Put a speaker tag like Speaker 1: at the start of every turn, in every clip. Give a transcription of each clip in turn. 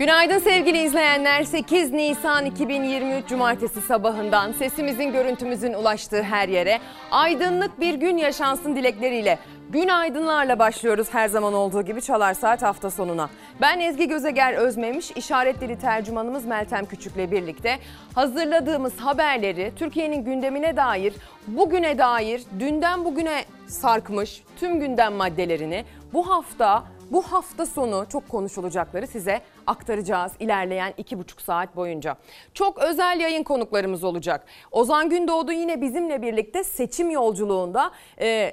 Speaker 1: Günaydın sevgili izleyenler. 8 Nisan 2023 Cumartesi sabahından sesimizin görüntümüzün ulaştığı her yere aydınlık bir gün yaşansın dilekleriyle Gün aydınlarla başlıyoruz her zaman olduğu gibi Çalar Saat hafta sonuna. Ben Ezgi Gözeger Özmemiş, işaret dili tercümanımız Meltem Küçük'le birlikte hazırladığımız haberleri Türkiye'nin gündemine dair, bugüne dair, dünden bugüne sarkmış tüm gündem maddelerini bu hafta bu hafta sonu çok konuşulacakları size aktaracağız ilerleyen iki buçuk saat boyunca. Çok özel yayın konuklarımız olacak. Ozan Gündoğdu yine bizimle birlikte seçim yolculuğunda e,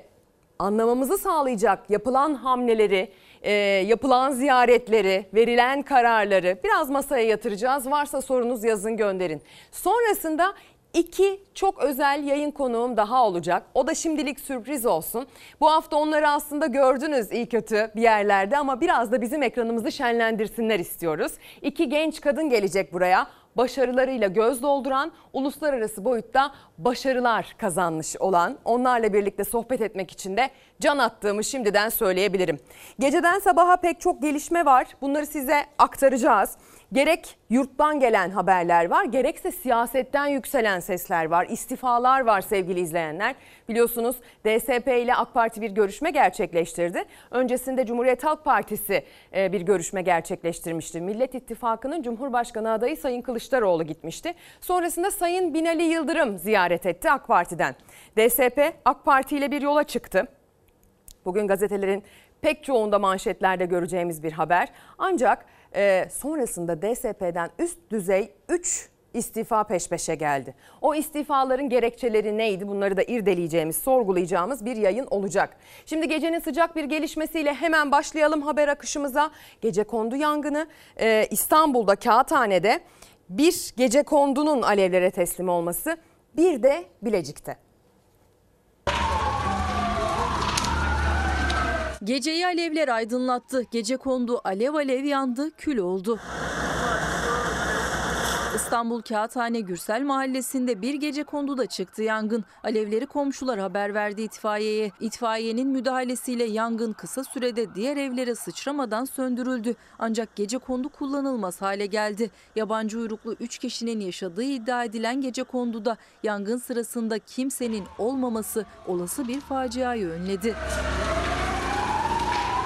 Speaker 1: anlamamızı sağlayacak yapılan hamleleri, e, yapılan ziyaretleri, verilen kararları biraz masaya yatıracağız. Varsa sorunuz yazın gönderin. Sonrasında iki çok özel yayın konuğum daha olacak. O da şimdilik sürpriz olsun. Bu hafta onları aslında gördünüz iyi kötü bir yerlerde ama biraz da bizim ekranımızı şenlendirsinler istiyoruz. İki genç kadın gelecek buraya başarılarıyla göz dolduran, uluslararası boyutta başarılar kazanmış olan onlarla birlikte sohbet etmek için de can attığımı şimdiden söyleyebilirim. Geceden sabaha pek çok gelişme var. Bunları size aktaracağız. Gerek yurttan gelen haberler var, gerekse siyasetten yükselen sesler var, istifalar var sevgili izleyenler. Biliyorsunuz DSP ile AK Parti bir görüşme gerçekleştirdi. Öncesinde Cumhuriyet Halk Partisi e, bir görüşme gerçekleştirmişti. Millet İttifakı'nın Cumhurbaşkanı adayı Sayın Kılıçdaroğlu gitmişti. Sonrasında Sayın Binali Yıldırım ziyaret etti AK Parti'den. DSP AK Parti ile bir yola çıktı. Bugün gazetelerin pek çoğunda manşetlerde göreceğimiz bir haber. Ancak e, sonrasında DSP'den üst düzey 3 istifa peş peşe geldi. O istifaların gerekçeleri neydi? Bunları da irdeleyeceğimiz, sorgulayacağımız bir yayın olacak. Şimdi gecenin sıcak bir gelişmesiyle hemen başlayalım haber akışımıza. Gece kondu yangını e, İstanbul'da Kağıthane'de bir gece kondunun alevlere teslim olması bir de Bilecik'te.
Speaker 2: Geceyi alevler aydınlattı. Gece kondu, alev alev yandı, kül oldu. İstanbul Kağıthane Gürsel Mahallesi'nde bir gece konduda çıktı yangın. Alevleri komşular haber verdi itfaiyeye. İtfaiyenin müdahalesiyle yangın kısa sürede diğer evlere sıçramadan söndürüldü. Ancak gece kondu kullanılmaz hale geldi. Yabancı uyruklu 3 kişinin yaşadığı iddia edilen gece konduda yangın sırasında kimsenin olmaması olası bir faciayı önledi.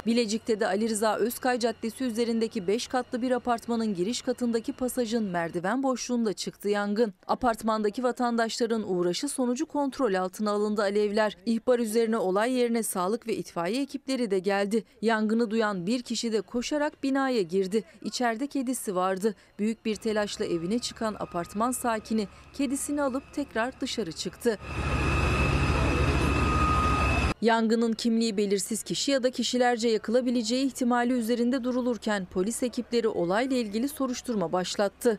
Speaker 2: Bilecik'te de Ali Rıza Özkay Caddesi üzerindeki 5 katlı bir apartmanın giriş katındaki pasajın merdiven boşluğunda çıktı yangın. Apartmandaki vatandaşların uğraşı sonucu kontrol altına alındı alevler. İhbar üzerine olay yerine sağlık ve itfaiye ekipleri de geldi. Yangını duyan bir kişi de koşarak binaya girdi. İçeride kedisi vardı. Büyük bir telaşla evine çıkan apartman sakini kedisini alıp tekrar dışarı çıktı. Yangının kimliği belirsiz kişi ya da kişilerce yakılabileceği ihtimali üzerinde durulurken polis ekipleri olayla ilgili soruşturma başlattı.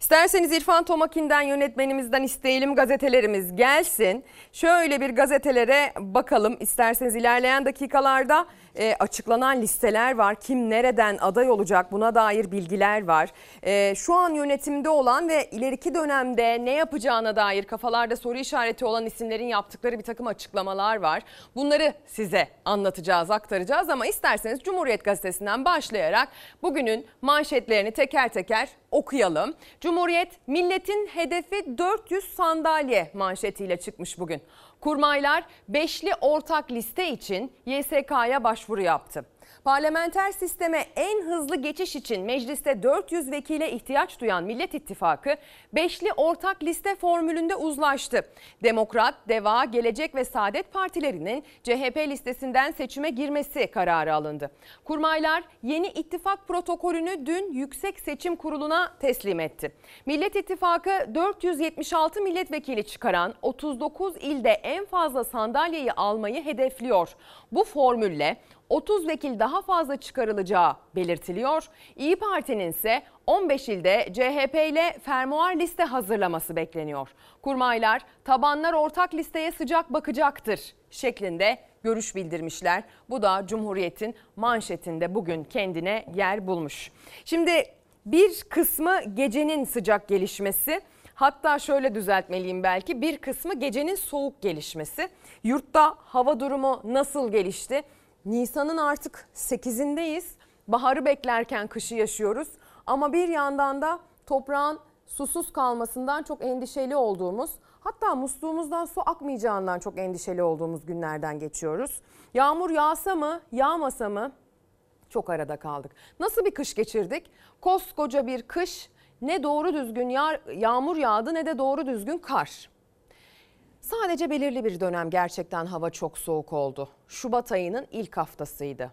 Speaker 1: İsterseniz İrfan Tomakin'den yönetmenimizden isteyelim gazetelerimiz gelsin. Şöyle bir gazetelere bakalım isterseniz ilerleyen dakikalarda e, açıklanan listeler var. Kim nereden aday olacak buna dair bilgiler var. E, şu an yönetimde olan ve ileriki dönemde ne yapacağına dair kafalarda soru işareti olan isimlerin yaptıkları bir takım açıklamalar var. Bunları size anlatacağız, aktaracağız ama isterseniz Cumhuriyet Gazetesi'nden başlayarak bugünün manşetlerini teker teker okuyalım. Cumhuriyet milletin hedefi 400 sandalye manşetiyle çıkmış bugün. Kurmaylar beşli ortak liste için YSK'ya başvuru yaptı. Parlamenter sisteme en hızlı geçiş için mecliste 400 vekile ihtiyaç duyan Millet İttifakı beşli ortak liste formülünde uzlaştı. Demokrat, Deva, Gelecek ve Saadet partilerinin CHP listesinden seçime girmesi kararı alındı. Kurmaylar yeni ittifak protokolünü dün Yüksek Seçim Kurulu'na teslim etti. Millet İttifakı 476 milletvekili çıkaran 39 ilde en fazla sandalyeyi almayı hedefliyor. Bu formülle 30 vekil daha fazla çıkarılacağı belirtiliyor. İyi Parti'nin ise 15 ilde CHP ile fermuar liste hazırlaması bekleniyor. Kurmaylar tabanlar ortak listeye sıcak bakacaktır şeklinde görüş bildirmişler. Bu da Cumhuriyet'in manşetinde bugün kendine yer bulmuş. Şimdi bir kısmı gecenin sıcak gelişmesi. Hatta şöyle düzeltmeliyim belki bir kısmı gecenin soğuk gelişmesi. Yurtta hava durumu nasıl gelişti? Nisan'ın artık 8'indeyiz Baharı beklerken kışı yaşıyoruz. Ama bir yandan da toprağın susuz kalmasından çok endişeli olduğumuz, hatta musluğumuzdan su akmayacağından çok endişeli olduğumuz günlerden geçiyoruz. Yağmur yağsa mı, yağmasa mı? Çok arada kaldık. Nasıl bir kış geçirdik? Koskoca bir kış ne doğru düzgün yağ, yağmur yağdı ne de doğru düzgün kar. Sadece belirli bir dönem gerçekten hava çok soğuk oldu. Şubat ayının ilk haftasıydı.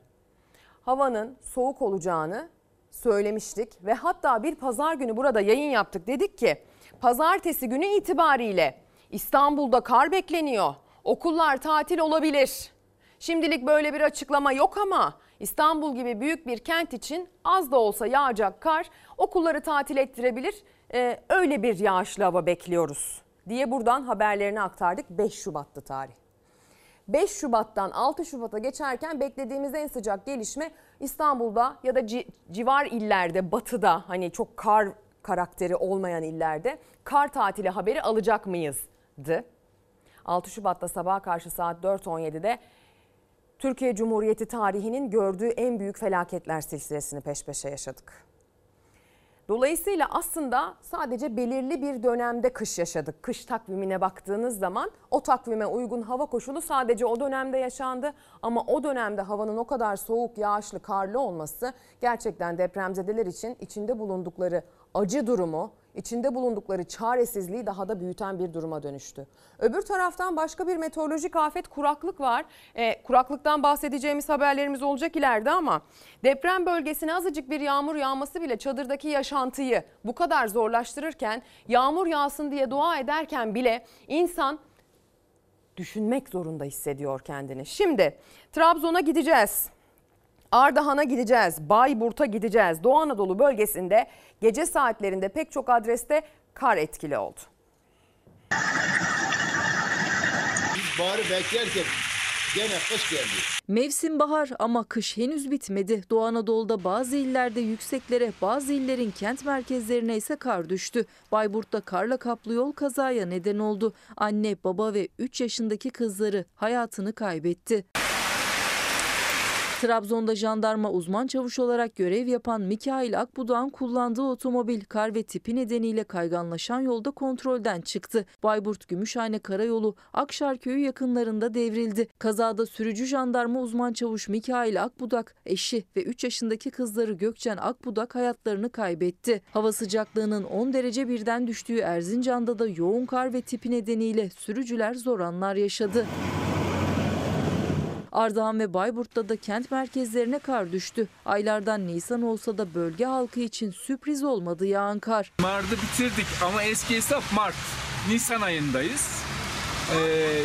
Speaker 1: Havanın soğuk olacağını söylemiştik ve hatta bir pazar günü burada yayın yaptık. Dedik ki pazartesi günü itibariyle İstanbul'da kar bekleniyor. Okullar tatil olabilir. Şimdilik böyle bir açıklama yok ama İstanbul gibi büyük bir kent için az da olsa yağacak kar okulları tatil ettirebilir. Ee, öyle bir yağışlı hava bekliyoruz diye buradan haberlerini aktardık. 5 Şubat'tı tarih. 5 Şubat'tan 6 Şubat'a geçerken beklediğimiz en sıcak gelişme İstanbul'da ya da ci- civar illerde batıda hani çok kar karakteri olmayan illerde kar tatili haberi alacak mıyızdı. 6 Şubat'ta sabaha karşı saat 4.17'de Türkiye Cumhuriyeti tarihinin gördüğü en büyük felaketler silsilesini peş peşe yaşadık. Dolayısıyla aslında sadece belirli bir dönemde kış yaşadık. Kış takvimine baktığınız zaman o takvime uygun hava koşulu sadece o dönemde yaşandı. Ama o dönemde havanın o kadar soğuk, yağışlı, karlı olması gerçekten depremzedeler için içinde bulundukları acı durumu, içinde bulundukları çaresizliği daha da büyüten bir duruma dönüştü. Öbür taraftan başka bir meteorolojik afet kuraklık var. E, kuraklıktan bahsedeceğimiz haberlerimiz olacak ileride ama deprem bölgesine azıcık bir yağmur yağması bile çadırdaki yaşantıyı bu kadar zorlaştırırken yağmur yağsın diye dua ederken bile insan düşünmek zorunda hissediyor kendini. Şimdi Trabzon'a gideceğiz. Ardahan'a gideceğiz, Bayburt'a gideceğiz. Doğu Anadolu bölgesinde gece saatlerinde pek çok adreste kar etkili oldu.
Speaker 3: Biz beklerken gene kış geldi.
Speaker 2: Mevsim bahar ama kış henüz bitmedi. Doğu Anadolu'da bazı illerde yükseklere, bazı illerin kent merkezlerine ise kar düştü. Bayburt'ta karla kaplı yol kazaya neden oldu. Anne, baba ve 3 yaşındaki kızları hayatını kaybetti. Trabzon'da jandarma uzman çavuş olarak görev yapan Mikail Akbudak'ın kullandığı otomobil kar ve tipi nedeniyle kayganlaşan yolda kontrolden çıktı. Bayburt Gümüşhane Karayolu Akşarköy'ü yakınlarında devrildi. Kazada sürücü jandarma uzman çavuş Mikail Akbudak, eşi ve 3 yaşındaki kızları Gökçen Akbudak hayatlarını kaybetti. Hava sıcaklığının 10 derece birden düştüğü Erzincan'da da yoğun kar ve tipi nedeniyle sürücüler zor anlar yaşadı. Ardahan ve Bayburt'ta da kent merkezlerine kar düştü. Aylardan Nisan olsa da bölge halkı için sürpriz olmadı yağan kar.
Speaker 4: Mart'ı bitirdik ama eski hesap Mart. Nisan ayındayız. Ee,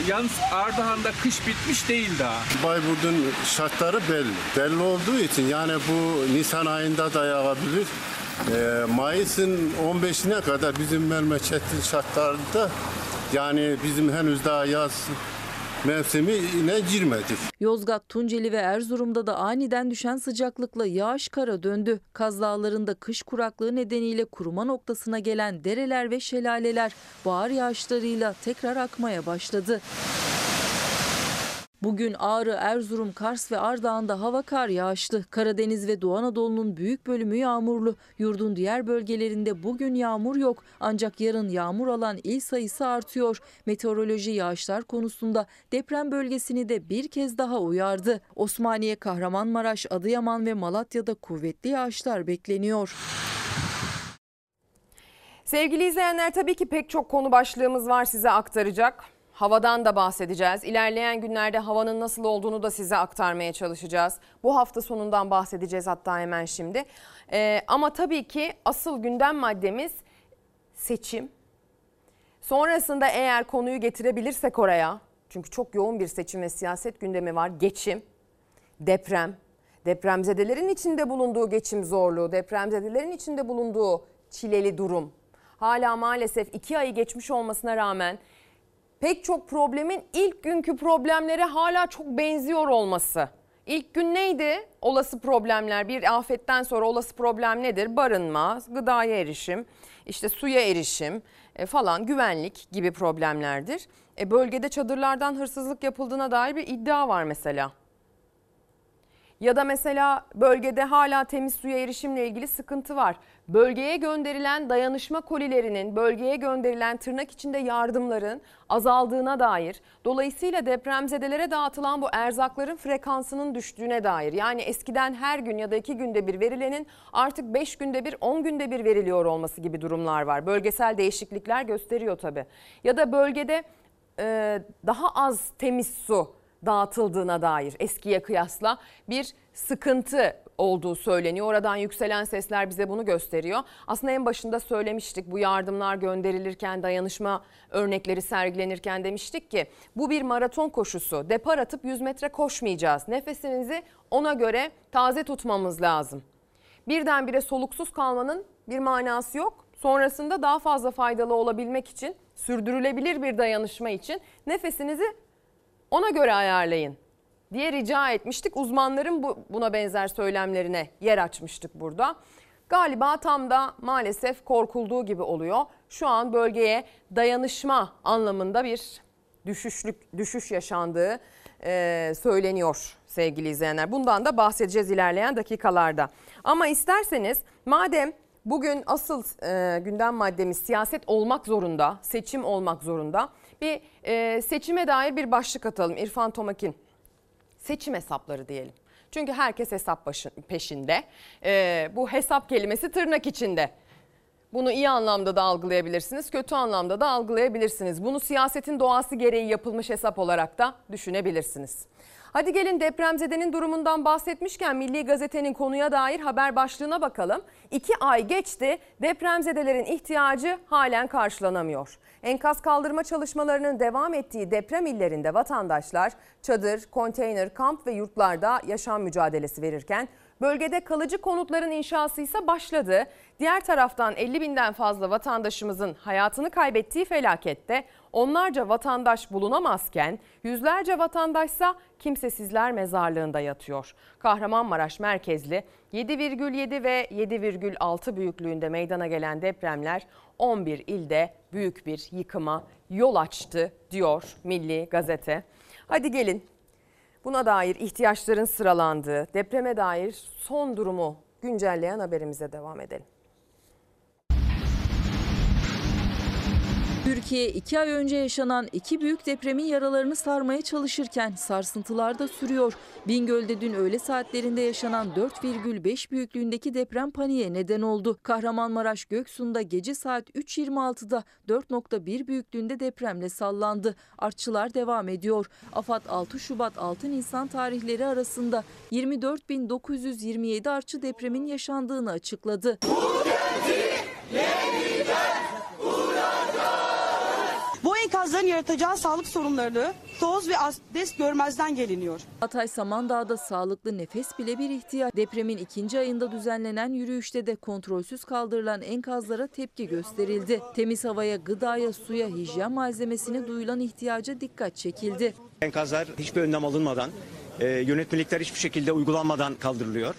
Speaker 4: yalnız Ardahan'da kış bitmiş değil daha.
Speaker 5: Bayburt'un şartları belli. Belli olduğu için yani bu Nisan ayında da yağabilir. Ee, Mayıs'ın 15'ine kadar bizim memleketin şartlarında yani bizim henüz daha yaz mevsimine girmedik.
Speaker 2: Yozgat, Tunceli ve Erzurum'da da aniden düşen sıcaklıkla yağış kara döndü. Kaz Dağları'nda kış kuraklığı nedeniyle kuruma noktasına gelen dereler ve şelaleler bahar yağışlarıyla tekrar akmaya başladı. Bugün Ağrı, Erzurum, Kars ve Ardahan'da hava kar yağışlı. Karadeniz ve Doğu Anadolu'nun büyük bölümü yağmurlu. Yurdun diğer bölgelerinde bugün yağmur yok. Ancak yarın yağmur alan il sayısı artıyor. Meteoroloji yağışlar konusunda deprem bölgesini de bir kez daha uyardı. Osmaniye, Kahramanmaraş, Adıyaman ve Malatya'da kuvvetli yağışlar bekleniyor.
Speaker 1: Sevgili izleyenler tabii ki pek çok konu başlığımız var size aktaracak. Havadan da bahsedeceğiz. İlerleyen günlerde havanın nasıl olduğunu da size aktarmaya çalışacağız. Bu hafta sonundan bahsedeceğiz hatta hemen şimdi. Ee, ama tabii ki asıl gündem maddemiz seçim. Sonrasında eğer konuyu getirebilirsek oraya, çünkü çok yoğun bir seçim ve siyaset gündemi var. Geçim, deprem, depremzedelerin içinde bulunduğu geçim zorluğu, depremzedelerin içinde bulunduğu çileli durum. Hala maalesef iki ayı geçmiş olmasına rağmen pek çok problemin ilk günkü problemlere hala çok benziyor olması. İlk gün neydi? Olası problemler bir afetten sonra olası problem nedir? Barınma, gıdaya erişim, işte suya erişim e, falan güvenlik gibi problemlerdir. E, bölgede çadırlardan hırsızlık yapıldığına dair bir iddia var mesela. Ya da mesela bölgede hala temiz suya erişimle ilgili sıkıntı var. Bölgeye gönderilen dayanışma kolilerinin, bölgeye gönderilen tırnak içinde yardımların azaldığına dair, dolayısıyla depremzedelere dağıtılan bu erzakların frekansının düştüğüne dair. Yani eskiden her gün ya da iki günde bir verilenin artık beş günde bir, on günde bir veriliyor olması gibi durumlar var. Bölgesel değişiklikler gösteriyor tabii. Ya da bölgede e, daha az temiz su dağıtıldığına dair eskiye kıyasla bir sıkıntı olduğu söyleniyor. Oradan yükselen sesler bize bunu gösteriyor. Aslında en başında söylemiştik bu yardımlar gönderilirken dayanışma örnekleri sergilenirken demiştik ki bu bir maraton koşusu. Depar atıp 100 metre koşmayacağız. Nefesimizi ona göre taze tutmamız lazım. Birdenbire soluksuz kalmanın bir manası yok. Sonrasında daha fazla faydalı olabilmek için, sürdürülebilir bir dayanışma için nefesinizi ona göre ayarlayın diye rica etmiştik. Uzmanların bu, buna benzer söylemlerine yer açmıştık burada. Galiba tam da maalesef korkulduğu gibi oluyor. Şu an bölgeye dayanışma anlamında bir düşüşlük düşüş yaşandığı e, söyleniyor sevgili izleyenler. Bundan da bahsedeceğiz ilerleyen dakikalarda. Ama isterseniz madem bugün asıl e, gündem maddemiz siyaset olmak zorunda, seçim olmak zorunda. Bir e, seçime dair bir başlık atalım İrfan Tomak'in seçim hesapları diyelim. Çünkü herkes hesap başı, peşinde. E, bu hesap kelimesi tırnak içinde. Bunu iyi anlamda da algılayabilirsiniz, kötü anlamda da algılayabilirsiniz. Bunu siyasetin doğası gereği yapılmış hesap olarak da düşünebilirsiniz. Hadi gelin depremzedenin durumundan bahsetmişken Milli Gazete'nin konuya dair haber başlığına bakalım. İki ay geçti depremzedelerin ihtiyacı halen karşılanamıyor. Enkaz kaldırma çalışmalarının devam ettiği deprem illerinde vatandaşlar çadır, konteyner, kamp ve yurtlarda yaşam mücadelesi verirken Bölgede kalıcı konutların inşası ise başladı. Diğer taraftan 50 binden fazla vatandaşımızın hayatını kaybettiği felakette onlarca vatandaş bulunamazken yüzlerce vatandaşsa kimsesizler mezarlığında yatıyor. Kahramanmaraş merkezli 7,7 ve 7,6 büyüklüğünde meydana gelen depremler 11 ilde büyük bir yıkıma yol açtı diyor Milli Gazete. Hadi gelin Buna dair ihtiyaçların sıralandığı, depreme dair son durumu güncelleyen haberimize devam edelim.
Speaker 2: Türkiye iki ay önce yaşanan iki büyük depremin yaralarını sarmaya çalışırken sarsıntılar da sürüyor. Bingöl'de dün öğle saatlerinde yaşanan 4,5 büyüklüğündeki deprem paniğe neden oldu. Kahramanmaraş Göksu'nda gece saat 3.26'da 4.1 büyüklüğünde depremle sallandı. Artçılar devam ediyor. AFAD 6 Şubat 6 Nisan tarihleri arasında 24.927 artçı depremin yaşandığını açıkladı.
Speaker 6: Bu enkazların yaratacağı sağlık sorunlarını toz ve asbest görmezden geliniyor.
Speaker 2: Hatay Samandağ'da sağlıklı nefes bile bir ihtiyaç. Depremin ikinci ayında düzenlenen yürüyüşte de kontrolsüz kaldırılan enkazlara tepki gösterildi. Temiz havaya, gıdaya, suya, hijyen malzemesine duyulan ihtiyaca dikkat çekildi.
Speaker 7: Enkazlar hiçbir önlem alınmadan, e, yönetmelikler hiçbir şekilde uygulanmadan kaldırılıyor.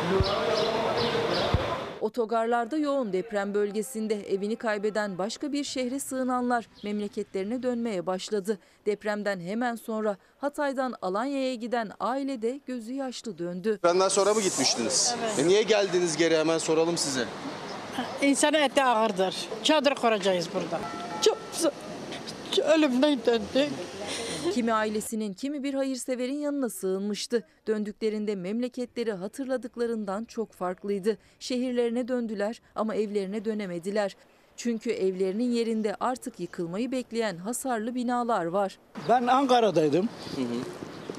Speaker 2: Otogarlarda yoğun deprem bölgesinde evini kaybeden başka bir şehre sığınanlar memleketlerine dönmeye başladı. Depremden hemen sonra Hatay'dan Alanya'ya giden aile de gözü yaşlı döndü.
Speaker 8: Benden sonra mı gitmiştiniz? E niye geldiniz geri hemen soralım size.
Speaker 9: İnsanın eti ağırdır. Çadır kuracağız burada. Çok. Ölümden döndük.
Speaker 2: Kimi ailesinin kimi bir hayırseverin yanına sığınmıştı. Döndüklerinde memleketleri hatırladıklarından çok farklıydı. Şehirlerine döndüler ama evlerine dönemediler. Çünkü evlerinin yerinde artık yıkılmayı bekleyen hasarlı binalar var.
Speaker 10: Ben Ankara'daydım.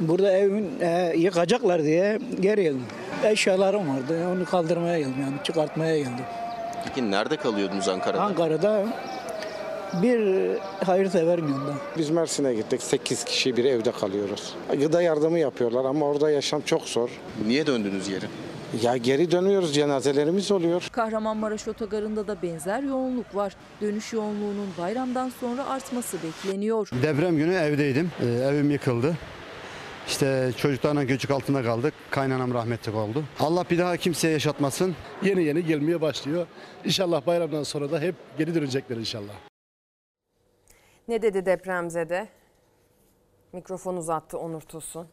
Speaker 10: Burada evin e, yıkacaklar diye geri geldim. Eşyalarım vardı. Onu kaldırmaya geldim yani çıkartmaya geldim.
Speaker 8: Peki nerede kalıyordunuz Ankara'da?
Speaker 10: Ankara'da bir hayırseverin yanında.
Speaker 11: Biz Mersin'e gittik. 8 kişi bir evde kalıyoruz. Gıda yardımı yapıyorlar ama orada yaşam çok zor.
Speaker 8: Niye döndünüz geri?
Speaker 11: Ya geri dönüyoruz cenazelerimiz oluyor.
Speaker 2: Kahramanmaraş otogarında da benzer yoğunluk var. Dönüş yoğunluğunun bayramdan sonra artması bekleniyor.
Speaker 12: Deprem günü evdeydim. Ee, evim yıkıldı. İşte çocuklarla göçük altında kaldık. Kaynanam rahmetli oldu. Allah bir daha kimseye yaşatmasın.
Speaker 13: Yeni yeni gelmeye başlıyor. İnşallah bayramdan sonra da hep geri dönecekler inşallah.
Speaker 1: Ne dedi depremzede? Mikrofon uzattı Onur Tosun.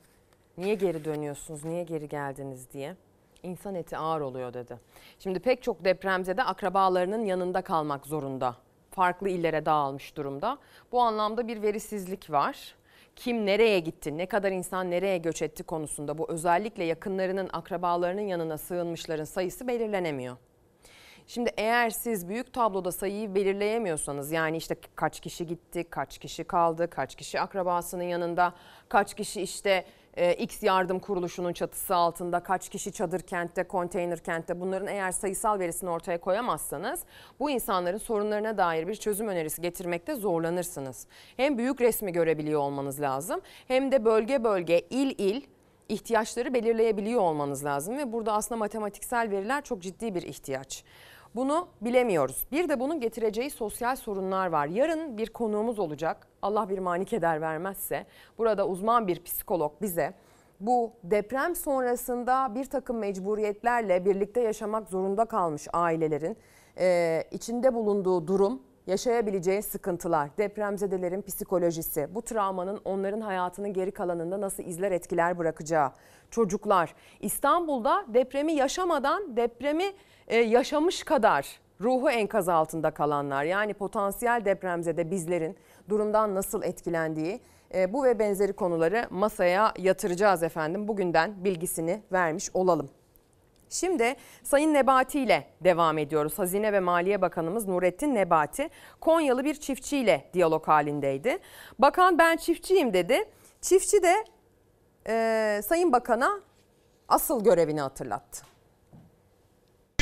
Speaker 1: Niye geri dönüyorsunuz? Niye geri geldiniz diye. İnsan eti ağır oluyor dedi. Şimdi pek çok depremzede akrabalarının yanında kalmak zorunda. Farklı illere dağılmış durumda. Bu anlamda bir verisizlik var. Kim nereye gitti, ne kadar insan nereye göç etti konusunda bu özellikle yakınlarının, akrabalarının yanına sığınmışların sayısı belirlenemiyor. Şimdi eğer siz büyük tabloda sayıyı belirleyemiyorsanız yani işte kaç kişi gitti, kaç kişi kaldı, kaç kişi akrabasının yanında, kaç kişi işte e, X yardım kuruluşunun çatısı altında, kaç kişi çadır kentte, konteyner kentte bunların eğer sayısal verisini ortaya koyamazsanız bu insanların sorunlarına dair bir çözüm önerisi getirmekte zorlanırsınız. Hem büyük resmi görebiliyor olmanız lazım hem de bölge bölge, il il ihtiyaçları belirleyebiliyor olmanız lazım ve burada aslında matematiksel veriler çok ciddi bir ihtiyaç. Bunu bilemiyoruz. Bir de bunun getireceği sosyal sorunlar var. Yarın bir konuğumuz olacak. Allah bir mani keder vermezse. Burada uzman bir psikolog bize bu deprem sonrasında bir takım mecburiyetlerle birlikte yaşamak zorunda kalmış ailelerin e, içinde bulunduğu durum, yaşayabileceği sıkıntılar, depremzedelerin psikolojisi, bu travmanın onların hayatının geri kalanında nasıl izler etkiler bırakacağı, çocuklar. İstanbul'da depremi yaşamadan depremi e, yaşamış kadar ruhu enkaz altında kalanlar yani potansiyel depremzede bizlerin durumdan nasıl etkilendiği e, bu ve benzeri konuları masaya yatıracağız efendim. Bugünden bilgisini vermiş olalım. Şimdi Sayın Nebati ile devam ediyoruz. Hazine ve Maliye Bakanımız Nurettin Nebati Konyalı bir çiftçiyle diyalog halindeydi. Bakan ben çiftçiyim dedi. Çiftçi de e, Sayın Bakan'a asıl görevini hatırlattı.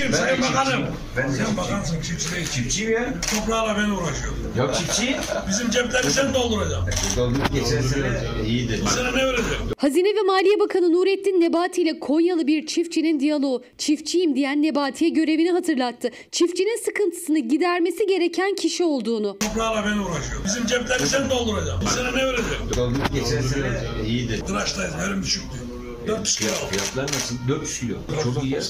Speaker 14: Sayın Bakanım. Ben sen bakansın çiftçi değil. Çiftçiyim ya. Toprağla ben uğraşıyorum.
Speaker 15: Yok çiftçi.
Speaker 14: Bizim cepleri sen dolduracaksın.
Speaker 15: Doldur geçen sene iyiydi.
Speaker 14: Bu sene ne verecek?
Speaker 16: Hazine ve Maliye Bakanı Nurettin Nebati ile Konyalı bir çiftçinin diyaloğu. Çiftçiyim diyen Nebati'ye görevini hatırlattı. Çiftçinin sıkıntısını gidermesi gereken kişi olduğunu.
Speaker 14: Toprağla ben uğraşıyorum. Bizim cepleri sen dolduracaksın. Bu sene ne verecek?
Speaker 15: Doldur geçen sene iyiydi.
Speaker 14: Tıraştayız. Verim düşük diyor. 400 kilo.
Speaker 15: Fiyatlar nasıl? 400 kilo. Çok iyi ya.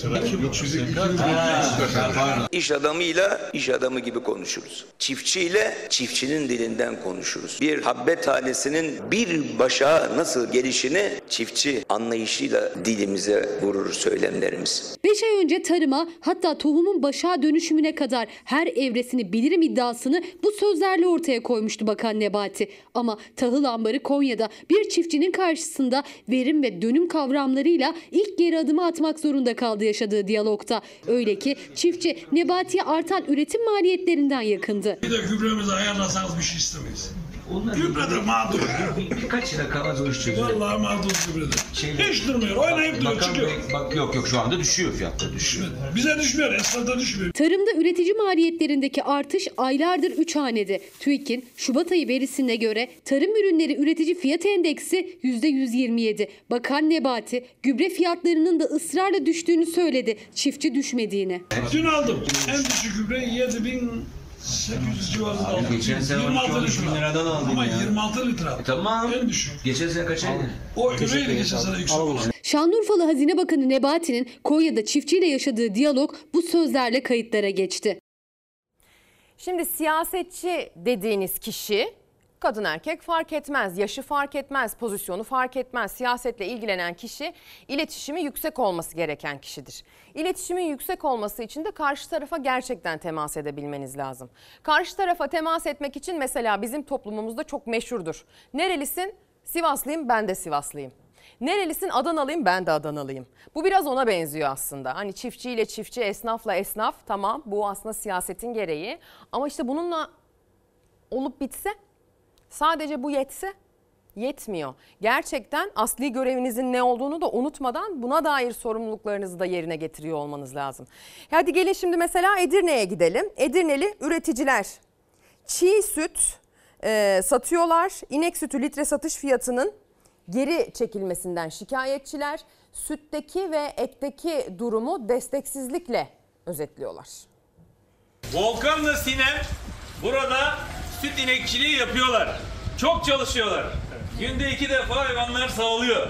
Speaker 17: İş adamıyla iş adamı gibi konuşuruz. Çiftçiyle çiftçinin dilinden konuşuruz. Bir habbe tanesinin bir başa nasıl gelişini çiftçi anlayışıyla dilimize vurur söylemlerimiz.
Speaker 16: 5 ay önce tarıma hatta tohumun başa dönüşümüne kadar her evresini bilirim iddiasını bu sözlerle ortaya koymuştu Bakan Nebati. Ama tahıl ambarı Konya'da bir çiftçinin karşısında verim ve dönüm kavramlarıyla ilk geri adımı atmak zorunda kaldı yaşadığı diyalogta. Öyle ki çiftçi Nebati'ye artan üretim maliyetlerinden yakındı.
Speaker 14: Bir de gübremizi ayarlasanız bir şey istemeyiz. Gübre de mağdur.
Speaker 15: Bir, birkaç yıl kalmaz o iş çözülür.
Speaker 14: Vallahi mağdur gübrede. Hiç durmuyor. Oynayıp duruyor.
Speaker 15: Bakan
Speaker 14: Çıkıyor.
Speaker 15: Bey, bak yok yok şu anda düşüyor fiyatlar düşüyor.
Speaker 14: Bize düşmüyor. Esnafta düşmüyor.
Speaker 16: Tarımda üretici maliyetlerindeki artış aylardır 3 hanede. TÜİK'in Şubat ayı verisine göre tarım ürünleri üretici fiyat endeksi %127. Bakan Nebati gübre fiyatlarının da ısrarla düştüğünü söyledi. Çiftçi düşmediğini.
Speaker 14: Dün aldım. En düşük gübre 7800 civarında aldım.
Speaker 15: geçen sene
Speaker 14: 26
Speaker 15: 12 bin liradan aldın
Speaker 14: Ama
Speaker 15: ya.
Speaker 14: 26 litre.
Speaker 15: E, tamam.
Speaker 14: En düşük.
Speaker 15: Geçen sene kaçaydı?
Speaker 14: O öyleydi geçen sene yüksek olan.
Speaker 16: Şanlıurfalı Hazine Bakanı Nebati'nin Konya'da çiftçiyle yaşadığı diyalog bu sözlerle kayıtlara geçti.
Speaker 1: Şimdi siyasetçi dediğiniz kişi kadın erkek fark etmez, yaşı fark etmez, pozisyonu fark etmez. Siyasetle ilgilenen kişi iletişimi yüksek olması gereken kişidir. İletişimin yüksek olması için de karşı tarafa gerçekten temas edebilmeniz lazım. Karşı tarafa temas etmek için mesela bizim toplumumuzda çok meşhurdur. Nerelisin? Sivaslıyım, ben de Sivaslıyım. Nerelisin? Adanalıyım, ben de Adanalıyım. Bu biraz ona benziyor aslında. Hani çiftçiyle çiftçi, esnafla esnaf tamam bu aslında siyasetin gereği. Ama işte bununla olup bitse sadece bu yetse yetmiyor. Gerçekten asli görevinizin ne olduğunu da unutmadan buna dair sorumluluklarınızı da yerine getiriyor olmanız lazım. Hadi gelin şimdi mesela Edirne'ye gidelim. Edirneli üreticiler çiğ süt e, satıyorlar. İnek sütü litre satış fiyatının geri çekilmesinden şikayetçiler. Sütteki ve etteki durumu desteksizlikle özetliyorlar.
Speaker 18: Volkan'la Sinem burada süt inekçiliği yapıyorlar. Çok çalışıyorlar. Günde iki defa hayvanlar sağlıyor.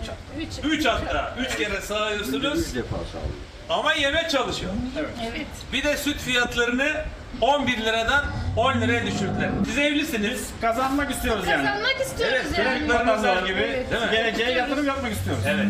Speaker 18: Üç hatta. Üç hatta. Üç kere sağıyorsunuz. Üç defa Ama yeme çalışıyor. Evet.
Speaker 19: Evet.
Speaker 18: Bir de süt fiyatlarını 11 liradan 10 liraya düşürdüler. Siz evlisiniz.
Speaker 20: Kazanmak istiyoruz yani.
Speaker 19: Kazanmak istiyoruz
Speaker 18: Evet,
Speaker 19: yani.
Speaker 18: gibi.
Speaker 19: Evet.
Speaker 18: Değil mi?
Speaker 20: Geleceğe yatırım yapmak istiyoruz.
Speaker 18: Evet.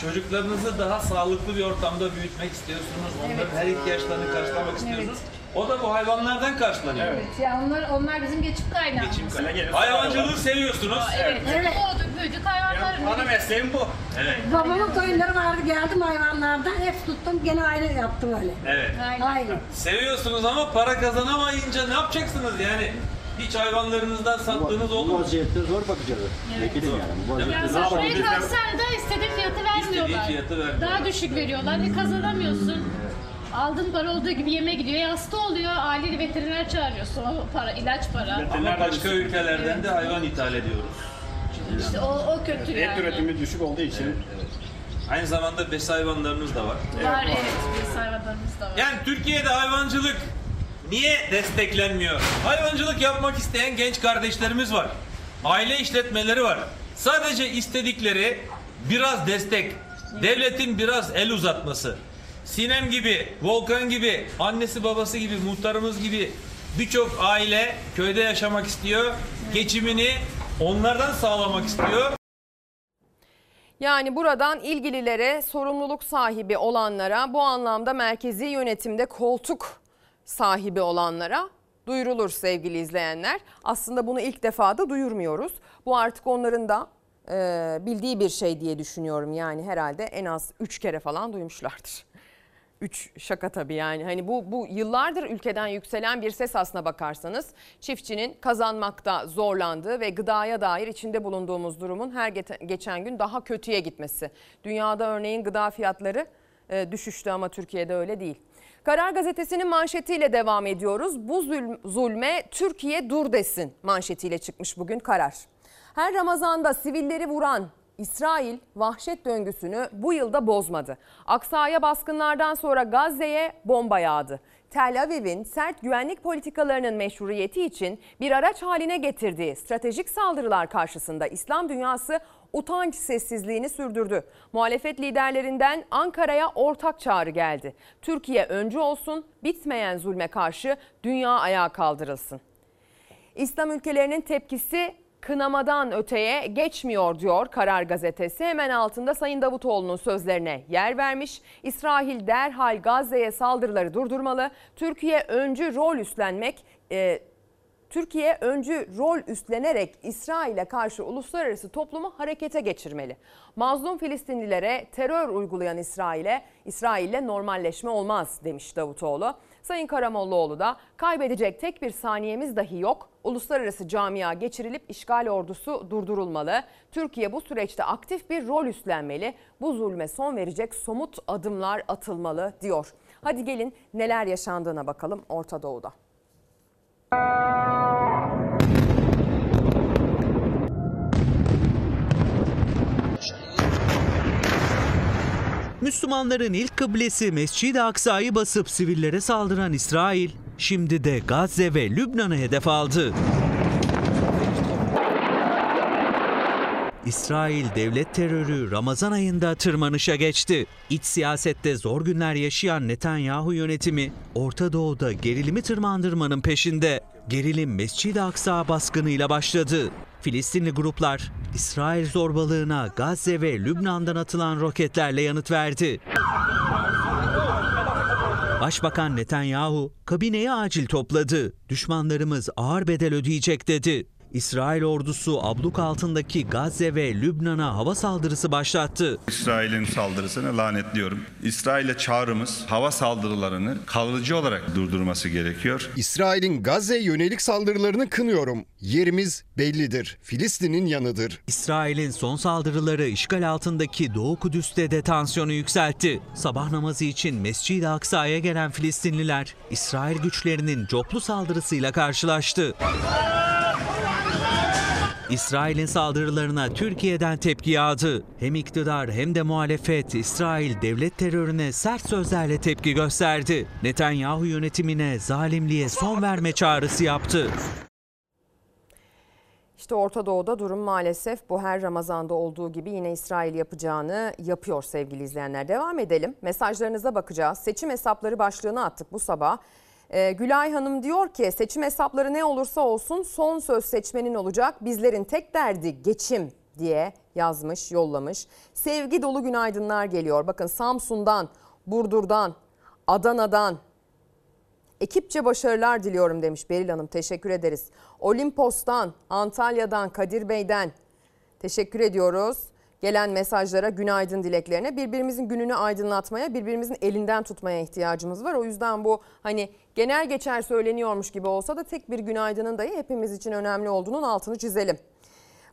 Speaker 18: Çocuklarınızı daha sağlıklı bir ortamda büyütmek istiyorsunuz. Onların her ihtiyaçlarını karşılamak istiyorsunuz. O da bu hayvanlardan karşılanıyor.
Speaker 19: Evet. Ya onlar onlar bizim geçim kaynağımız.
Speaker 18: Geçim kaynağı. Hayvancılığı seviyorsunuz.
Speaker 19: Evet. Evet. Doğduk büyüdük hayvanlar.
Speaker 18: Ana mesleğim bu. Evet.
Speaker 21: Babamın koyunları vardı geldim hayvanlardan hep tuttum gene aynı yaptım öyle.
Speaker 18: Evet.
Speaker 21: Aynı.
Speaker 18: Seviyorsunuz ama para kazanamayınca ne yapacaksınız yani? Hiç hayvanlarınızdan sattığınız oldu mu?
Speaker 22: Bu vaziyette zor bakacağız. Vekilim yani. Bu vaziyette
Speaker 19: Ya
Speaker 22: ne yapalım?
Speaker 19: satmaya
Speaker 22: Biz de-
Speaker 19: kalksan da istediğin fiyatı vermiyorlar.
Speaker 18: İstediğin fiyatı vermiyorlar.
Speaker 19: Daha düşük veriyorlar. Ne kazanamıyorsun. Aldığın para olduğu gibi yeme gidiyor. Ya hasta oluyor. Aile veteriner çağırıyorsun. O para, ilaç para.
Speaker 18: Ama başka ülkelerden de hayvan ithal ediyoruz.
Speaker 19: İşte o, o kötü yani.
Speaker 20: düşük olduğu için.
Speaker 18: Aynı zamanda bes hayvanlarınız da var.
Speaker 19: Var evet. Biz hayvanlarımız da var.
Speaker 18: Yani Türkiye'de hayvancılık niye desteklenmiyor? Hayvancılık yapmak isteyen genç kardeşlerimiz var. Aile işletmeleri var. Sadece istedikleri biraz destek. Devletin biraz el uzatması. Sinem gibi, Volkan gibi, annesi babası gibi, muhtarımız gibi birçok aile köyde yaşamak istiyor. Geçimini onlardan sağlamak istiyor.
Speaker 1: Yani buradan ilgililere, sorumluluk sahibi olanlara, bu anlamda merkezi yönetimde koltuk sahibi olanlara duyurulur sevgili izleyenler. Aslında bunu ilk defa da duyurmuyoruz. Bu artık onların da e, bildiği bir şey diye düşünüyorum. Yani herhalde en az 3 kere falan duymuşlardır. 3 şaka tabii yani. Hani bu bu yıllardır ülkeden yükselen bir ses aslına bakarsanız çiftçinin kazanmakta zorlandığı ve gıdaya dair içinde bulunduğumuz durumun her geçen gün daha kötüye gitmesi. Dünyada örneğin gıda fiyatları e, düşüştü ama Türkiye'de öyle değil. Karar Gazetesi'nin manşetiyle devam ediyoruz. Bu zulm- zulme Türkiye dur desin manşetiyle çıkmış bugün Karar. Her Ramazan'da sivilleri vuran İsrail vahşet döngüsünü bu yılda bozmadı. Aksa'ya baskınlardan sonra Gazze'ye bomba yağdı. Tel Aviv'in sert güvenlik politikalarının meşruiyeti için bir araç haline getirdiği stratejik saldırılar karşısında İslam dünyası utanç sessizliğini sürdürdü. Muhalefet liderlerinden Ankara'ya ortak çağrı geldi. Türkiye öncü olsun, bitmeyen zulme karşı dünya ayağa kaldırılsın. İslam ülkelerinin tepkisi kınamadan öteye geçmiyor diyor Karar Gazetesi. Hemen altında Sayın Davutoğlu'nun sözlerine yer vermiş. İsrail derhal Gazze'ye saldırıları durdurmalı. Türkiye öncü rol üstlenmek e, Türkiye öncü rol üstlenerek İsrail'e karşı uluslararası toplumu harekete geçirmeli. Mazlum Filistinlilere terör uygulayan İsrail'e İsrail'le normalleşme olmaz demiş Davutoğlu. Sayın Karamollaoğlu da kaybedecek tek bir saniyemiz dahi yok. Uluslararası camia geçirilip işgal ordusu durdurulmalı. Türkiye bu süreçte aktif bir rol üstlenmeli. Bu zulme son verecek somut adımlar atılmalı diyor. Hadi gelin neler yaşandığına bakalım Orta Doğu'da.
Speaker 23: Müslümanların ilk kıblesi Mescid-i Aksa'yı basıp sivillere saldıran İsrail, şimdi de Gazze ve Lübnan'ı hedef aldı. İsrail devlet terörü Ramazan ayında tırmanışa geçti. İç siyasette zor günler yaşayan Netanyahu yönetimi Orta Doğu'da gerilimi tırmandırmanın peşinde. Gerilim Mescid-i Aksa baskınıyla başladı. Filistinli gruplar İsrail zorbalığına Gazze ve Lübnan'dan atılan roketlerle yanıt verdi. Başbakan Netanyahu kabineyi acil topladı. Düşmanlarımız ağır bedel ödeyecek dedi. İsrail ordusu abluk altındaki Gazze ve Lübnan'a hava saldırısı başlattı.
Speaker 24: İsrail'in saldırısını lanetliyorum. İsrail'e çağrımız hava saldırılarını kalıcı olarak durdurması gerekiyor.
Speaker 25: İsrail'in Gazze'ye yönelik saldırılarını kınıyorum. Yerimiz bellidir. Filistin'in yanıdır.
Speaker 23: İsrail'in son saldırıları işgal altındaki Doğu Kudüs'te de tansiyonu yükseltti. Sabah namazı için Mescid-i Aksa'ya gelen Filistinliler İsrail güçlerinin coplu saldırısıyla karşılaştı. İsrail'in saldırılarına Türkiye'den tepki yağdı. Hem iktidar hem de muhalefet İsrail devlet terörüne sert sözlerle tepki gösterdi. Netanyahu yönetimine zalimliğe son verme çağrısı yaptı.
Speaker 1: İşte Orta Doğu'da durum maalesef bu her Ramazan'da olduğu gibi yine İsrail yapacağını yapıyor sevgili izleyenler. Devam edelim. Mesajlarınıza bakacağız. Seçim hesapları başlığını attık bu sabah. Ee, Gülay Hanım diyor ki seçim hesapları ne olursa olsun son söz seçmenin olacak. Bizlerin tek derdi geçim diye yazmış, yollamış. Sevgi dolu günaydınlar geliyor. Bakın Samsun'dan, Burdur'dan, Adana'dan, Ekipçe başarılar diliyorum demiş Beril Hanım. Teşekkür ederiz. Olimpos'tan, Antalya'dan, Kadir Bey'den teşekkür ediyoruz. Gelen mesajlara, günaydın dileklerine birbirimizin gününü aydınlatmaya, birbirimizin elinden tutmaya ihtiyacımız var. O yüzden bu hani genel geçer söyleniyormuş gibi olsa da tek bir günaydının dahi hepimiz için önemli olduğunun altını çizelim.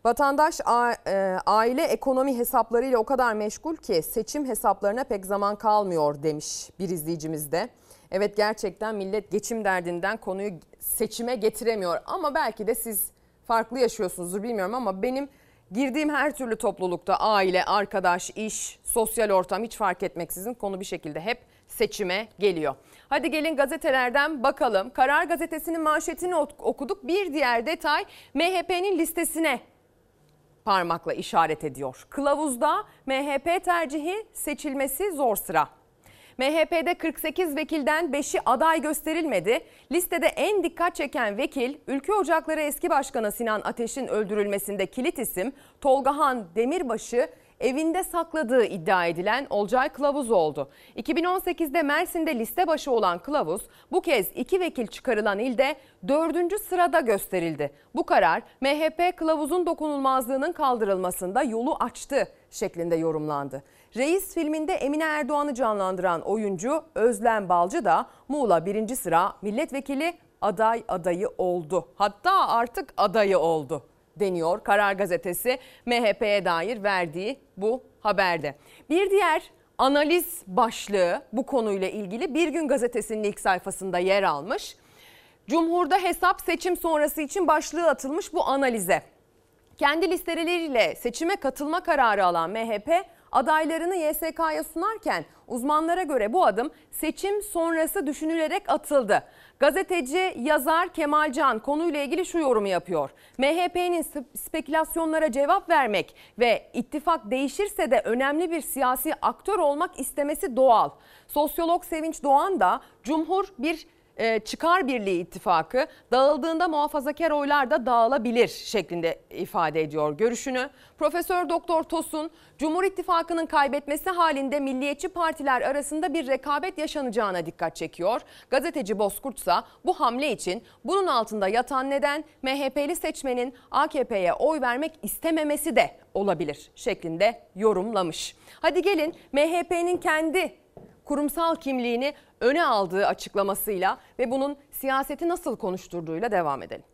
Speaker 1: Vatandaş e, aile ekonomi hesaplarıyla o kadar meşgul ki seçim hesaplarına pek zaman kalmıyor demiş bir izleyicimiz de. Evet gerçekten millet geçim derdinden konuyu seçime getiremiyor ama belki de siz farklı yaşıyorsunuzdur bilmiyorum ama benim girdiğim her türlü toplulukta aile, arkadaş, iş, sosyal ortam hiç fark etmeksizin konu bir şekilde hep seçime geliyor. Hadi gelin gazetelerden bakalım. Karar Gazetesi'nin manşetini ok- okuduk. Bir diğer detay MHP'nin listesine parmakla işaret ediyor. Kılavuzda MHP tercihi seçilmesi zor sıra. MHP'de 48 vekilden 5'i aday gösterilmedi. Listede en dikkat çeken vekil Ülke Ocakları eski başkanı Sinan Ateş'in öldürülmesinde kilit isim Tolgahan Demirbaş'ı evinde sakladığı iddia edilen Olcay Kılavuz oldu. 2018'de Mersin'de liste başı olan Kılavuz bu kez iki vekil çıkarılan ilde dördüncü sırada gösterildi. Bu karar MHP Kılavuz'un dokunulmazlığının kaldırılmasında yolu açtı şeklinde yorumlandı. Reis filminde Emine Erdoğan'ı canlandıran oyuncu Özlem Balcı da Muğla birinci sıra milletvekili aday adayı oldu. Hatta artık adayı oldu deniyor Karar Gazetesi MHP'ye dair verdiği bu haberde. Bir diğer analiz başlığı bu konuyla ilgili Bir Gün Gazetesi'nin ilk sayfasında yer almış. Cumhur'da hesap seçim sonrası için başlığı atılmış bu analize. Kendi listeleriyle seçime katılma kararı alan MHP adaylarını YSK'ya sunarken uzmanlara göre bu adım seçim sonrası düşünülerek atıldı. Gazeteci yazar Kemal Can konuyla ilgili şu yorumu yapıyor. MHP'nin spekülasyonlara cevap vermek ve ittifak değişirse de önemli bir siyasi aktör olmak istemesi doğal. Sosyolog Sevinç Doğan da Cumhur bir e, çıkar birliği ittifakı dağıldığında muhafazakar oylar da dağılabilir şeklinde ifade ediyor görüşünü. Profesör Doktor Tosun Cumhur İttifakı'nın kaybetmesi halinde milliyetçi partiler arasında bir rekabet yaşanacağına dikkat çekiyor. Gazeteci Bozkurt ise bu hamle için bunun altında yatan neden MHP'li seçmenin AKP'ye oy vermek istememesi de olabilir şeklinde yorumlamış. Hadi gelin MHP'nin kendi kurumsal kimliğini öne aldığı açıklamasıyla ve bunun siyaseti nasıl konuşturduğuyla devam edelim.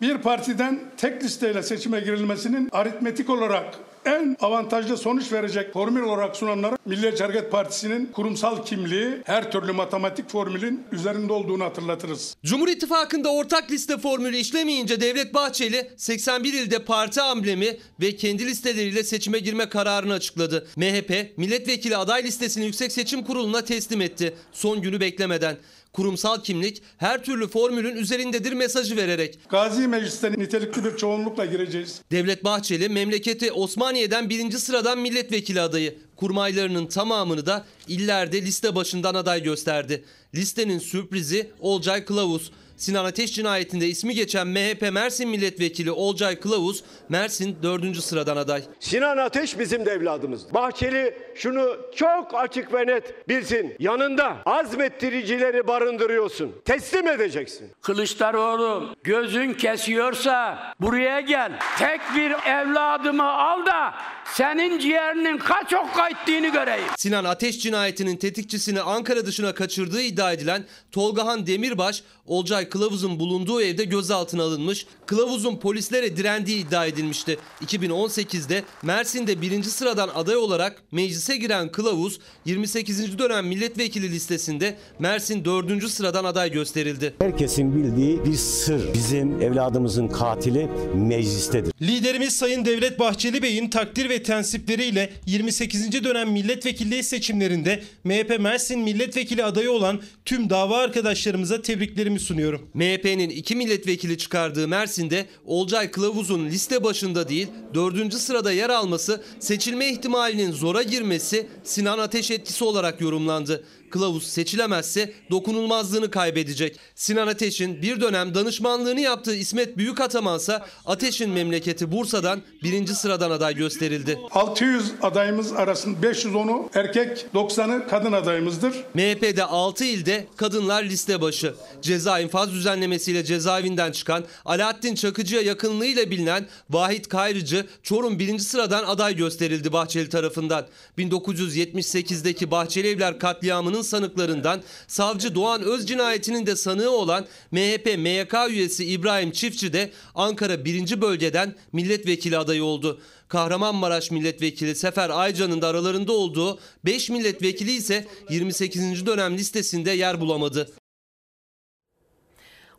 Speaker 26: Bir partiden tek listeyle seçime girilmesinin aritmetik olarak en avantajlı sonuç verecek formül olarak sunanlara Milliyetçi Hareket Partisi'nin kurumsal kimliği her türlü matematik formülün üzerinde olduğunu hatırlatırız.
Speaker 27: Cumhur İttifakı'nda ortak liste formülü işlemeyince Devlet Bahçeli 81 ilde parti amblemi ve kendi listeleriyle seçime girme kararını açıkladı. MHP milletvekili aday listesini Yüksek Seçim Kurulu'na teslim etti. Son günü beklemeden. Kurumsal kimlik her türlü formülün üzerindedir mesajı vererek.
Speaker 26: Gazi Meclis'te nitelikli bir çoğunlukla gireceğiz.
Speaker 27: Devlet Bahçeli memleketi Osmaniye'den birinci sıradan milletvekili adayı. Kurmaylarının tamamını da illerde liste başından aday gösterdi. Listenin sürprizi Olcay Kılavuz. Sinan Ateş cinayetinde ismi geçen MHP Mersin Milletvekili Olcay Kılavuz Mersin 4. sıradan aday.
Speaker 28: Sinan Ateş bizim de evladımız. Bahçeli şunu çok açık ve net bilsin. Yanında azmettiricileri barındırıyorsun. Teslim edeceksin.
Speaker 29: Kılıçdaroğlu gözün kesiyorsa buraya gel. Tek bir evladımı al da senin ciğerinin kaç okka ettiğini göreyim.
Speaker 27: Sinan Ateş cinayetinin tetikçisini Ankara dışına kaçırdığı iddia edilen Tolgahan Demirbaş, Olcay Kılavuz'un bulunduğu evde gözaltına alınmış. Kılavuz'un polislere direndiği iddia edilmişti. 2018'de Mersin'de birinci sıradan aday olarak meclise giren Kılavuz, 28. dönem milletvekili listesinde Mersin 4. sıradan aday gösterildi.
Speaker 30: Herkesin bildiği bir sır. Bizim evladımızın katili meclistedir.
Speaker 31: Liderimiz Sayın Devlet Bahçeli Bey'in takdir ve
Speaker 32: ve tensipleriyle 28. dönem milletvekilliği seçimlerinde MHP Mersin milletvekili adayı olan tüm dava arkadaşlarımıza tebriklerimi sunuyorum.
Speaker 27: MHP'nin iki milletvekili çıkardığı Mersin'de Olcay Kılavuz'un liste başında değil dördüncü sırada yer alması seçilme ihtimalinin zora girmesi Sinan Ateş etkisi olarak yorumlandı. Kılavuz seçilemezse dokunulmazlığını kaybedecek. Sinan Ateş'in bir dönem danışmanlığını yaptığı İsmet Büyükatamansa Ateş'in memleketi Bursa'dan birinci sıradan aday gösterildi.
Speaker 26: 600 adayımız arasında 510'u erkek, 90'ı kadın adayımızdır.
Speaker 27: MHP'de 6 ilde kadınlar liste başı. Ceza infaz düzenlemesiyle cezaevinden çıkan Alaaddin Çakıcı'ya yakınlığıyla bilinen Vahit Kayrıcı Çorum birinci sıradan aday gösterildi Bahçeli tarafından. 1978'deki Bahçeli Evler katliamının sanıklarından savcı Doğan Öz cinayetinin de sanığı olan MHP MYK üyesi İbrahim Çiftçi de Ankara 1. bölgeden milletvekili adayı oldu. Kahramanmaraş milletvekili Sefer Aycan'ın da aralarında olduğu 5 milletvekili ise 28. dönem listesinde yer bulamadı.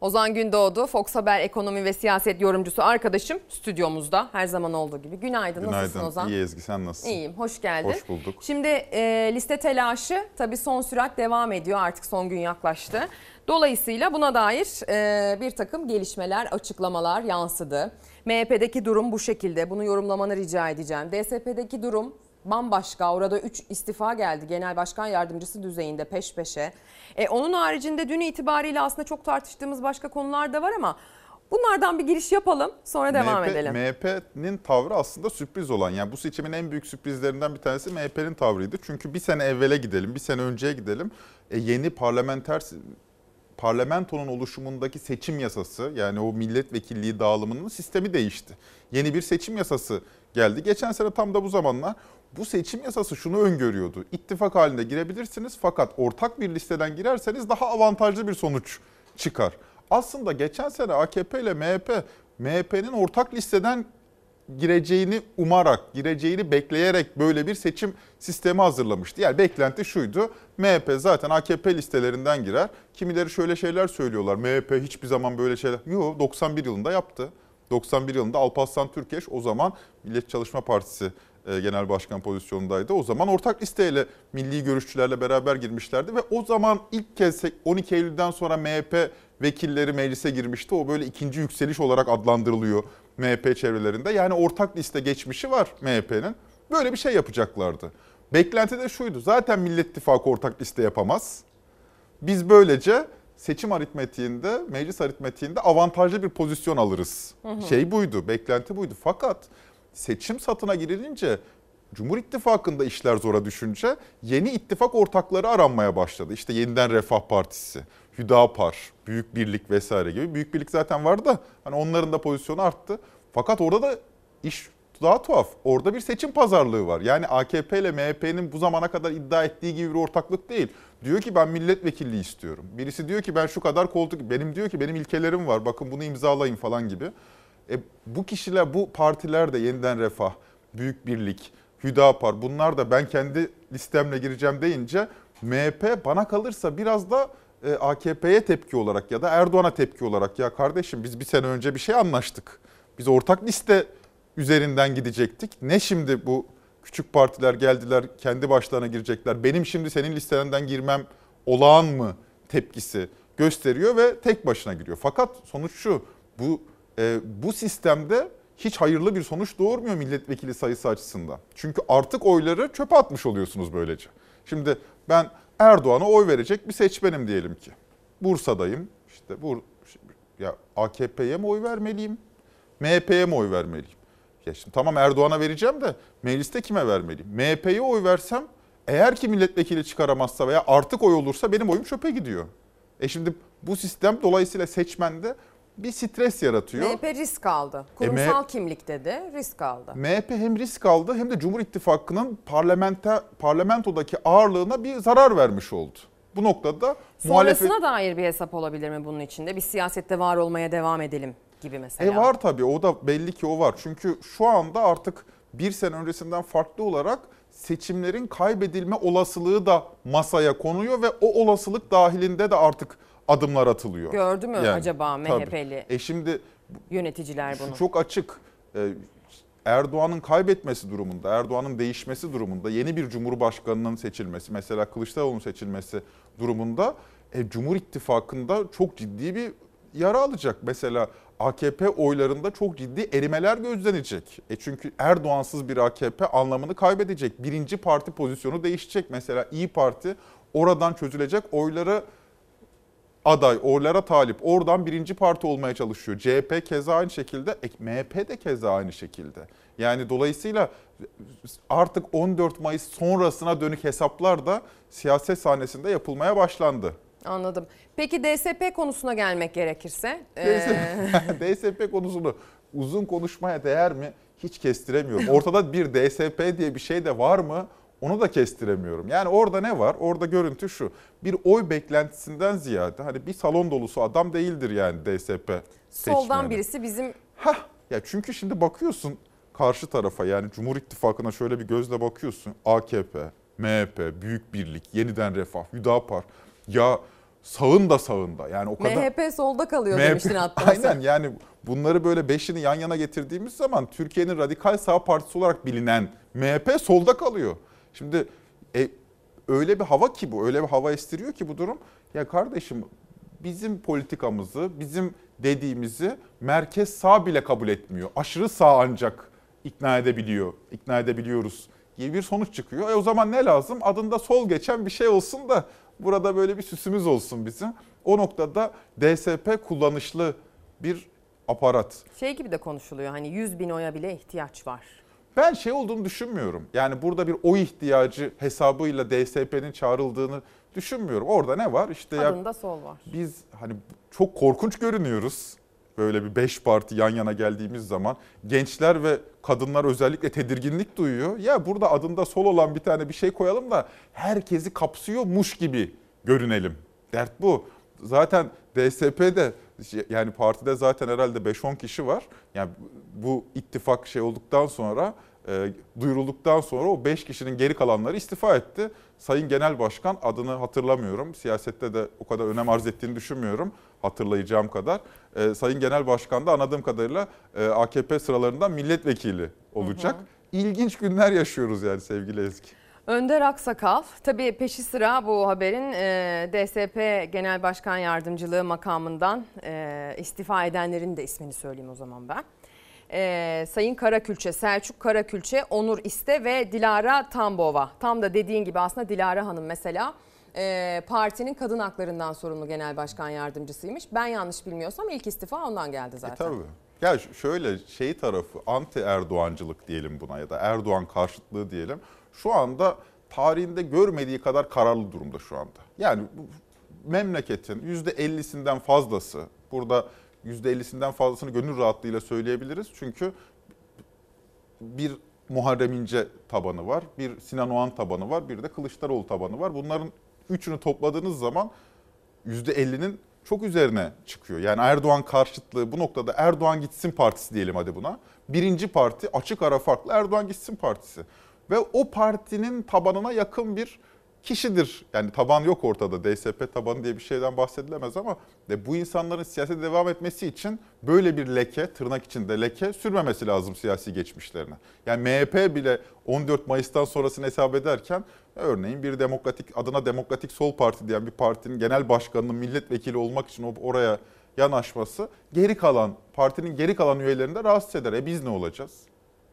Speaker 1: Ozan Gündoğdu, Fox Haber ekonomi ve siyaset yorumcusu arkadaşım stüdyomuzda her zaman olduğu gibi. Günaydın, nasılsın
Speaker 33: Günaydın.
Speaker 1: Ozan?
Speaker 33: İyi Ezgi sen nasılsın?
Speaker 1: İyiyim, hoş geldin.
Speaker 33: Hoş bulduk.
Speaker 1: Şimdi e, liste telaşı tabii son sürat devam ediyor artık son gün yaklaştı. Dolayısıyla buna dair e, bir takım gelişmeler, açıklamalar yansıdı. MHP'deki durum bu şekilde. Bunu yorumlamanı rica edeceğim. DSP'deki durum bambaşka. Orada 3 istifa geldi genel başkan yardımcısı düzeyinde peş peşe. E, onun haricinde dün itibariyle aslında çok tartıştığımız başka konular da var ama bunlardan bir giriş yapalım sonra devam
Speaker 33: MHP,
Speaker 1: edelim.
Speaker 33: MHP'nin tavrı aslında sürpriz olan. Yani bu seçimin en büyük sürprizlerinden bir tanesi MHP'nin tavrıydı. Çünkü bir sene evvele gidelim, bir sene önceye gidelim. E, yeni parlamenter parlamentonun oluşumundaki seçim yasası yani o milletvekilliği dağılımının sistemi değişti. Yeni bir seçim yasası geldi. Geçen sene tam da bu zamanlar bu seçim yasası şunu öngörüyordu. İttifak halinde girebilirsiniz fakat ortak bir listeden girerseniz daha avantajlı bir sonuç çıkar. Aslında geçen sene AKP ile MHP, MHP'nin ortak listeden gireceğini umarak, gireceğini bekleyerek böyle bir seçim sistemi hazırlamıştı. Yani beklenti şuydu. MHP zaten AKP listelerinden girer. Kimileri şöyle şeyler söylüyorlar. MHP hiçbir zaman böyle şeyler... Yok 91 yılında yaptı. 91 yılında Alparslan Türkeş o zaman Millet Çalışma Partisi genel başkan pozisyonundaydı. O zaman ortak listeyle milli görüşçülerle beraber girmişlerdi ve o zaman ilk kez 12 Eylül'den sonra MHP vekilleri meclise girmişti. O böyle ikinci yükseliş olarak adlandırılıyor MHP çevrelerinde. Yani ortak liste geçmişi var MHP'nin. Böyle bir şey yapacaklardı. Beklenti de şuydu. Zaten Millet İttifakı ortak liste yapamaz. Biz böylece seçim aritmetiğinde, meclis aritmetiğinde avantajlı bir pozisyon alırız.
Speaker 34: Hı hı.
Speaker 33: Şey buydu, beklenti buydu. Fakat seçim satına girilince Cumhur İttifakı'nda işler zora düşünce yeni ittifak ortakları aranmaya başladı. İşte yeniden Refah Partisi, Hüdapar, Büyük Birlik vesaire gibi. Büyük Birlik zaten vardı da hani onların da pozisyonu arttı. Fakat orada da iş daha tuhaf. Orada bir seçim pazarlığı var. Yani AKP ile MHP'nin bu zamana kadar iddia ettiği gibi bir ortaklık değil. Diyor ki ben milletvekilliği istiyorum. Birisi diyor ki ben şu kadar koltuk, benim diyor ki benim ilkelerim var. Bakın bunu imzalayın falan gibi. E, bu kişiler, bu partiler de yeniden Refah, Büyük Birlik, Hüdapar bunlar da ben kendi listemle gireceğim deyince MHP bana kalırsa biraz da e, AKP'ye tepki olarak ya da Erdoğan'a tepki olarak ya kardeşim biz bir sene önce bir şey anlaştık. Biz ortak liste üzerinden gidecektik. Ne şimdi bu küçük partiler geldiler kendi başlarına girecekler. Benim şimdi senin listenden girmem olağan mı tepkisi gösteriyor ve tek başına giriyor. Fakat sonuç şu bu e, bu sistemde hiç hayırlı bir sonuç doğurmuyor milletvekili sayısı açısından. Çünkü artık oyları çöpe atmış oluyorsunuz böylece. Şimdi ben Erdoğan'a oy verecek bir seçmenim diyelim ki. Bursa'dayım. İşte bu ya AKP'ye mi oy vermeliyim? MHP'ye mi oy vermeliyim? Ya şimdi tamam Erdoğan'a vereceğim de mecliste kime vermeliyim? MHP'ye oy versem eğer ki milletvekili çıkaramazsa veya artık oy olursa benim oyum çöpe gidiyor. E şimdi bu sistem dolayısıyla seçmende bir stres yaratıyor.
Speaker 1: MHP risk aldı. Kurumsal kimlikte de risk aldı.
Speaker 33: MHP hem risk aldı hem de Cumhur İttifakı'nın parlamento, parlamentodaki ağırlığına bir zarar vermiş oldu. Bu noktada
Speaker 1: Sonrasına
Speaker 33: muhalefet...
Speaker 1: dair bir hesap olabilir mi bunun içinde? Biz siyasette var olmaya devam edelim gibi mesela.
Speaker 33: E var tabii o da belli ki o var. Çünkü şu anda artık bir sene öncesinden farklı olarak seçimlerin kaybedilme olasılığı da masaya konuyor ve o olasılık dahilinde de artık adımlar atılıyor.
Speaker 1: Gördü mü
Speaker 33: Yani,
Speaker 1: acaba. MHP'li
Speaker 33: E şimdi
Speaker 1: yöneticiler bunu?
Speaker 33: çok açık. Ee, Erdoğan'ın kaybetmesi durumunda, Erdoğan'ın değişmesi durumunda, yeni bir cumhurbaşkanının seçilmesi, mesela Kılıçdaroğlu'nun seçilmesi durumunda e, Cumhur İttifakı'nda çok ciddi bir yara alacak. Mesela AKP oylarında çok ciddi erimeler gözlenecek. E çünkü Erdoğansız bir AKP anlamını kaybedecek. Birinci parti pozisyonu değişecek. Mesela İyi Parti oradan çözülecek oyları aday, oylara talip. Oradan birinci parti olmaya çalışıyor. CHP keza aynı şekilde, MHP de keza aynı şekilde. Yani dolayısıyla artık 14 Mayıs sonrasına dönük hesaplar da siyaset sahnesinde yapılmaya başlandı.
Speaker 1: Anladım. Peki DSP konusuna gelmek gerekirse. ee,
Speaker 33: DSP konusunu uzun konuşmaya değer mi? Hiç kestiremiyorum. Ortada bir DSP diye bir şey de var mı? Onu da kestiremiyorum. Yani orada ne var? Orada görüntü şu. Bir oy beklentisinden ziyade hani bir salon dolusu adam değildir yani DSP
Speaker 1: soldan
Speaker 33: seçmeni.
Speaker 1: birisi bizim
Speaker 33: Ya çünkü şimdi bakıyorsun karşı tarafa yani Cumhur İttifakı'na şöyle bir gözle bakıyorsun. AKP, MHP, Büyük Birlik, Yeniden Refah, Hüdapar. Ya sağın da sağında. Yani o kadar
Speaker 1: MHP solda kalıyor
Speaker 33: MHP
Speaker 1: demiştin hatta.
Speaker 33: Aynen
Speaker 1: sen.
Speaker 33: yani bunları böyle beşini yan yana getirdiğimiz zaman Türkiye'nin radikal sağ partisi olarak bilinen MHP solda kalıyor. Şimdi e, öyle bir hava ki bu, öyle bir hava estiriyor ki bu durum. Ya kardeşim bizim politikamızı, bizim dediğimizi merkez sağ bile kabul etmiyor. Aşırı sağ ancak ikna edebiliyor, ikna edebiliyoruz gibi bir sonuç çıkıyor. E o zaman ne lazım? Adında sol geçen bir şey olsun da burada böyle bir süsümüz olsun bizim. O noktada DSP kullanışlı bir aparat.
Speaker 1: Şey gibi de konuşuluyor hani 100 bin oya bile ihtiyaç var.
Speaker 33: Ben şey olduğunu düşünmüyorum. Yani burada bir oy ihtiyacı hesabıyla DSP'nin çağrıldığını düşünmüyorum. Orada ne var? İşte ya
Speaker 1: Adında sol var.
Speaker 33: biz hani çok korkunç görünüyoruz. Böyle bir beş parti yan yana geldiğimiz zaman gençler ve kadınlar özellikle tedirginlik duyuyor. Ya burada adında sol olan bir tane bir şey koyalım da herkesi kapsıyormuş gibi görünelim. Dert bu. Zaten DSP'de yani partide zaten herhalde 5-10 kişi var. Yani bu ittifak şey olduktan sonra e, duyurulduktan sonra o 5 kişinin geri kalanları istifa etti. Sayın Genel Başkan adını hatırlamıyorum. Siyasette de o kadar önem arz ettiğini düşünmüyorum hatırlayacağım kadar. E, Sayın Genel Başkan da anladığım kadarıyla e, AKP sıralarından milletvekili olacak. İlginç günler yaşıyoruz yani sevgili Ezgi.
Speaker 1: Önder Aksakal, tabii peşi sıra bu haberin e, DSP Genel Başkan Yardımcılığı makamından e, istifa edenlerin de ismini söyleyeyim o zaman ben. E, Sayın Karakülçe, Selçuk Karakülçe, Onur İste ve Dilara Tambova. Tam da dediğin gibi aslında Dilara Hanım mesela e, partinin kadın haklarından sorumlu genel başkan yardımcısıymış. Ben yanlış bilmiyorsam ilk istifa ondan geldi zaten.
Speaker 33: E tabii. Ya şöyle şey tarafı anti Erdoğancılık diyelim buna ya da Erdoğan karşıtlığı diyelim. Şu anda tarihinde görmediği kadar kararlı durumda şu anda. Yani memleketin %50'sinden fazlası burada %50'sinden fazlasını gönül rahatlığıyla söyleyebiliriz. Çünkü bir Muharrem İnce tabanı var, bir Sinan Oğan tabanı var, bir de Kılıçdaroğlu tabanı var. Bunların üçünü topladığınız zaman %50'nin çok üzerine çıkıyor. Yani Erdoğan karşıtlığı bu noktada Erdoğan gitsin partisi diyelim hadi buna. Birinci parti açık ara farklı Erdoğan gitsin partisi. Ve o partinin tabanına yakın bir kişidir. Yani taban yok ortada. DSP tabanı diye bir şeyden bahsedilemez ama de bu insanların siyasete devam etmesi için böyle bir leke, tırnak içinde leke sürmemesi lazım siyasi geçmişlerine. Yani MHP bile 14 Mayıs'tan sonrasını hesap ederken örneğin bir demokratik adına Demokratik Sol Parti diyen bir partinin genel başkanının milletvekili olmak için oraya yanaşması geri kalan partinin geri kalan üyelerini de rahatsız eder. E biz ne olacağız?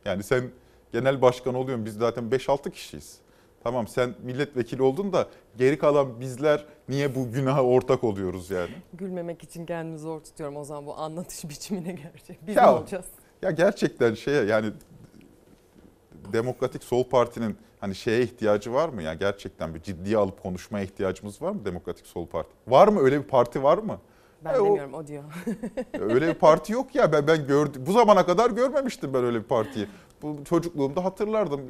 Speaker 33: Yani sen genel başkan oluyorsun biz zaten 5-6 kişiyiz. Tamam sen milletvekili oldun da geri kalan bizler niye bu günaha ortak oluyoruz yani?
Speaker 1: Gülmemek için kendimi zor tutuyorum o zaman bu anlatış biçimine gerçek. Biz
Speaker 33: Ya-
Speaker 1: ne olacağız?
Speaker 33: Ya gerçekten şeye yani Demokratik Sol Parti'nin hani şeye ihtiyacı var mı? Ya gerçekten bir ciddiye alıp konuşmaya ihtiyacımız var mı Demokratik Sol Parti? Var mı öyle bir parti var mı?
Speaker 1: Ben
Speaker 33: E, o-
Speaker 1: demiyorum o diyor.
Speaker 33: öyle bir parti yok ya ben ben gördüm. Bu zamana kadar görmemiştim ben öyle bir partiyi. Bu çocukluğumda hatırlardım.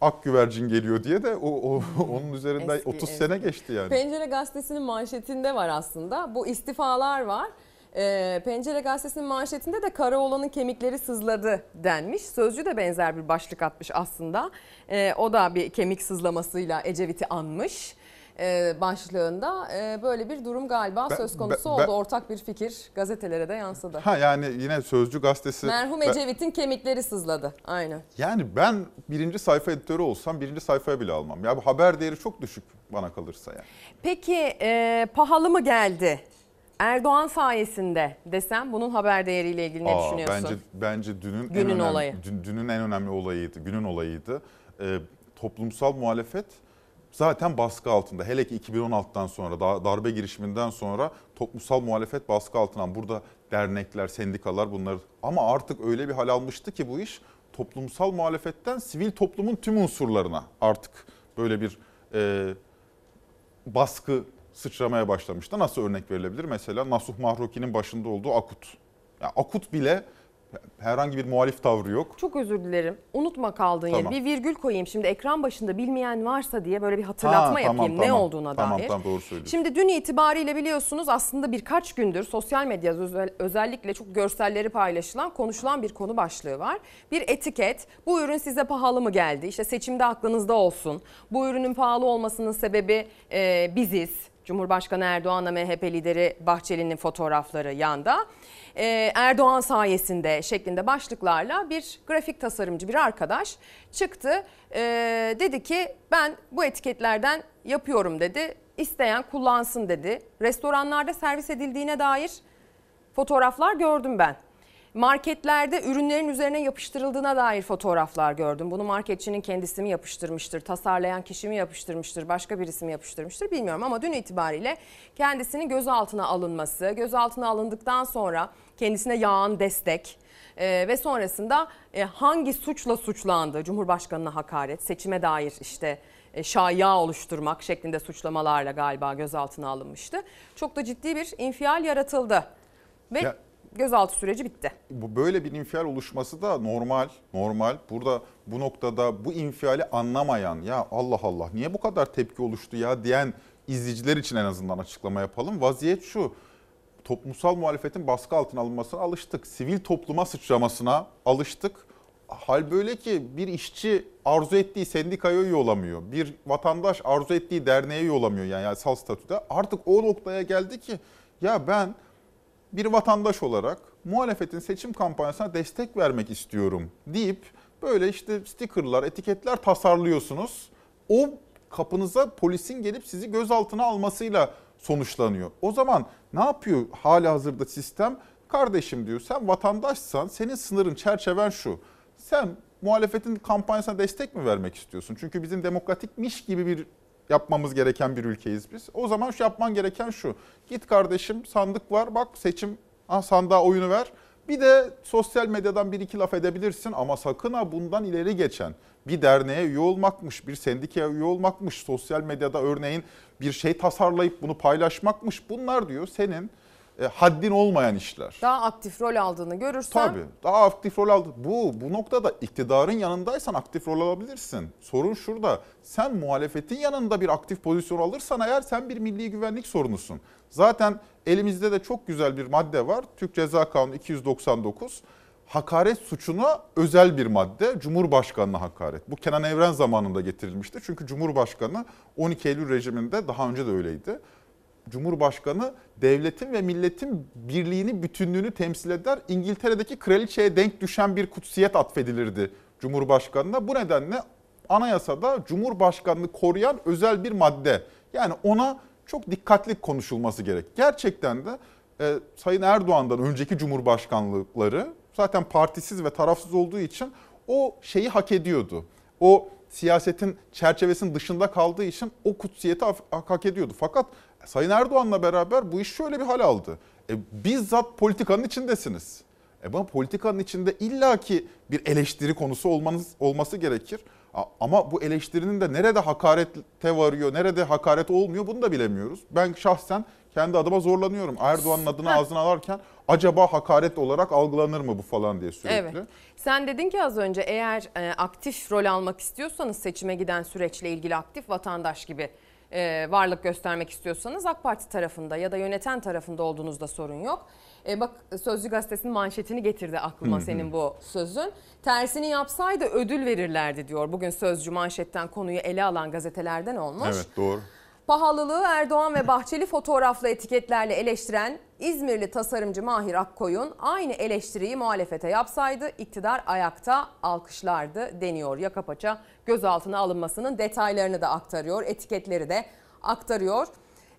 Speaker 33: Ak güvercin geliyor diye de o, o onun üzerinden
Speaker 1: Eski,
Speaker 33: 30
Speaker 1: eski.
Speaker 33: sene geçti yani.
Speaker 1: Pencere Gazetesi'nin manşetinde var aslında. Bu istifalar var. Ee, Pencere Gazetesi'nin manşetinde de Karaoğlan'ın kemikleri sızladı denmiş. Sözcü de benzer bir başlık atmış aslında. Ee, o da bir kemik sızlamasıyla Ecevit'i anmış. E, başlığında e, böyle bir durum galiba
Speaker 33: Ben-
Speaker 1: söz konusu
Speaker 33: ben-
Speaker 1: oldu.
Speaker 33: ben-
Speaker 1: Ortak bir fikir gazetelere de yansıdı.
Speaker 33: Ha yani yine Sözcü gazetesi.
Speaker 1: Merhum Ecevit'in kemikleri sızladı. Aynen.
Speaker 33: Yani ben birinci sayfa editörü olsam birinci sayfaya bile almam. Ya bu haber değeri çok düşük bana kalırsa yani.
Speaker 1: Peki e, pahalı mı geldi? Erdoğan sayesinde desem bunun haber değeriyle ilgili ne
Speaker 33: Aa,
Speaker 1: düşünüyorsun?
Speaker 33: Bence bence dünün
Speaker 1: Günün
Speaker 33: en önemli,
Speaker 1: olayı.
Speaker 33: dün- dünün en önemli olayıydı. Günün olayıydı. Ee, toplumsal muhalefet zaten baskı altında. Hele ki 2016'dan sonra da- darbe girişiminden sonra toplumsal muhalefet baskı altına. Burada dernekler, sendikalar bunlar ama artık öyle bir hal almıştı ki bu iş toplumsal muhalefetten sivil toplumun tüm unsurlarına artık böyle bir e, baskı sıçramaya başlamıştı. Nasıl örnek verilebilir? Mesela Nasuh Mahruki'nin başında olduğu Akut. Ya Akut bile herhangi bir muhalif tavrı yok.
Speaker 1: Çok özür dilerim. Unutma kaldığın
Speaker 33: Tamam.
Speaker 1: yeri. Bir virgül koyayım. Şimdi ekran başında bilmeyen varsa diye böyle bir hatırlatma
Speaker 33: Ha,
Speaker 1: yapayım
Speaker 33: tamam,
Speaker 1: ne
Speaker 33: tamam.
Speaker 1: olduğuna
Speaker 33: Tamam,
Speaker 1: dair.
Speaker 33: tamam, doğru söylüyorsun.
Speaker 1: Şimdi dün itibariyle biliyorsunuz aslında birkaç gündür sosyal medyada özel- özellikle çok görselleri paylaşılan, konuşulan bir konu başlığı var. Bir etiket. Bu ürün size pahalı mı geldi? İşte seçimde aklınızda olsun. Bu ürünün pahalı olmasının sebebi e, biziz. Cumhurbaşkanı Erdoğan'la MHP lideri Bahçeli'nin fotoğrafları yanda. Ee, Erdoğan sayesinde şeklinde başlıklarla bir grafik tasarımcı bir arkadaş çıktı. Ee, dedi ki ben bu etiketlerden yapıyorum dedi. İsteyen kullansın dedi. Restoranlarda servis edildiğine dair fotoğraflar gördüm ben. Marketlerde ürünlerin üzerine yapıştırıldığına dair fotoğraflar gördüm. Bunu marketçinin kendisi mi yapıştırmıştır, tasarlayan kişi mi yapıştırmıştır, başka birisi mi yapıştırmıştır bilmiyorum. Ama dün itibariyle kendisinin gözaltına alınması, gözaltına alındıktan sonra kendisine yağan destek e, ve sonrasında e, hangi suçla suçlandı, Cumhurbaşkanına hakaret, seçime dair işte e, şaya oluşturmak şeklinde suçlamalarla galiba gözaltına alınmıştı. Çok da ciddi bir infial yaratıldı ve
Speaker 33: Ya-
Speaker 1: gözaltı süreci bitti.
Speaker 33: Bu böyle bir infial oluşması da normal, normal. Burada bu noktada bu infiali anlamayan ya Allah Allah niye bu kadar tepki oluştu ya diyen izleyiciler için en azından açıklama yapalım. Vaziyet şu. Toplumsal muhalefetin baskı altına alınmasına alıştık. Sivil topluma sıçramasına alıştık. Hal böyle ki bir işçi arzu ettiği sendikaya üye. Bir vatandaş arzu ettiği derneğe üye yani yasal statüde. Artık o noktaya geldi ki ya ben bir vatandaş olarak muhalefetin seçim kampanyasına destek vermek istiyorum deyip böyle işte stickerlar, etiketler tasarlıyorsunuz. O kapınıza polisin gelip sizi gözaltına almasıyla sonuçlanıyor. O zaman ne yapıyor hala hazırda sistem? Kardeşim diyor sen vatandaşsan senin sınırın çerçeven şu. Sen muhalefetin kampanyasına destek mi vermek istiyorsun? Çünkü bizim demokratikmiş gibi bir yapmamız gereken bir ülkeyiz biz. O zaman şu yapman gereken şu. Git kardeşim sandık var bak seçim ha, sandığa oyunu ver. Bir de sosyal medyadan bir iki laf edebilirsin ama sakın ha bundan ileri geçen bir derneğe üye olmakmış, bir sendikaya üye olmakmış, sosyal medyada örneğin bir şey tasarlayıp bunu paylaşmakmış. Bunlar diyor senin e, haddin olmayan işler.
Speaker 1: Daha aktif rol aldığını görürsem
Speaker 33: Tabii. Daha aktif rol aldı. Bu bu noktada iktidarın yanındaysan aktif rol alabilirsin. Sorun şurada. Sen muhalefetin yanında bir aktif pozisyon alırsan eğer sen bir milli güvenlik sorunusun. Zaten elimizde de çok güzel bir madde var. Türk Ceza Kanunu 299. Hakaret suçuna özel bir madde. Cumhurbaşkanına hakaret. Bu Kenan Evren zamanında getirilmişti. Çünkü Cumhurbaşkanı 12 Eylül rejiminde daha önce de öyleydi. Cumhurbaşkanı devletin ve milletin birliğini, bütünlüğünü temsil eder. İngiltere'deki kraliçeye denk düşen bir kutsiyet atfedilirdi Cumhurbaşkanı'na. Bu nedenle anayasada Cumhurbaşkanlığı koruyan özel bir madde. Yani ona çok dikkatli konuşulması gerek. Gerçekten de e, Sayın Erdoğan'dan önceki cumhurbaşkanlıkları zaten partisiz ve tarafsız olduğu için o şeyi hak ediyordu. O siyasetin çerçevesinin dışında kaldığı için o kutsiyeti hak ediyordu. Fakat Sayın Erdoğan'la beraber bu iş şöyle bir hal aldı. E, bizzat politikanın içindesiniz. E, bu politikanın içinde illaki bir eleştiri konusu olmanız olması gerekir. Ama bu eleştirinin de nerede hakarete varıyor, nerede hakaret olmuyor bunu da bilemiyoruz. Ben şahsen kendi adıma zorlanıyorum. Erdoğan'ın adını ağzına alarken acaba hakaret olarak algılanır mı bu falan diye sürekli.
Speaker 1: Evet. Sen dedin ki az önce eğer e, aktif rol almak istiyorsanız seçime giden süreçle ilgili aktif vatandaş gibi e, varlık göstermek istiyorsanız AK Parti tarafında ya da yöneten tarafında olduğunuzda sorun yok. E, bak Sözcü Gazetesi'nin manşetini getirdi aklıma senin bu sözün. Tersini yapsaydı ödül verirlerdi diyor. Bugün Sözcü manşetten konuyu ele alan gazetelerden olmuş.
Speaker 33: Evet doğru.
Speaker 1: Pahalılığı Erdoğan ve Bahçeli fotoğraflı etiketlerle eleştiren İzmirli tasarımcı Mahir Akkoyun aynı eleştiriyi muhalefete yapsaydı iktidar ayakta alkışlardı deniyor. Yaka paça gözaltına alınmasının detaylarını da aktarıyor, etiketleri de aktarıyor.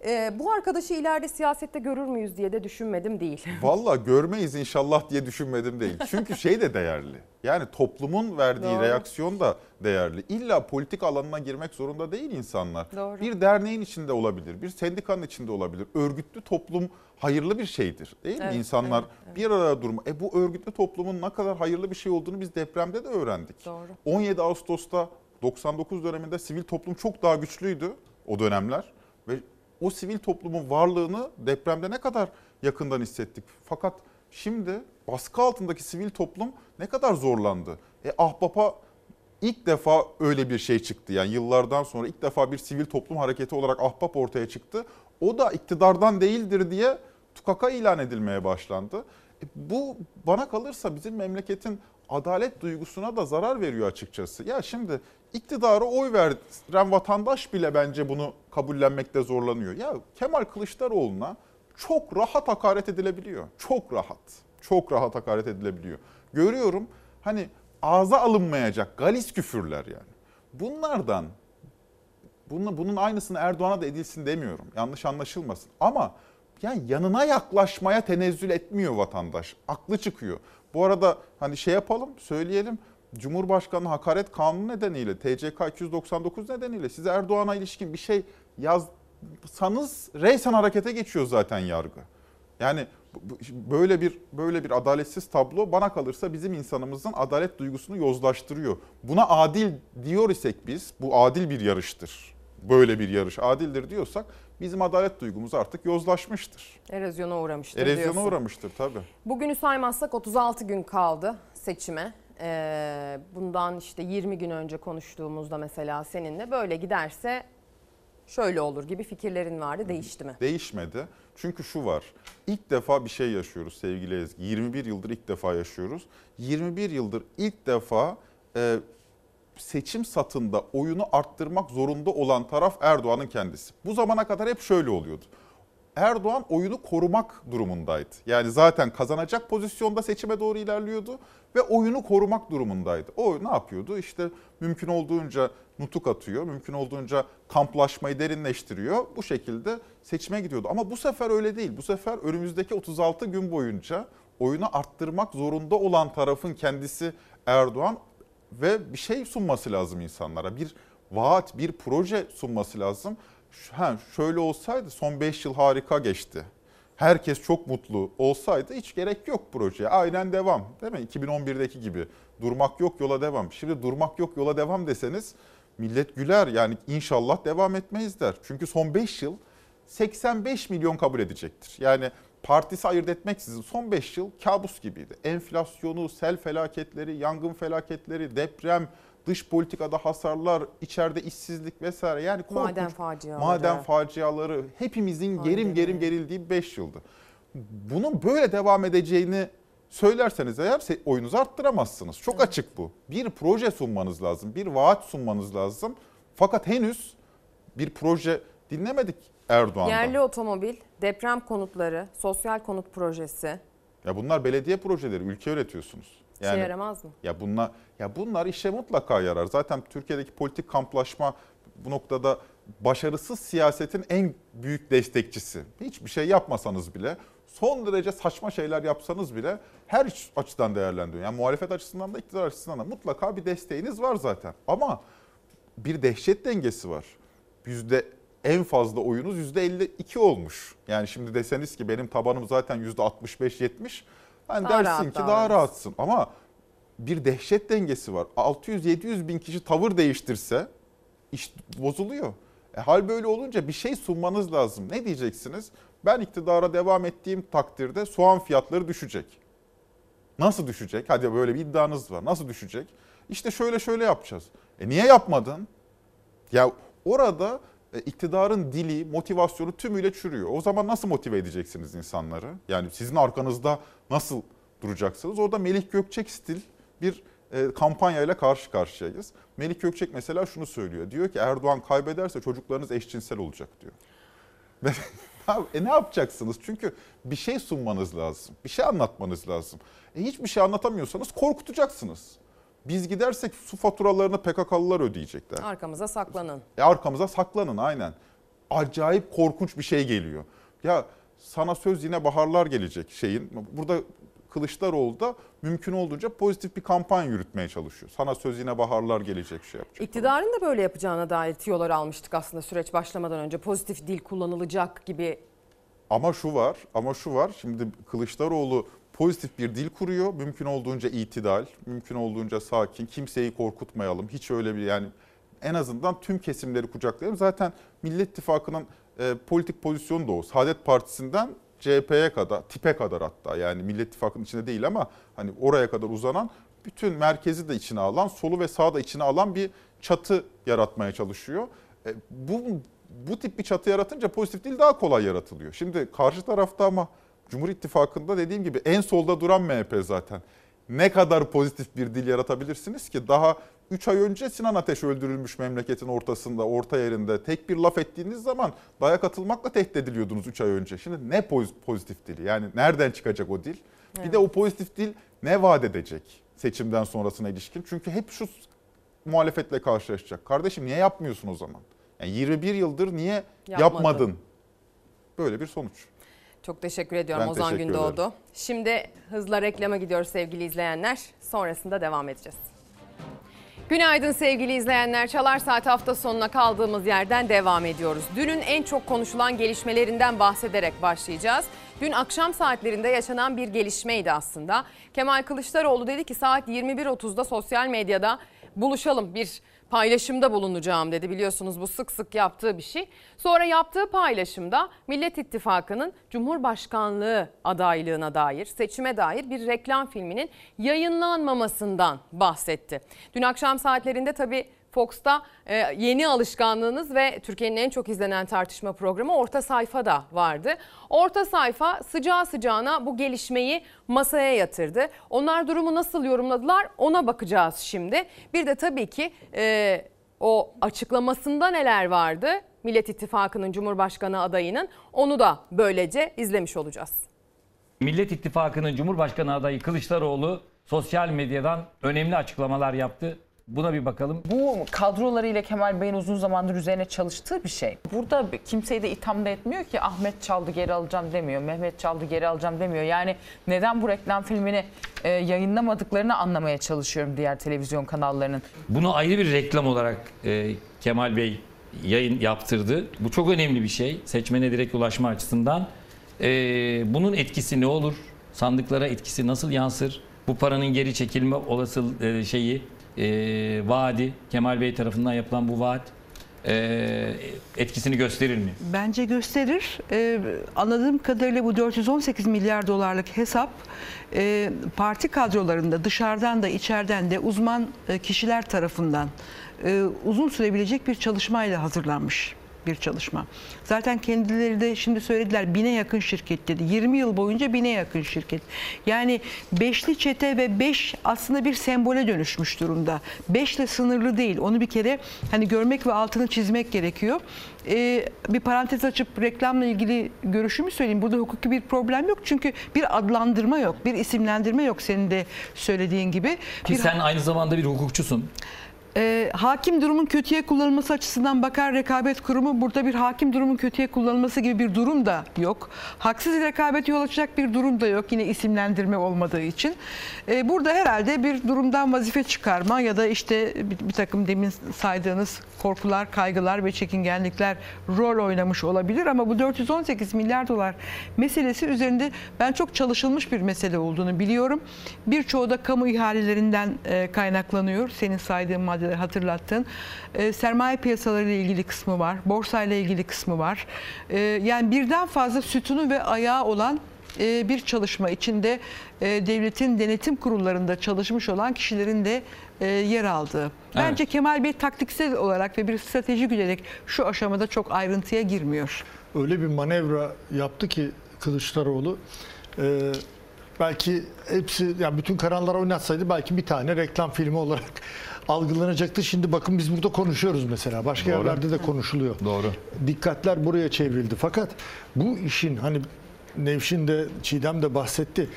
Speaker 1: Ee, bu arkadaşı ileride siyasette görür müyüz diye de düşünmedim değil.
Speaker 33: Valla görmeyiz inşallah diye düşünmedim değil. Çünkü şey de değerli. Yani toplumun verdiği
Speaker 1: Doğru.
Speaker 33: reaksiyon da değerli. İlla politik alanına girmek zorunda değil insanlar.
Speaker 1: Doğru.
Speaker 33: Bir derneğin içinde olabilir, bir sendikanın içinde olabilir. Örgütlü toplum hayırlı bir şeydir değil mi?
Speaker 1: Evet,
Speaker 33: İnsanlar
Speaker 1: evet, evet.
Speaker 33: bir arada durma. E bu örgütlü toplumun ne kadar hayırlı bir şey olduğunu biz depremde de öğrendik.
Speaker 1: Doğru.
Speaker 33: 17 Ağustos'ta 99 döneminde sivil toplum çok daha güçlüydü o dönemler ve o sivil toplumun varlığını depremde ne kadar yakından hissettik. Fakat şimdi baskı altındaki sivil toplum ne kadar zorlandı. E Ahbap'a ilk defa öyle bir şey çıktı. Yani yıllardan sonra ilk defa bir sivil toplum hareketi olarak Ahbap ortaya çıktı. O da iktidardan değildir diye tukaka ilan edilmeye başlandı. E bu bana kalırsa bizim memleketin adalet duygusuna da zarar veriyor açıkçası. Ya şimdi iktidara oy veren vatandaş bile bence bunu kabullenmekte zorlanıyor. Ya Kemal Kılıçdaroğlu'na çok rahat hakaret edilebiliyor. Çok rahat. Çok rahat hakaret edilebiliyor. Görüyorum hani ağza alınmayacak galis küfürler yani. Bunlardan bunun, bunun aynısını Erdoğan'a da edilsin demiyorum. Yanlış anlaşılmasın. Ama yani yanına yaklaşmaya tenezzül etmiyor vatandaş. Aklı çıkıyor. Bu arada hani şey yapalım, söyleyelim. Cumhurbaşkanı hakaret kanunu nedeniyle, TCK 299 nedeniyle size Erdoğan'a ilişkin bir şey yazsanız reysen harekete geçiyor zaten yargı. Yani böyle bir böyle bir adaletsiz tablo bana kalırsa bizim insanımızın adalet duygusunu yozlaştırıyor. Buna adil diyor isek biz, bu adil bir yarıştır. Böyle bir yarış adildir diyorsak bizim adalet duygumuz artık yozlaşmıştır.
Speaker 1: Erozyona uğramıştır
Speaker 33: Erozyona
Speaker 1: diyorsun.
Speaker 33: uğramıştır tabii.
Speaker 1: Bugünü saymazsak 36 gün kaldı seçime. Ee, bundan işte 20 gün önce konuştuğumuzda mesela seninle böyle giderse şöyle olur gibi fikirlerin vardı. Değişti mi?
Speaker 33: Değişmedi. Çünkü şu var. İlk defa bir şey yaşıyoruz sevgili Ezgi. 21 yıldır ilk defa yaşıyoruz. 21 yıldır ilk defa e, seçim satında oyunu arttırmak zorunda olan taraf Erdoğan'ın kendisi. Bu zamana kadar hep şöyle oluyordu. Erdoğan oyunu korumak durumundaydı. Yani zaten kazanacak pozisyonda seçime doğru ilerliyordu ve oyunu korumak durumundaydı. O ne yapıyordu? İşte mümkün olduğunca nutuk atıyor, mümkün olduğunca kamplaşmayı derinleştiriyor. Bu şekilde seçime gidiyordu. Ama bu sefer öyle değil. Bu sefer önümüzdeki 36 gün boyunca oyunu arttırmak zorunda olan tarafın kendisi Erdoğan ve bir şey sunması lazım insanlara. Bir vaat, bir proje sunması lazım. Ha, şöyle olsaydı son 5 yıl harika geçti. Herkes çok mutlu olsaydı hiç gerek yok projeye. Aynen devam. Değil mi? 2011'deki gibi. Durmak yok yola devam. Şimdi durmak yok yola devam deseniz millet güler. Yani inşallah devam etmeyiz der. Çünkü son 5 yıl 85 milyon kabul edecektir. Yani partisi ayırt etmeksizin son 5 yıl kabus gibiydi. Enflasyonu, sel felaketleri, yangın felaketleri, deprem, dış politikada hasarlar, içeride işsizlik vesaire. Yani korkunç.
Speaker 1: Maden faciaları.
Speaker 33: Maden faciaları hepimizin gerim
Speaker 1: Pandemi.
Speaker 33: gerim gerildiği 5 yıldı. Bunun böyle devam edeceğini söylerseniz eğer oyunuzu arttıramazsınız. Çok açık bu. Bir proje sunmanız lazım, bir vaat sunmanız lazım. Fakat henüz bir proje dinlemedik Erdoğan'dan.
Speaker 1: Yerli otomobil, deprem konutları, sosyal konut projesi.
Speaker 33: Ya bunlar belediye projeleri, ülke yönetiyorsunuz.
Speaker 1: İşe yaramaz mı?
Speaker 33: Ya bunlar ya bunlar işe mutlaka yarar. Zaten Türkiye'deki politik kamplaşma bu noktada başarısız siyasetin en büyük destekçisi. Hiçbir şey yapmasanız bile, son derece saçma şeyler yapsanız bile her açıdan değerlendiriyor. Yani muhalefet açısından da iktidar açısından da mutlaka bir desteğiniz var zaten. Ama bir dehşet dengesi var. Yüzde en fazla oyunuz yüzde 52 olmuş. Yani şimdi deseniz ki benim tabanım zaten yüzde 65-70. Hani
Speaker 1: Daha
Speaker 33: dersin
Speaker 1: rahat
Speaker 33: ki daha rahatsın. Ama bir dehşet dengesi var. 600-700 bin kişi tavır değiştirse iş bozuluyor. E, hal böyle olunca bir şey sunmanız lazım. Ne diyeceksiniz? Ben iktidara devam ettiğim takdirde soğan fiyatları düşecek. Nasıl düşecek? Hadi böyle bir iddianız var. Nasıl düşecek? İşte şöyle şöyle yapacağız. E niye yapmadın? Ya orada e, iktidarın dili, motivasyonu tümüyle çürüyor. O zaman nasıl motive edeceksiniz insanları? Yani sizin arkanızda nasıl duracaksınız? Orada Melih Gökçek stil bir e, kampanyayla karşı karşıyayız. Melik Gökçek mesela şunu söylüyor. Diyor ki Erdoğan kaybederse çocuklarınız eşcinsel olacak diyor. E ne yapacaksınız? Çünkü bir şey sunmanız lazım. Bir şey anlatmanız lazım. E hiçbir şey anlatamıyorsanız korkutacaksınız. Biz gidersek su faturalarını PKK'lılar ödeyecekler.
Speaker 1: Arkamıza saklanın.
Speaker 33: E arkamıza saklanın aynen. Acayip korkunç bir şey geliyor. Ya sana söz yine baharlar gelecek şeyin. Burada Kılıçdaroğlu da mümkün olduğunca pozitif bir kampanya yürütmeye çalışıyor. Sana söz yine baharlar gelecek şey yapacak.
Speaker 1: İktidarın da böyle yapacağına dair tiyolar almıştık aslında süreç başlamadan önce. Pozitif dil kullanılacak gibi.
Speaker 33: Ama şu var, ama şu var. Şimdi Kılıçdaroğlu pozitif bir dil kuruyor. Mümkün olduğunca itidal, mümkün olduğunca sakin, kimseyi korkutmayalım. Hiç öyle bir yani en azından tüm kesimleri kucaklayalım. Zaten Millet İttifakı'nın e, politik pozisyonu da o. Saadet Partisi'nden CHP'ye kadar, tipe kadar hatta yani Millet İttifakı'nın içinde değil ama hani oraya kadar uzanan bütün merkezi de içine alan, solu ve sağı da içine alan bir çatı yaratmaya çalışıyor. E, bu bu tip bir çatı yaratınca pozitif değil daha kolay yaratılıyor. Şimdi karşı tarafta ama Cumhur İttifakı'nda dediğim gibi en solda duran MHP zaten. Ne kadar pozitif bir dil yaratabilirsiniz ki daha 3 ay önce Sinan Ateş öldürülmüş memleketin ortasında, orta yerinde. Tek bir laf ettiğiniz zaman dayak atılmakla tehdit ediliyordunuz 3 ay önce. Şimdi ne pozitif dili? Yani nereden çıkacak o dil? Evet. Bir de o pozitif dil ne vaat edecek seçimden sonrasına ilişkin? Çünkü hep şu muhalefetle karşılaşacak. Kardeşim niye yapmıyorsun o zaman? Yani 21 yıldır niye Yapmadım. yapmadın? Böyle bir sonuç.
Speaker 1: Çok teşekkür ediyorum
Speaker 33: ben
Speaker 1: Ozan
Speaker 33: teşekkür
Speaker 1: Gündoğdu.
Speaker 33: Ederim.
Speaker 1: Şimdi hızla reklama gidiyoruz sevgili izleyenler. Sonrasında devam edeceğiz. Günaydın sevgili izleyenler. Çalar Saat hafta sonuna kaldığımız yerden devam ediyoruz. Dünün en çok konuşulan gelişmelerinden bahsederek başlayacağız. Dün akşam saatlerinde yaşanan bir gelişmeydi aslında. Kemal Kılıçdaroğlu dedi ki saat 21.30'da sosyal medyada buluşalım bir paylaşımda bulunacağım dedi. Biliyorsunuz bu sık sık yaptığı bir şey. Sonra yaptığı paylaşımda Millet İttifakı'nın Cumhurbaşkanlığı adaylığına dair, seçime dair bir reklam filminin yayınlanmamasından bahsetti. Dün akşam saatlerinde tabii Fox'ta e, yeni alışkanlığınız ve Türkiye'nin en çok izlenen tartışma programı Orta Sayfa da vardı. Orta Sayfa sıcağı sıcağına bu gelişmeyi masaya yatırdı. Onlar durumu nasıl yorumladılar ona bakacağız şimdi. Bir de tabii ki e, o açıklamasında neler vardı Millet İttifakı'nın Cumhurbaşkanı adayının onu da böylece izlemiş olacağız.
Speaker 35: Millet İttifakı'nın Cumhurbaşkanı adayı Kılıçdaroğlu sosyal medyadan önemli açıklamalar yaptı. Buna bir bakalım.
Speaker 34: Bu kadrolarıyla Kemal Bey'in uzun zamandır üzerine çalıştığı bir şey. Burada kimseyi de itham da etmiyor ki Ahmet çaldı geri alacağım demiyor. Mehmet çaldı geri alacağım demiyor. Yani neden bu reklam filmini e, yayınlamadıklarını anlamaya çalışıyorum diğer televizyon kanallarının.
Speaker 35: Bunu ayrı bir reklam olarak e, Kemal Bey yayın yaptırdı. Bu çok önemli bir şey. Seçmene direkt ulaşma açısından. E, bunun etkisi ne olur? Sandıklara etkisi nasıl yansır? Bu paranın geri çekilme olası e, şeyi e, vaadi, Kemal Bey tarafından yapılan bu vaat e, etkisini gösterir mi?
Speaker 36: Bence gösterir. E, anladığım kadarıyla bu 418 milyar dolarlık hesap e, parti kadrolarında dışarıdan da içeriden de uzman e, kişiler tarafından e, uzun sürebilecek bir çalışmayla hazırlanmış bir çalışma. Zaten kendileri de şimdi söylediler bine yakın şirket dedi. 20 yıl boyunca bine yakın şirket. Yani beşli çete ve beş aslında bir sembole dönüşmüş durumda. Beşle sınırlı değil. Onu bir kere hani görmek ve altını çizmek gerekiyor. Ee, bir parantez açıp reklamla ilgili görüşümü söyleyeyim. Burada hukuki bir problem yok. Çünkü bir adlandırma yok. Bir isimlendirme yok senin de söylediğin gibi.
Speaker 35: Ki
Speaker 36: bir...
Speaker 35: sen aynı zamanda bir hukukçusun
Speaker 36: e, hakim durumun kötüye kullanılması açısından bakar rekabet kurumu burada bir hakim durumun kötüye kullanılması gibi bir durum da yok. Haksız rekabet yol açacak bir durum da yok yine isimlendirme olmadığı için. E, burada herhalde bir durumdan vazife çıkarma ya da işte bir, bir takım demin saydığınız korkular, kaygılar ve çekingenlikler rol oynamış olabilir ama bu 418 milyar dolar meselesi üzerinde ben çok çalışılmış bir mesele olduğunu biliyorum. Birçoğu da kamu ihalelerinden e, kaynaklanıyor. Senin saydığın madde maddeleri hatırlattın. E, sermaye piyasaları ile ilgili kısmı var. Borsa ile ilgili kısmı var. E, yani birden fazla sütunu ve ayağı olan e, bir çalışma içinde e, devletin denetim kurullarında çalışmış olan kişilerin de e, yer aldığı. Bence evet. Kemal Bey taktiksel olarak ve bir strateji güderek şu aşamada çok ayrıntıya girmiyor.
Speaker 37: Öyle bir manevra yaptı ki Kılıçdaroğlu belki hepsi yani bütün kanallar oynatsaydı belki bir tane reklam filmi olarak algılanacaktı. Şimdi bakın biz burada konuşuyoruz mesela. Başka
Speaker 33: Doğru.
Speaker 37: yerlerde de konuşuluyor.
Speaker 33: Doğru.
Speaker 37: Dikkatler buraya çevrildi. Fakat bu işin hani Nevşin de Çiğdem de bahsetti.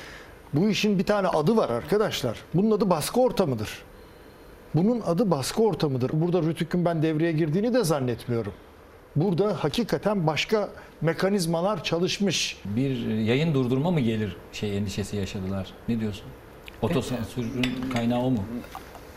Speaker 37: Bu işin bir tane adı var arkadaşlar. Bunun adı baskı ortamıdır. Bunun adı baskı ortamıdır. Burada Rütük'ün ben devreye girdiğini de zannetmiyorum. Burada hakikaten başka mekanizmalar çalışmış.
Speaker 35: Bir yayın durdurma mı gelir şey endişesi yaşadılar? Ne diyorsun? Otosansürün kaynağı o mu?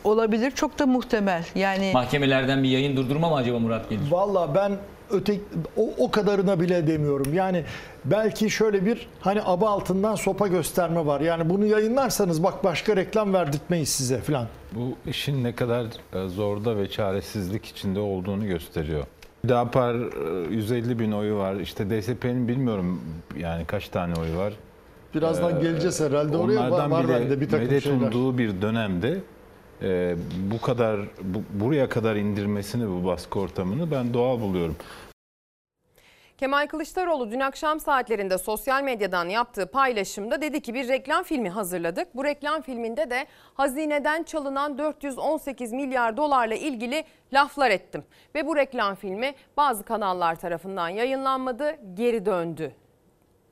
Speaker 36: Olabilir çok da muhtemel. Yani
Speaker 35: Mahkemelerden bir yayın durdurma mı acaba Murat gelir?
Speaker 37: Valla ben öte o, o kadarına bile demiyorum. Yani belki şöyle bir hani aba altından sopa gösterme var. Yani bunu yayınlarsanız bak başka reklam verdirtmeyiz size falan.
Speaker 38: Bu işin ne kadar e, zorda ve çaresizlik içinde olduğunu gösteriyor. Hüdapar e, 150 bin oyu var. İşte DSP'nin bilmiyorum yani kaç tane oyu var.
Speaker 37: Birazdan geleceğiz herhalde oraya. Var-
Speaker 38: Onlardan
Speaker 37: var
Speaker 38: bile
Speaker 37: bende bir takım
Speaker 38: medet
Speaker 37: şeyler.
Speaker 38: umduğu bir dönemde e, bu kadar bu- buraya kadar indirmesini bu baskı ortamını ben doğal buluyorum.
Speaker 1: Kemal Kılıçdaroğlu dün akşam saatlerinde sosyal medyadan yaptığı paylaşımda dedi ki bir reklam filmi hazırladık. Bu reklam filminde de hazineden çalınan 418 milyar dolarla ilgili laflar ettim. Ve bu reklam filmi bazı kanallar tarafından yayınlanmadı, geri döndü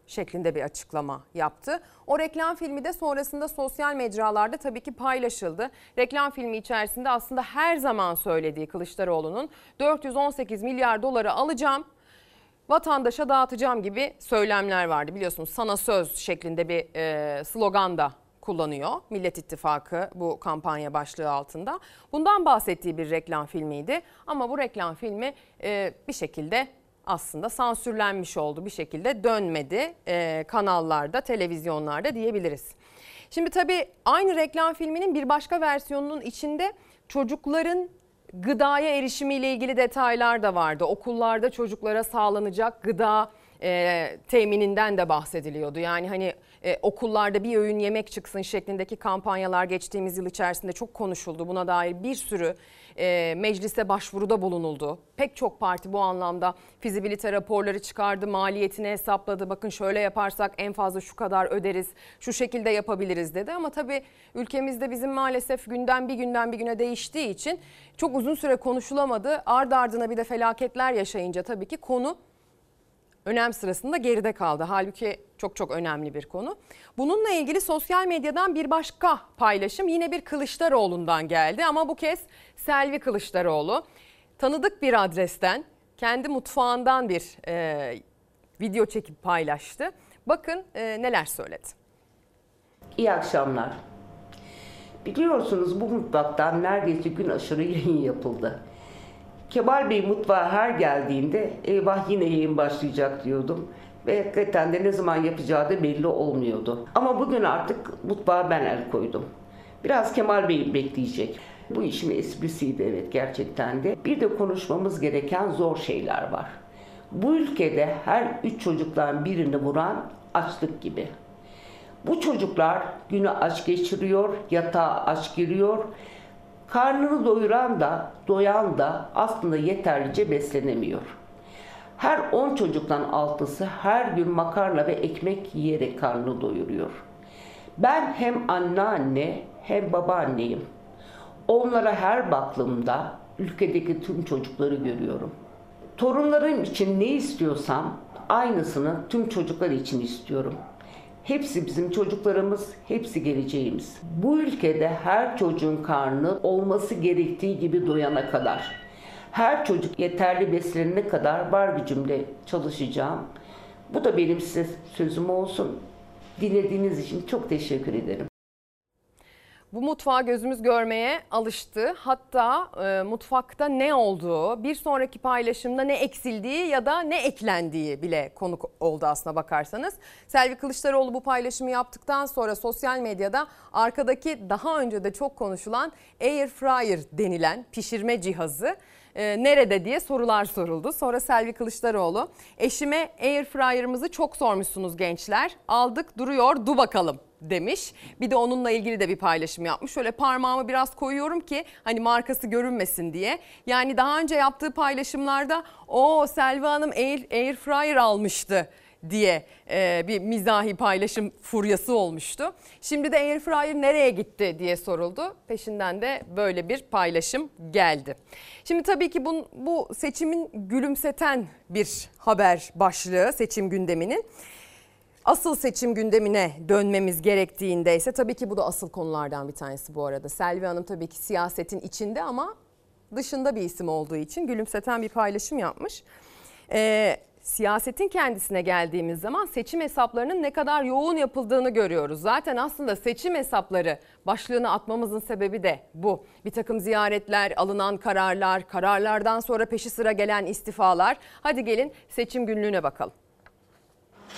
Speaker 1: şeklinde bir açıklama yaptı. O reklam filmi de sonrasında sosyal mecralarda tabii ki paylaşıldı. Reklam filmi içerisinde aslında her zaman söylediği Kılıçdaroğlu'nun 418 milyar doları alacağım vatandaşa dağıtacağım gibi söylemler vardı. Biliyorsunuz sana söz şeklinde bir e, slogan da kullanıyor Millet İttifakı bu kampanya başlığı altında. Bundan bahsettiği bir reklam filmiydi ama bu reklam filmi e, bir şekilde aslında sansürlenmiş oldu. Bir şekilde dönmedi e, kanallarda, televizyonlarda diyebiliriz. Şimdi tabii aynı reklam filminin bir başka versiyonunun içinde çocukların gıdaya erişimiyle ilgili detaylar da vardı. Okullarda çocuklara sağlanacak gıda e, temininden de bahsediliyordu. Yani hani e, okullarda bir öğün yemek çıksın şeklindeki kampanyalar geçtiğimiz yıl içerisinde çok konuşuldu. Buna dair bir sürü e, meclise başvuruda bulunuldu. Pek çok parti bu anlamda fizibilite raporları çıkardı, maliyetini hesapladı. Bakın şöyle yaparsak en fazla şu kadar öderiz, şu şekilde yapabiliriz dedi. Ama tabii ülkemizde bizim maalesef günden bir günden bir güne değiştiği için çok uzun süre konuşulamadı. Ardı ardına bir de felaketler yaşayınca tabii ki konu önem sırasında geride kaldı. Halbuki çok çok önemli bir konu. Bununla ilgili sosyal medyadan bir başka paylaşım yine bir Kılıçdaroğlu'ndan geldi ama bu kez Selvi Kılıçdaroğlu tanıdık bir adresten kendi mutfağından bir e, video çekip paylaştı. Bakın e, neler söyledi.
Speaker 39: İyi akşamlar. Biliyorsunuz bu mutfaktan neredeyse gün aşırı yayın yapıldı. Kemal Bey mutfağa her geldiğinde eyvah yine yayın başlayacak diyordum. Ve hakikaten de ne zaman yapacağı da belli olmuyordu. Ama bugün artık mutfağa ben el koydum. Biraz Kemal Bey bekleyecek. Bu işin esprisiydi evet gerçekten de. Bir de konuşmamız gereken zor şeyler var. Bu ülkede her üç çocuktan birini vuran açlık gibi. Bu çocuklar günü aç geçiriyor, yatağa aç giriyor. Karnını doyuran da, doyan da aslında yeterlice beslenemiyor. Her 10 çocuktan altısı her gün makarna ve ekmek yiyerek karnını doyuruyor. Ben hem anneanne hem babaanneyim. Onlara her baktığımda ülkedeki tüm çocukları görüyorum. Torunlarım için ne istiyorsam aynısını tüm çocuklar için istiyorum. Hepsi bizim çocuklarımız, hepsi geleceğimiz. Bu ülkede her çocuğun karnı olması gerektiği gibi doyana kadar, her çocuk yeterli beslenene kadar var gücümle çalışacağım. Bu da benim size sözüm olsun. Dinlediğiniz için çok teşekkür ederim.
Speaker 1: Bu mutfağı gözümüz görmeye alıştı. Hatta e, mutfakta ne olduğu, bir sonraki paylaşımda ne eksildiği ya da ne eklendiği bile konuk oldu aslına bakarsanız. Selvi Kılıçdaroğlu bu paylaşımı yaptıktan sonra sosyal medyada arkadaki daha önce de çok konuşulan air fryer denilen pişirme cihazı e, nerede diye sorular soruldu. Sonra Selvi Kılıçdaroğlu eşime air fryer'ımızı çok sormuşsunuz gençler. Aldık duruyor du bakalım demiş. Bir de onunla ilgili de bir paylaşım yapmış. Şöyle parmağımı biraz koyuyorum ki hani markası görünmesin diye. Yani daha önce yaptığı paylaşımlarda o Selvi Hanım air, air fryer almıştı diye e, bir mizahi paylaşım furyası olmuştu. Şimdi de Airfryer nereye gitti diye soruldu. Peşinden de böyle bir paylaşım geldi. Şimdi tabii ki bu, bu seçimin gülümseten bir haber başlığı seçim gündeminin. Asıl seçim gündemine dönmemiz gerektiğinde ise tabii ki bu da asıl konulardan bir tanesi bu arada. Selvi Hanım tabii ki siyasetin içinde ama dışında bir isim olduğu için gülümseten bir paylaşım yapmış. Ee, siyasetin kendisine geldiğimiz zaman seçim hesaplarının ne kadar yoğun yapıldığını görüyoruz. Zaten aslında seçim hesapları başlığını atmamızın sebebi de bu. Bir takım ziyaretler, alınan kararlar, kararlardan sonra peşi sıra gelen istifalar. Hadi gelin seçim günlüğüne bakalım.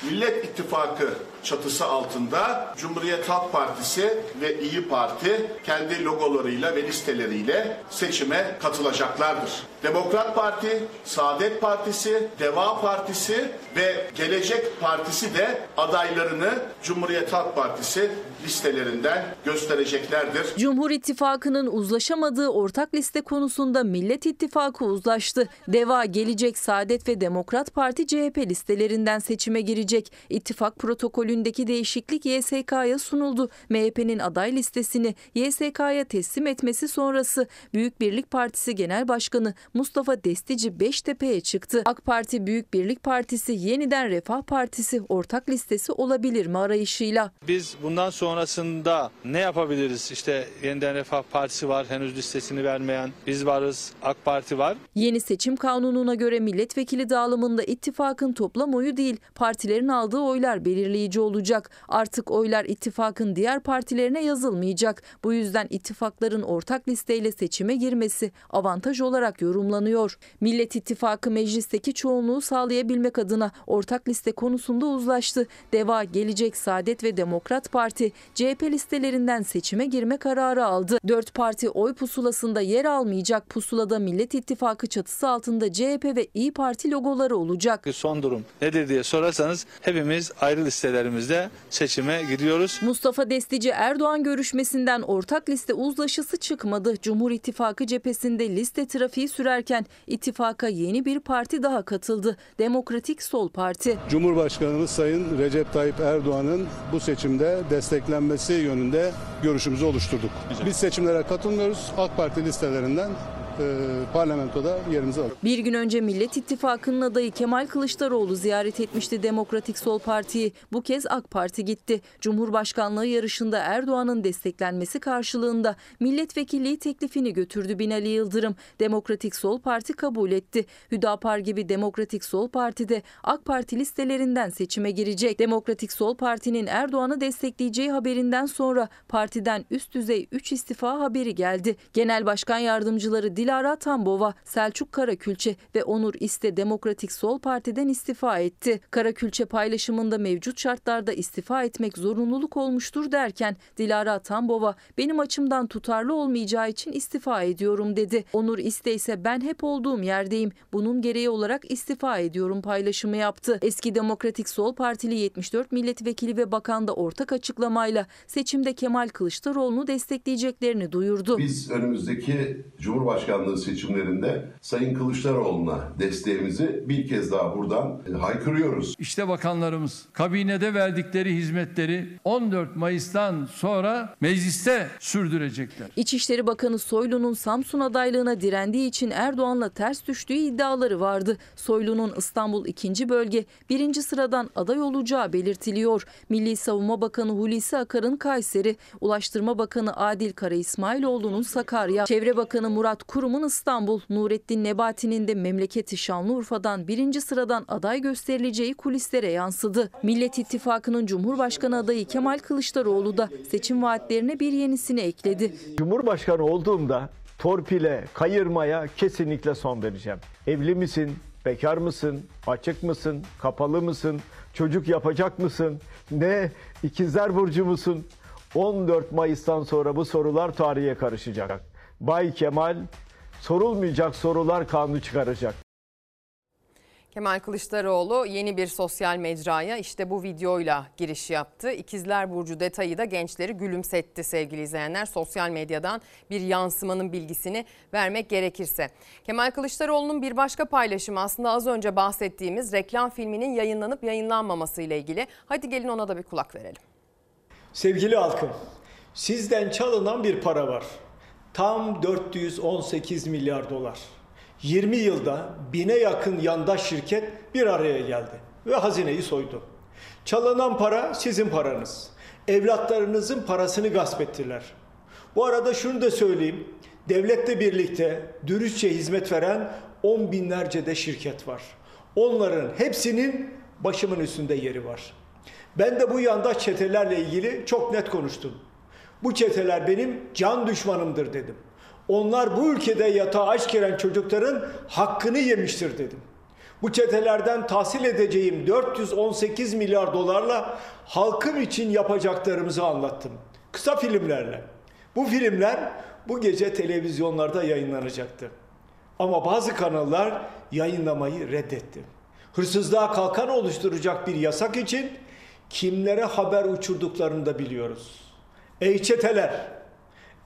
Speaker 40: Millet İttifakı çatısı altında Cumhuriyet Halk Partisi ve İyi Parti kendi logolarıyla ve listeleriyle seçime katılacaklardır. Demokrat Parti, Saadet Partisi, Deva Partisi ve Gelecek Partisi de adaylarını Cumhuriyet Halk Partisi listelerinden göstereceklerdir.
Speaker 2: Cumhur İttifakı'nın uzlaşamadığı ortak liste konusunda Millet İttifakı uzlaştı. Deva, Gelecek, Saadet ve Demokrat Parti CHP listelerinden seçime girecek. İttifak protokolündeki değişiklik YSK'ya sunuldu. MHP'nin aday listesini YSK'ya teslim etmesi sonrası Büyük Birlik Partisi Genel Başkanı Mustafa Destici Beştepe'ye çıktı. AK Parti Büyük Birlik Partisi yeniden Refah Partisi ortak listesi olabilir mi arayışıyla.
Speaker 41: Biz bundan sonrasında ne yapabiliriz? İşte yeniden Refah Partisi var henüz listesini vermeyen. Biz varız, AK Parti var.
Speaker 2: Yeni seçim kanununa göre milletvekili dağılımında ittifakın toplam oyu değil, partilerin aldığı oylar belirleyici olacak. Artık oylar ittifakın diğer partilerine yazılmayacak. Bu yüzden ittifakların ortak listeyle seçime girmesi avantaj olarak yorumlanıyor. Millet İttifakı meclisteki çoğunluğu sağlayabilmek adına ortak liste konusunda uzlaştı. Deva, Gelecek, Saadet ve Demokrat Parti CHP listelerinden seçime girme kararı aldı. Dört parti oy pusulasında yer almayacak. Pusulada Millet İttifakı çatısı altında CHP ve İyi Parti logoları olacak.
Speaker 41: Son durum nedir diye sorarsanız hepimiz ayrı listelerimizde seçime giriyoruz.
Speaker 2: Mustafa Destici Erdoğan görüşmesinden ortak liste uzlaşısı çıkmadı. Cumhur İttifakı cephesinde liste trafiği sürerken ittifaka yeni bir parti daha katıldı. Demokratik Sol Parti.
Speaker 13: Cumhurbaşkanımız Sayın Recep Tayyip Erdoğan'ın bu seçimde desteklenmesi yönünde görüşümüzü oluşturduk. Biz seçimlere katılmıyoruz. AK Parti listelerinden parlamentoda yerimizi aldık.
Speaker 2: Bir gün önce Millet İttifakı'nın adayı Kemal Kılıçdaroğlu ziyaret etmişti Demokratik Sol Parti'yi. Bu kez AK Parti gitti. Cumhurbaşkanlığı yarışında Erdoğan'ın desteklenmesi karşılığında milletvekilliği teklifini götürdü Binali Yıldırım. Demokratik Sol Parti kabul etti. Hüdapar gibi Demokratik Sol Parti de AK Parti listelerinden seçime girecek. Demokratik Sol Parti'nin Erdoğan'ı destekleyeceği haberinden sonra partiden üst düzey 3 istifa haberi geldi. Genel Başkan Yardımcıları Dilara Tambova, Selçuk Karakülçe ve Onur İste Demokratik Sol Parti'den istifa etti. Karakülçe paylaşımında mevcut şartlarda istifa etmek zorunluluk olmuştur derken Dilara Tambova benim açımdan tutarlı olmayacağı için istifa ediyorum dedi. Onur İste ise ben hep olduğum yerdeyim. Bunun gereği olarak istifa ediyorum paylaşımı yaptı. Eski Demokratik Sol Partili 74 milletvekili ve bakan da ortak açıklamayla seçimde Kemal Kılıçdaroğlu'nu destekleyeceklerini duyurdu.
Speaker 42: Biz önümüzdeki Cumhurbaşkanlığı seçimlerinde Sayın Kılıçdaroğlu'na desteğimizi bir kez daha buradan haykırıyoruz.
Speaker 31: İşte bakanlarımız kabinede verdikleri hizmetleri 14 Mayıs'tan sonra mecliste sürdürecekler.
Speaker 2: İçişleri Bakanı Soylu'nun Samsun adaylığına direndiği için Erdoğan'la ters düştüğü iddiaları vardı. Soylu'nun İstanbul 2. bölge 1. sıradan aday olacağı belirtiliyor. Milli Savunma Bakanı Hulusi Akar'ın Kayseri, Ulaştırma Bakanı Adil Kara İsmailoğlu'nun Sakarya, Çevre Bakanı Murat Kurum'un İstanbul, Nurettin Nebati'nin de memleketi Şanlıurfa'dan 1. sıradan aday gösterileceği kulislere yansıdı. Millet İttifakı'nın Cumhurbaşkanı adayı Kemal Kılıçdaroğlu da seçim vaatlerine bir yenisini ekledi.
Speaker 43: Cumhurbaşkanı olduğumda torpile, kayırmaya kesinlikle son vereceğim. Evli misin? Bekar mısın? Açık mısın? Kapalı mısın? Çocuk yapacak mısın? Ne? İkizler burcu musun? 14 Mayıs'tan sonra bu sorular tarihe karışacak. Bay Kemal sorulmayacak sorular kanunu çıkaracak.
Speaker 1: Kemal Kılıçdaroğlu yeni bir sosyal mecraya işte bu videoyla giriş yaptı. İkizler Burcu detayı da gençleri gülümsetti sevgili izleyenler. Sosyal medyadan bir yansımanın bilgisini vermek gerekirse. Kemal Kılıçdaroğlu'nun bir başka paylaşımı aslında az önce bahsettiğimiz reklam filminin yayınlanıp yayınlanmaması ile ilgili. Hadi gelin ona da bir kulak verelim.
Speaker 44: Sevgili halkım, sizden çalınan bir para var. Tam 418 milyar dolar. 20 yılda bine yakın yandaş şirket bir araya geldi ve hazineyi soydu. Çalınan para sizin paranız. Evlatlarınızın parasını gasp ettiler. Bu arada şunu da söyleyeyim. Devletle birlikte dürüstçe hizmet veren on binlerce de şirket var. Onların hepsinin başımın üstünde yeri var. Ben de bu yandaş çetelerle ilgili çok net konuştum. Bu çeteler benim can düşmanımdır dedim. Onlar bu ülkede yatağa aç giren çocukların hakkını yemiştir dedim. Bu çetelerden tahsil edeceğim 418 milyar dolarla halkım için yapacaklarımızı anlattım. Kısa filmlerle. Bu filmler bu gece televizyonlarda yayınlanacaktı. Ama bazı kanallar yayınlamayı reddetti. Hırsızlığa kalkan oluşturacak bir yasak için kimlere haber uçurduklarını da biliyoruz. Ey çeteler,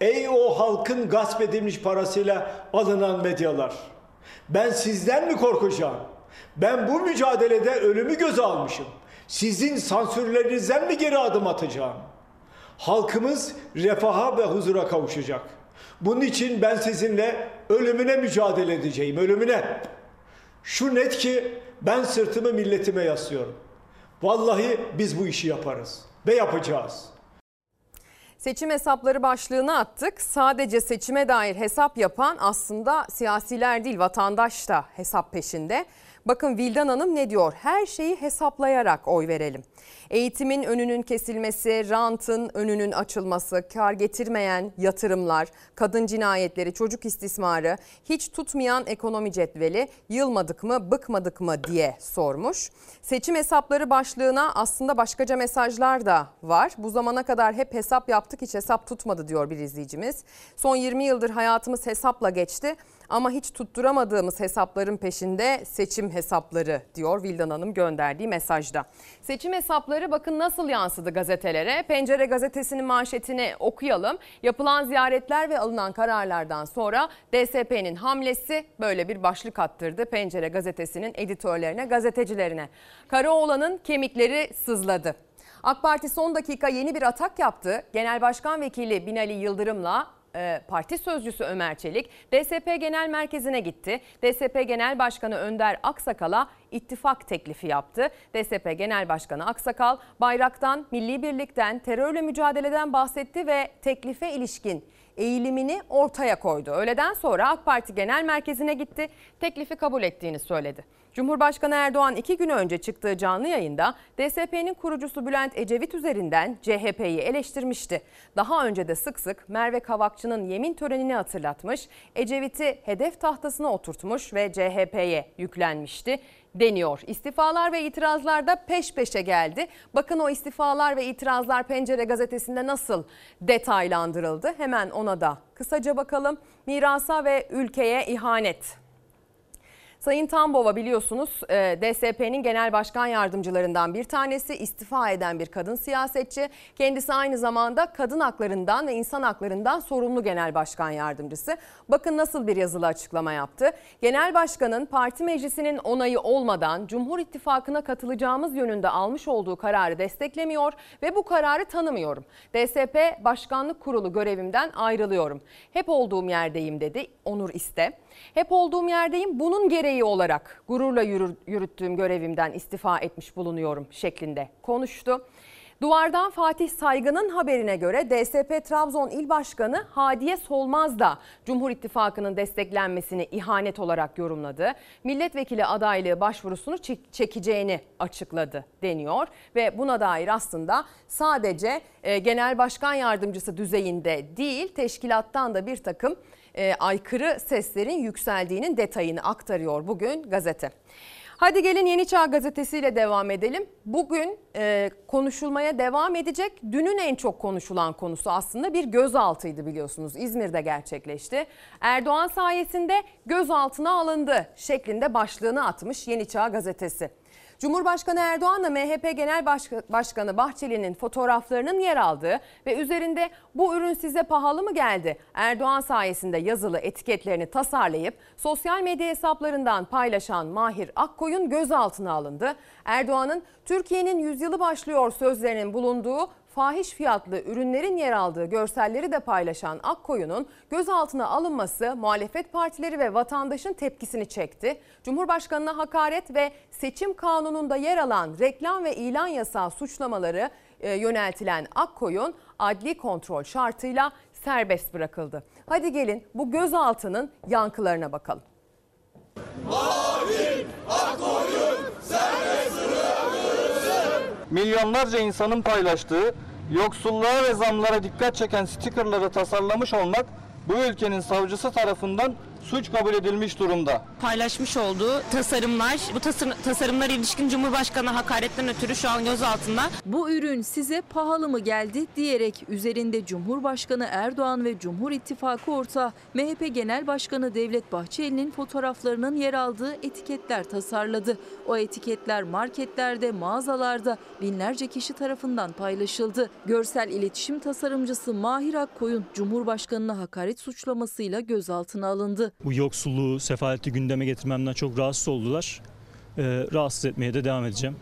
Speaker 44: ey o halkın gasp edilmiş parasıyla alınan medyalar. Ben sizden mi korkacağım? Ben bu mücadelede ölümü göze almışım. Sizin sansürlerinizden mi geri adım atacağım? Halkımız refaha ve huzura kavuşacak. Bunun için ben sizinle ölümüne mücadele edeceğim, ölümüne. Şu net ki ben sırtımı milletime yaslıyorum. Vallahi biz bu işi yaparız ve yapacağız.
Speaker 1: Seçim hesapları başlığını attık. Sadece seçime dair hesap yapan aslında siyasiler değil vatandaş da hesap peşinde. Bakın Vildan Hanım ne diyor? Her şeyi hesaplayarak oy verelim. Eğitimin önünün kesilmesi, rantın önünün açılması, kar getirmeyen yatırımlar, kadın cinayetleri, çocuk istismarı, hiç tutmayan ekonomi cetveli, yılmadık mı, bıkmadık mı diye sormuş. Seçim hesapları başlığına aslında başkaca mesajlar da var. Bu zamana kadar hep hesap yaptık hiç hesap tutmadı diyor bir izleyicimiz. Son 20 yıldır hayatımız hesapla geçti. Ama hiç tutturamadığımız hesapların peşinde seçim hesapları diyor Vildan Hanım gönderdiği mesajda. Seçim hesapları bakın nasıl yansıdı gazetelere. Pencere gazetesinin manşetini okuyalım. Yapılan ziyaretler ve alınan kararlardan sonra DSP'nin hamlesi böyle bir başlık attırdı. Pencere gazetesinin editörlerine, gazetecilerine. Karaoğlan'ın kemikleri sızladı. AK Parti son dakika yeni bir atak yaptı. Genel Başkan Vekili Binali Yıldırım'la e, parti sözcüsü Ömer Çelik DSP Genel Merkezi'ne gitti. DSP Genel Başkanı Önder Aksakal'a ittifak teklifi yaptı. DSP Genel Başkanı Aksakal bayraktan, milli birlikten, terörle mücadeleden bahsetti ve teklife ilişkin eğilimini ortaya koydu. Öğleden sonra AK Parti Genel Merkezi'ne gitti. Teklifi kabul ettiğini söyledi. Cumhurbaşkanı Erdoğan iki gün önce çıktığı canlı yayında DSP'nin kurucusu Bülent Ecevit üzerinden CHP'yi eleştirmişti. Daha önce de sık sık Merve Kavakçı'nın yemin törenini hatırlatmış, Ecevit'i hedef tahtasına oturtmuş ve CHP'ye yüklenmişti deniyor. İstifalar ve itirazlar da peş peşe geldi. Bakın o istifalar ve itirazlar Pencere gazetesinde nasıl detaylandırıldı? Hemen ona da kısaca bakalım. Mirasa ve ülkeye ihanet. Sayın Tambova biliyorsunuz e, DSP'nin genel başkan yardımcılarından bir tanesi istifa eden bir kadın siyasetçi. Kendisi aynı zamanda kadın haklarından ve insan haklarından sorumlu genel başkan yardımcısı. Bakın nasıl bir yazılı açıklama yaptı. Genel başkanın parti meclisinin onayı olmadan Cumhur İttifakı'na katılacağımız yönünde almış olduğu kararı desteklemiyor ve bu kararı tanımıyorum. DSP Başkanlık Kurulu görevimden ayrılıyorum. Hep olduğum yerdeyim dedi Onur İste. Hep olduğum yerdeyim bunun gereği olarak gururla yürüttüğüm görevimden istifa etmiş bulunuyorum şeklinde konuştu. Duvardan Fatih Saygın'ın haberine göre DSP Trabzon İl Başkanı Hadiye Solmaz da Cumhur İttifakı'nın desteklenmesini ihanet olarak yorumladı. Milletvekili adaylığı başvurusunu çekeceğini açıkladı deniyor ve buna dair aslında sadece e, genel başkan yardımcısı düzeyinde değil teşkilattan da bir takım e, aykırı seslerin yükseldiğinin detayını aktarıyor bugün gazete. Hadi gelin Yeni Çağ gazetesiyle devam edelim. Bugün e, konuşulmaya devam edecek. Dünün en çok konuşulan konusu aslında bir gözaltıydı biliyorsunuz. İzmir'de gerçekleşti. Erdoğan sayesinde gözaltına alındı şeklinde başlığını atmış Yeni Çağ gazetesi. Cumhurbaşkanı Erdoğan'la MHP Genel Başkanı Bahçeli'nin fotoğraflarının yer aldığı ve üzerinde bu ürün size pahalı mı geldi? Erdoğan sayesinde yazılı etiketlerini tasarlayıp sosyal medya hesaplarından paylaşan Mahir Akkoyun gözaltına alındı. Erdoğan'ın Türkiye'nin yüzyılı başlıyor sözlerinin bulunduğu fahiş fiyatlı ürünlerin yer aldığı görselleri de paylaşan Akkoyun'un gözaltına alınması muhalefet partileri ve vatandaşın tepkisini çekti. Cumhurbaşkanına hakaret ve seçim kanununda yer alan reklam ve ilan yasağı suçlamaları e, yöneltilen Akkoyun adli kontrol şartıyla serbest bırakıldı. Hadi gelin bu gözaltının yankılarına bakalım.
Speaker 45: Mahir Akkoyun serbest bırakılsın.
Speaker 46: Milyonlarca insanın paylaştığı yoksulluğa ve zamlara dikkat çeken stikerleri tasarlamış olmak bu ülkenin savcısı tarafından suç kabul edilmiş durumda.
Speaker 6: Paylaşmış olduğu tasarımlar, bu tasar tasarımlar ilişkin Cumhurbaşkanı hakaretten ötürü şu an gözaltında.
Speaker 2: Bu ürün size pahalı mı geldi diyerek üzerinde Cumhurbaşkanı Erdoğan ve Cumhur İttifakı ortağı MHP Genel Başkanı Devlet Bahçeli'nin fotoğraflarının yer aldığı etiketler tasarladı. O etiketler marketlerde, mağazalarda binlerce kişi tarafından paylaşıldı. Görsel iletişim tasarımcısı Mahir Akkoyun Cumhurbaşkanına hakaret suçlamasıyla gözaltına alındı.
Speaker 47: Bu yoksulluğu, sefaleti gündeme getirmemden çok rahatsız oldular. Ee, rahatsız etmeye de devam edeceğim.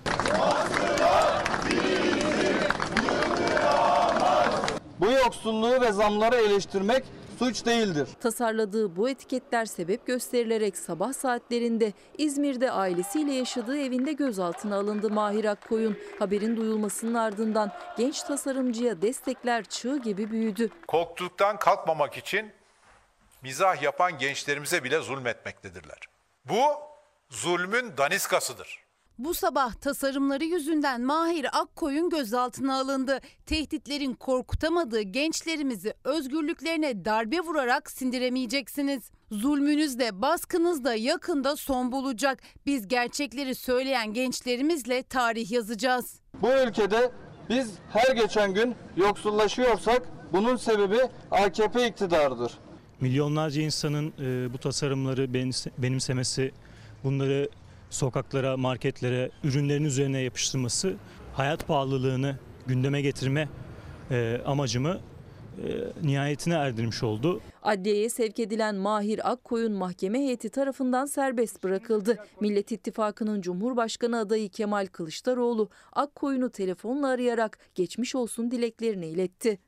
Speaker 46: Bu yoksulluğu ve zamları eleştirmek suç değildir.
Speaker 2: Tasarladığı bu etiketler sebep gösterilerek sabah saatlerinde İzmir'de ailesiyle yaşadığı evinde gözaltına alındı Mahir Akkoyun. Haberin duyulmasının ardından genç tasarımcıya destekler çığ gibi büyüdü.
Speaker 48: Koltuktan kalkmamak için mizah yapan gençlerimize bile zulmetmektedirler. Bu zulmün daniskasıdır.
Speaker 49: Bu sabah tasarımları yüzünden Mahir Akkoyun gözaltına alındı. Tehditlerin korkutamadığı gençlerimizi özgürlüklerine darbe vurarak sindiremeyeceksiniz. Zulmünüz de baskınız da yakında son bulacak. Biz gerçekleri söyleyen gençlerimizle tarih yazacağız.
Speaker 46: Bu ülkede biz her geçen gün yoksullaşıyorsak bunun sebebi AKP iktidarıdır.
Speaker 47: Milyonlarca insanın e, bu tasarımları benimsemesi, bunları sokaklara, marketlere, ürünlerin üzerine yapıştırması, hayat pahalılığını gündeme getirme e, amacımı e, nihayetine erdirmiş oldu.
Speaker 2: Adliyeye sevk edilen Mahir Akkoyun mahkeme heyeti tarafından serbest bırakıldı. Millet İttifakı'nın Cumhurbaşkanı adayı Kemal Kılıçdaroğlu Akkoyun'u telefonla arayarak geçmiş olsun dileklerini iletti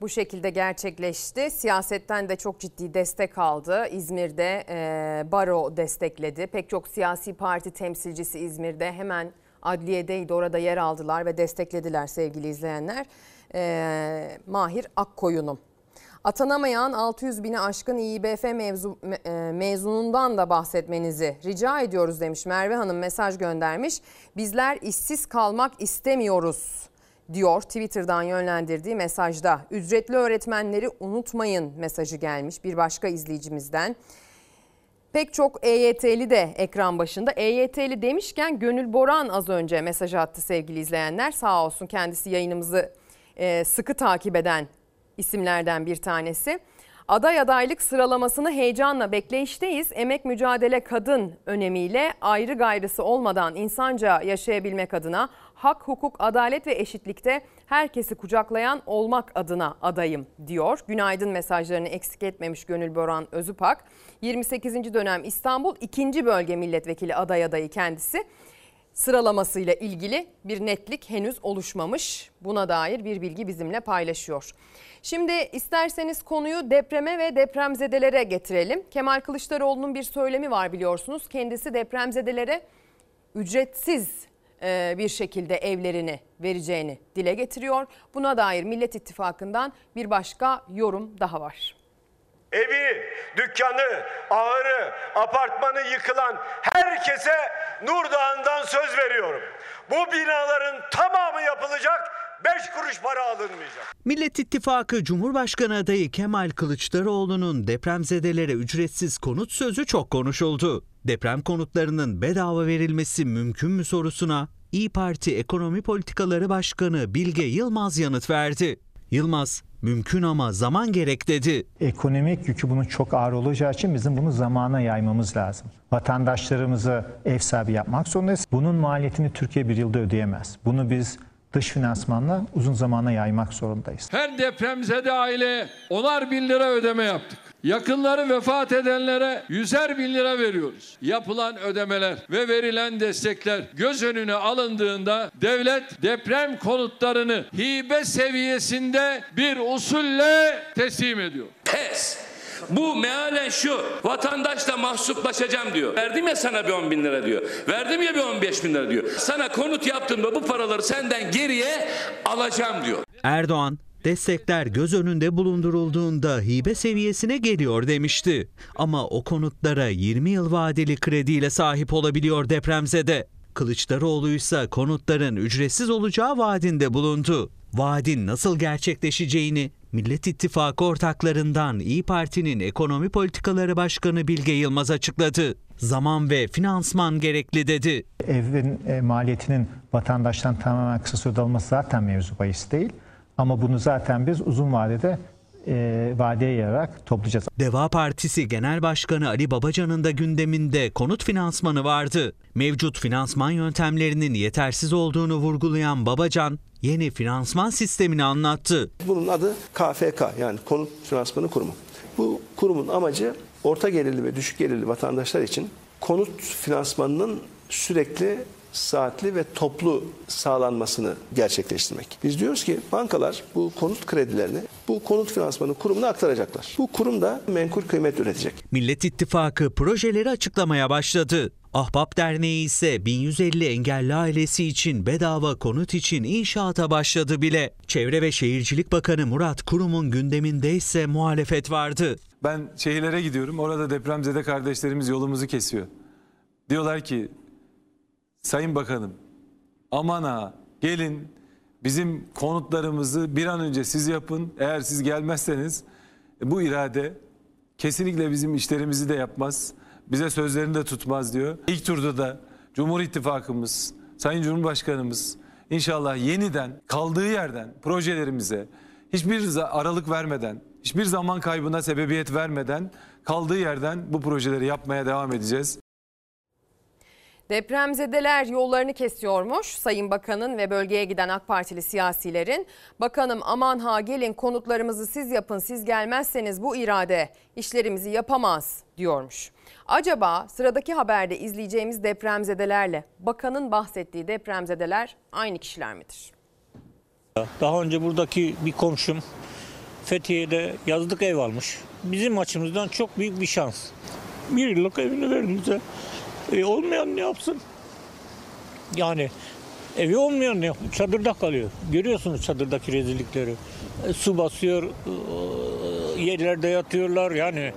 Speaker 1: bu şekilde gerçekleşti. Siyasetten de çok ciddi destek aldı. İzmir'de e, baro destekledi. Pek çok siyasi parti temsilcisi İzmir'de hemen adliyedeydi. Orada yer aldılar ve desteklediler sevgili izleyenler. E, Mahir Akkoyun'u. Atanamayan 600 bini aşkın İİBF mevzu, mezunundan da bahsetmenizi rica ediyoruz demiş Merve Hanım mesaj göndermiş. Bizler işsiz kalmak istemiyoruz diyor Twitter'dan yönlendirdiği mesajda. Ücretli öğretmenleri unutmayın mesajı gelmiş bir başka izleyicimizden. Pek çok EYT'li de ekran başında. EYT'li demişken Gönül Boran az önce mesaj attı sevgili izleyenler. Sağ olsun kendisi yayınımızı e, sıkı takip eden isimlerden bir tanesi. Aday adaylık sıralamasını heyecanla bekleyişteyiz. Emek mücadele kadın önemiyle ayrı gayrısı olmadan insanca yaşayabilmek adına hak, hukuk, adalet ve eşitlikte herkesi kucaklayan olmak adına adayım diyor. Günaydın mesajlarını eksik etmemiş Gönül Boran Özüpak. 28. dönem İstanbul 2. bölge milletvekili aday adayı kendisi sıralamasıyla ilgili bir netlik henüz oluşmamış. Buna dair bir bilgi bizimle paylaşıyor. Şimdi isterseniz konuyu depreme ve depremzedelere getirelim. Kemal Kılıçdaroğlu'nun bir söylemi var biliyorsunuz. Kendisi depremzedelere ücretsiz bir şekilde evlerini vereceğini dile getiriyor. Buna dair Millet İttifakı'ndan bir başka yorum daha var.
Speaker 50: Evi, dükkanı, ağırı, apartmanı yıkılan herkese Nurdağ'ından söz veriyorum. Bu binaların tamamı yapılacak, 5 kuruş para alınmayacak.
Speaker 51: Millet İttifakı Cumhurbaşkanı adayı Kemal Kılıçdaroğlu'nun depremzedelere ücretsiz konut sözü çok konuşuldu.
Speaker 23: Deprem konutlarının bedava verilmesi mümkün mü sorusuna İyi Parti Ekonomi Politikaları Başkanı Bilge Yılmaz yanıt verdi. Yılmaz, mümkün ama zaman gerek dedi.
Speaker 52: Ekonomik yükü bunun çok ağır olacağı için bizim bunu zamana yaymamız lazım. Vatandaşlarımızı ev sahibi yapmak zorundayız. Bunun maliyetini Türkiye bir yılda ödeyemez. Bunu biz dış finansmanla uzun zamana yaymak zorundayız.
Speaker 53: Her depremzede aile onar bin lira ödeme yaptık. Yakınları vefat edenlere yüzer bin lira veriyoruz. Yapılan ödemeler ve verilen destekler göz önüne alındığında devlet deprem konutlarını hibe seviyesinde bir usulle teslim ediyor.
Speaker 40: Pes. Bu mealen şu. Vatandaşla mahsuplaşacağım diyor. Verdim ya sana bir 10 bin lira diyor. Verdim ya bir 15 bin lira diyor. Sana konut yaptığımda bu paraları senden geriye alacağım diyor.
Speaker 23: Erdoğan, destekler göz önünde bulundurulduğunda hibe seviyesine geliyor demişti. Ama o konutlara 20 yıl vadeli krediyle sahip olabiliyor depremzede. Kılıçdaroğlu ise konutların ücretsiz olacağı vaadinde bulundu. Vaadin nasıl gerçekleşeceğini Millet İttifakı ortaklarından İyi Parti'nin Ekonomi Politikaları Başkanı Bilge Yılmaz açıkladı. Zaman ve finansman gerekli dedi.
Speaker 52: Evin e, maliyetinin vatandaştan tamamen kısa sürede alınması zaten mevzu bahis değil. Ama bunu zaten biz uzun vadede e, vadeye yayarak toplayacağız.
Speaker 23: Deva Partisi Genel Başkanı Ali Babacan'ın da gündeminde konut finansmanı vardı. Mevcut finansman yöntemlerinin yetersiz olduğunu vurgulayan Babacan, yeni finansman sistemini anlattı.
Speaker 54: Bunun adı KFK yani Konut Finansmanı Kurumu. Bu kurumun amacı orta gelirli ve düşük gelirli vatandaşlar için konut finansmanının sürekli saatli ve toplu sağlanmasını gerçekleştirmek. Biz diyoruz ki bankalar bu konut kredilerini bu konut finansmanı kurumuna aktaracaklar. Bu kurum da menkul kıymet üretecek.
Speaker 23: Millet İttifakı projeleri açıklamaya başladı. Ahbap Derneği ise 1150 engelli ailesi için bedava konut için inşaata başladı bile. Çevre ve Şehircilik Bakanı Murat Kurum'un gündeminde ise muhalefet vardı.
Speaker 55: Ben şehirlere gidiyorum. Orada depremzede kardeşlerimiz yolumuzu kesiyor. Diyorlar ki Sayın Bakanım aman ha gelin bizim konutlarımızı bir an önce siz yapın. Eğer siz gelmezseniz bu irade kesinlikle bizim işlerimizi de yapmaz. Bize sözlerini de tutmaz diyor. İlk turda da Cumhur İttifakımız, Sayın Cumhurbaşkanımız inşallah yeniden kaldığı yerden projelerimize hiçbir aralık vermeden, hiçbir zaman kaybına sebebiyet vermeden kaldığı yerden bu projeleri yapmaya devam edeceğiz.
Speaker 1: Depremzedeler yollarını kesiyormuş Sayın Bakan'ın ve bölgeye giden AK Partili siyasilerin. Bakanım aman ha gelin konutlarımızı siz yapın siz gelmezseniz bu irade işlerimizi yapamaz diyormuş. Acaba sıradaki haberde izleyeceğimiz depremzedelerle bakanın bahsettiği depremzedeler aynı kişiler midir?
Speaker 56: Daha önce buradaki bir komşum Fethiye'de yazlık ev almış. Bizim açımızdan çok büyük bir şans. Bir yıllık evini verin bize. E, olmayan ne yapsın? Yani evi olmayan ne yap- Çadırda kalıyor. Görüyorsunuz çadırdaki rezillikleri. E, su basıyor, e, yerlerde yatıyorlar yani.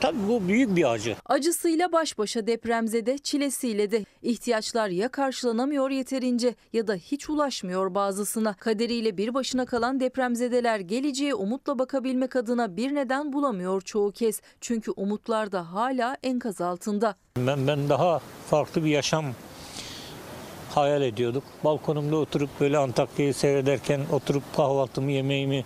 Speaker 56: Tabii bu büyük bir acı.
Speaker 2: Acısıyla baş başa depremzede, çilesiyle de ihtiyaçlar ya karşılanamıyor yeterince ya da hiç ulaşmıyor bazısına. Kaderiyle bir başına kalan depremzedeler geleceğe umutla bakabilmek adına bir neden bulamıyor çoğu kez. Çünkü umutlar da hala enkaz altında.
Speaker 56: Ben, ben daha farklı bir yaşam hayal ediyorduk. Balkonumda oturup böyle Antakya'yı seyrederken oturup kahvaltımı, yemeğimi,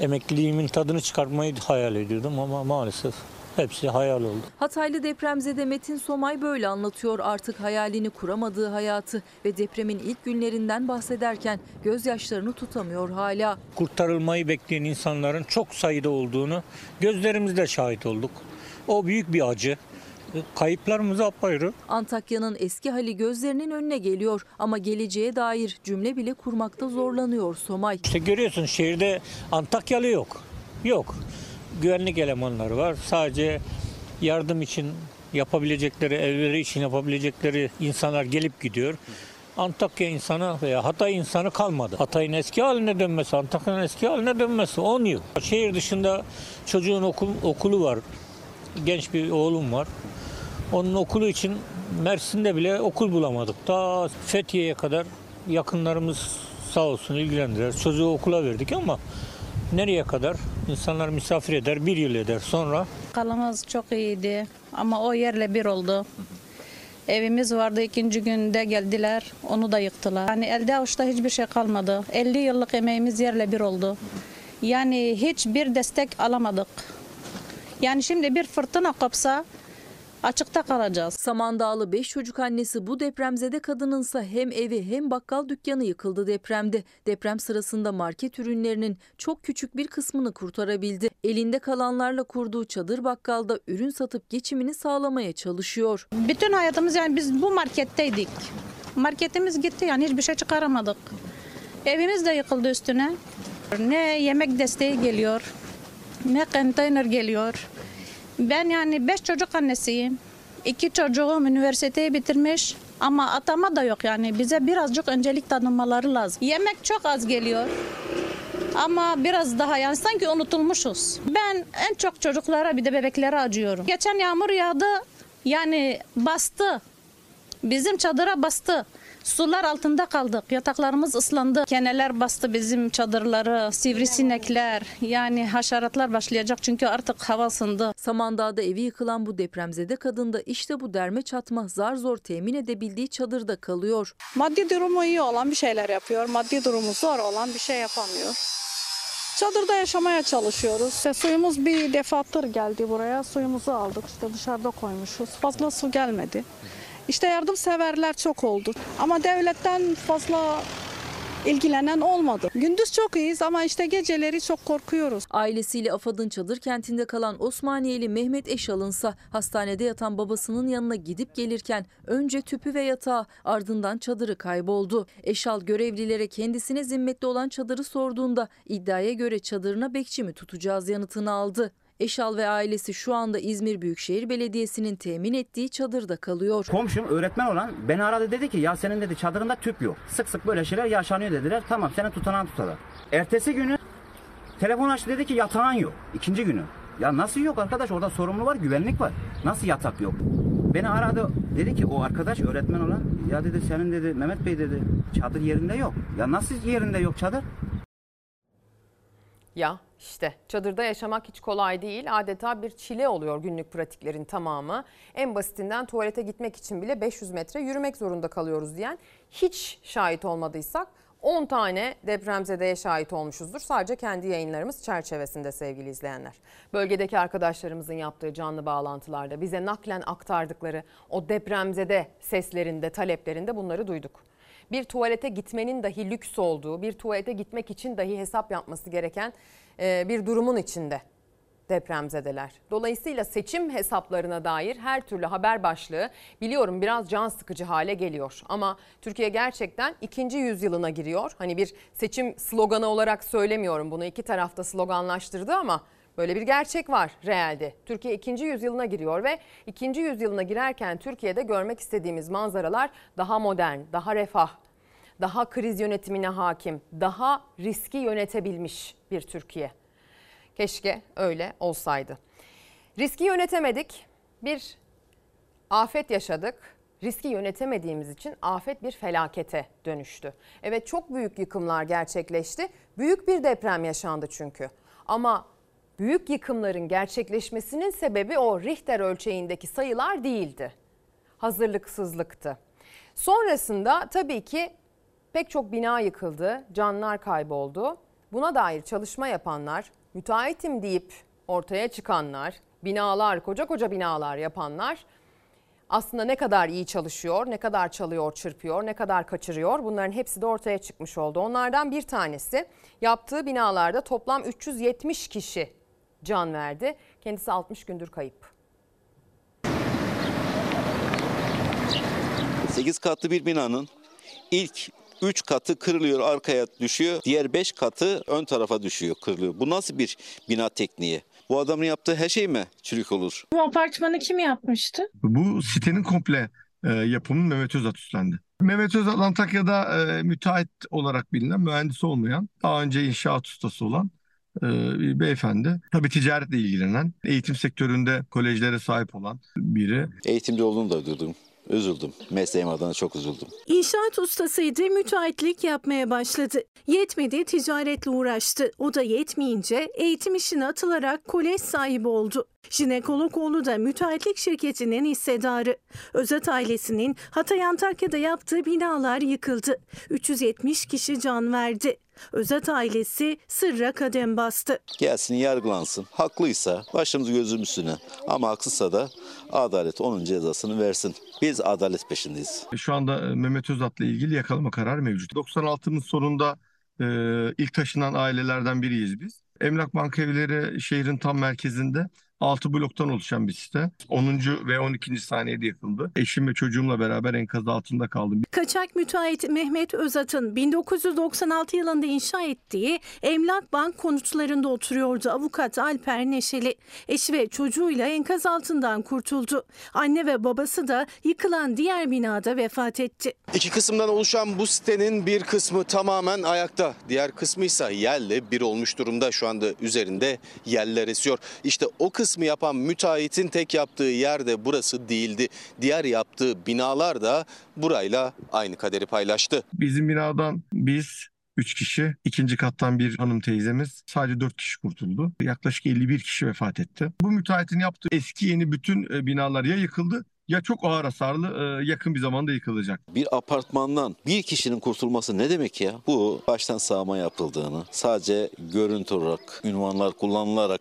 Speaker 56: emekliliğimin tadını çıkartmayı hayal ediyordum ama maalesef hepsi hayal oldu.
Speaker 2: Hataylı depremzede Metin Somay böyle anlatıyor artık hayalini kuramadığı hayatı ve depremin ilk günlerinden bahsederken gözyaşlarını tutamıyor hala.
Speaker 56: Kurtarılmayı bekleyen insanların çok sayıda olduğunu gözlerimizle şahit olduk. O büyük bir acı. Kayıplarımız apayrı.
Speaker 2: Antakya'nın eski hali gözlerinin önüne geliyor ama geleceğe dair cümle bile kurmakta zorlanıyor Somay.
Speaker 56: İşte görüyorsun şehirde Antakyalı yok. Yok. Güvenlik elemanları var. Sadece yardım için yapabilecekleri, evleri için yapabilecekleri insanlar gelip gidiyor. Antakya insanı veya Hatay insanı kalmadı. Hatay'ın eski haline dönmesi, Antakya'nın eski haline dönmesi 10 yıl. Şehir dışında çocuğun okul, okulu var. Genç bir oğlum var. Onun okulu için Mersin'de bile okul bulamadık. Ta Fethiye'ye kadar yakınlarımız sağ olsun ilgilendiler. Çocuğu okula verdik ama nereye kadar? İnsanlar misafir eder, bir yıl eder. Sonra
Speaker 57: Kalımız çok iyiydi. ama o yerle bir oldu. Evimiz vardı ikinci günde geldiler onu da yıktılar. Yani elde avuçta hiçbir şey kalmadı. 50 yıllık emeğimiz yerle bir oldu. Yani hiçbir destek alamadık. Yani şimdi bir fırtına kopsa açıkta kalacağız.
Speaker 2: Samandağlı 5 çocuk annesi bu depremzede kadınınsa hem evi hem bakkal dükkanı yıkıldı depremde. Deprem sırasında market ürünlerinin çok küçük bir kısmını kurtarabildi. Elinde kalanlarla kurduğu çadır bakkalda ürün satıp geçimini sağlamaya çalışıyor.
Speaker 57: Bütün hayatımız yani biz bu marketteydik. Marketimiz gitti yani hiçbir şey çıkaramadık. Evimiz de yıkıldı üstüne. Ne yemek desteği geliyor, ne konteyner geliyor. Ben yani beş çocuk annesiyim. İki çocuğum üniversiteyi bitirmiş ama atama da yok yani. Bize birazcık öncelik tanınmaları lazım. Yemek çok az geliyor. Ama biraz daha yani sanki unutulmuşuz. Ben en çok çocuklara bir de bebeklere acıyorum. Geçen yağmur yağdı yani bastı. Bizim çadıra bastı. Sular altında kaldık. Yataklarımız ıslandı. Keneler bastı bizim çadırları. Sivrisinekler yani haşeratlar başlayacak çünkü artık hava ısındı.
Speaker 2: Samandağ'da evi yıkılan bu depremzede kadın da işte bu derme çatma zar zor temin edebildiği çadırda kalıyor.
Speaker 52: Maddi durumu iyi olan bir şeyler yapıyor. Maddi durumu zor olan bir şey yapamıyor. Çadırda yaşamaya çalışıyoruz. İşte suyumuz bir defattır geldi buraya. Suyumuzu aldık. İşte dışarıda koymuşuz. Fazla su gelmedi. İşte yardımseverler çok oldu. Ama devletten fazla ilgilenen olmadı. Gündüz çok iyiyiz ama işte geceleri çok korkuyoruz.
Speaker 2: Ailesiyle AFAD'ın çadır kentinde kalan Osmaniyeli Mehmet Eşal'ınsa hastanede yatan babasının yanına gidip gelirken önce tüpü ve yatağı ardından çadırı kayboldu. Eşal görevlilere kendisine zimmetli olan çadırı sorduğunda iddiaya göre çadırına bekçi mi tutacağız yanıtını aldı. Eşal ve ailesi şu anda İzmir Büyükşehir Belediyesi'nin temin ettiği çadırda kalıyor.
Speaker 58: Komşum öğretmen olan beni aradı dedi ki ya senin dedi çadırında tüp yok. Sık sık böyle şeyler yaşanıyor dediler. Tamam senin tutanağın tutalım. Ertesi günü telefon açtı dedi ki yatağın yok. İkinci günü. Ya nasıl yok arkadaş orada sorumlu var güvenlik var. Nasıl yatak yok? Beni aradı dedi ki o arkadaş öğretmen olan ya dedi senin dedi Mehmet Bey dedi çadır yerinde yok. Ya nasıl yerinde yok çadır?
Speaker 1: Ya işte çadırda yaşamak hiç kolay değil. Adeta bir çile oluyor günlük pratiklerin tamamı. En basitinden tuvalete gitmek için bile 500 metre yürümek zorunda kalıyoruz diyen hiç şahit olmadıysak 10 tane depremzedeye şahit olmuşuzdur. Sadece kendi yayınlarımız çerçevesinde sevgili izleyenler. Bölgedeki arkadaşlarımızın yaptığı canlı bağlantılarda bize naklen aktardıkları o depremzede seslerinde, taleplerinde bunları duyduk bir tuvalete gitmenin dahi lüks olduğu, bir tuvalete gitmek için dahi hesap yapması gereken bir durumun içinde depremzedeler. Dolayısıyla seçim hesaplarına dair her türlü haber başlığı biliyorum biraz can sıkıcı hale geliyor. Ama Türkiye gerçekten ikinci yüzyılına giriyor. Hani bir seçim sloganı olarak söylemiyorum bunu iki tarafta sloganlaştırdı ama Böyle bir gerçek var realde. Türkiye ikinci yüzyılına giriyor ve ikinci yüzyılına girerken Türkiye'de görmek istediğimiz manzaralar daha modern, daha refah, daha kriz yönetimine hakim, daha riski yönetebilmiş bir Türkiye. Keşke öyle olsaydı. Riski yönetemedik. Bir afet yaşadık. Riski yönetemediğimiz için afet bir felakete dönüştü. Evet çok büyük yıkımlar gerçekleşti. Büyük bir deprem yaşandı çünkü. Ama büyük yıkımların gerçekleşmesinin sebebi o Richter ölçeğindeki sayılar değildi. Hazırlıksızlıktı. Sonrasında tabii ki pek çok bina yıkıldı, canlar kayboldu. Buna dair çalışma yapanlar, müteahhitim deyip ortaya çıkanlar, binalar, koca koca binalar yapanlar aslında ne kadar iyi çalışıyor, ne kadar çalıyor, çırpıyor, ne kadar kaçırıyor bunların hepsi de ortaya çıkmış oldu. Onlardan bir tanesi yaptığı binalarda toplam 370 kişi can verdi. Kendisi 60 gündür kayıp.
Speaker 59: 8 katlı bir binanın ilk 3 katı kırılıyor arkaya düşüyor. Diğer 5 katı ön tarafa düşüyor kırılıyor. Bu nasıl bir bina tekniği? Bu adamın yaptığı her şey mi çürük olur?
Speaker 60: Bu apartmanı kim yapmıştı?
Speaker 44: Bu sitenin komple e, yapımını Mehmet Özat üstlendi. Mehmet Özat Antakya'da e, müteahhit olarak bilinen, mühendis olmayan, daha önce inşaat ustası olan e, bir beyefendi. Tabii ticaretle ilgilenen, eğitim sektöründe kolejlere sahip olan biri.
Speaker 59: Eğitimci olduğunu da duydum. Üzüldüm. Mesleğim adına çok üzüldüm.
Speaker 60: İnşaat ustasıydı, müteahhitlik yapmaya başladı. Yetmedi, ticaretle uğraştı. O da yetmeyince eğitim işine atılarak kolej sahibi oldu.
Speaker 57: Jinekolog oğlu da müteahhitlik şirketinin hissedarı. Özat ailesinin Hatay Antakya'da yaptığı binalar yıkıldı. 370 kişi can verdi. Özat ailesi sırra kadem bastı.
Speaker 58: Gelsin yargılansın. Haklıysa başımız gözümüz üstüne ama haksızsa da adalet onun cezasını versin. Biz adalet peşindeyiz.
Speaker 61: Şu anda e, Mehmet Özat'la ilgili yakalama kararı mevcut. 96'nın sonunda e, ilk taşınan ailelerden biriyiz biz. Emlak Bank Evleri şehrin tam merkezinde 6 bloktan oluşan bir site. 10. ve 12. saniyede yakıldı. Eşim ve çocuğumla beraber enkaz altında kaldım.
Speaker 57: Kaçak müteahhit Mehmet Özat'ın 1996 yılında inşa ettiği Emlak Bank konutlarında oturuyordu avukat Alper Neşeli. Eşi ve çocuğuyla enkaz altından kurtuldu. Anne ve babası da yıkılan diğer binada vefat etti.
Speaker 8: İki kısımdan oluşan bu sitenin bir kısmı tamamen ayakta. Diğer kısmı ise yerle bir olmuş durumda. Şu anda üzerinde yeller esiyor. İşte o kısmı yapan müteahhitin tek yaptığı yer de burası değildi. Diğer yaptığı binalar da burayla aynı kaderi paylaştı.
Speaker 61: Bizim binadan biz 3 kişi, ikinci kattan bir hanım teyzemiz sadece 4 kişi kurtuldu. Yaklaşık 51 kişi vefat etti. Bu müteahhitin yaptığı eski yeni bütün e, binalar ya yıkıldı ya çok ağır hasarlı e, yakın bir zamanda yıkılacak.
Speaker 58: Bir apartmandan bir kişinin kurtulması ne demek ya? Bu baştan sağma yapıldığını, sadece görüntü olarak, ünvanlar kullanılarak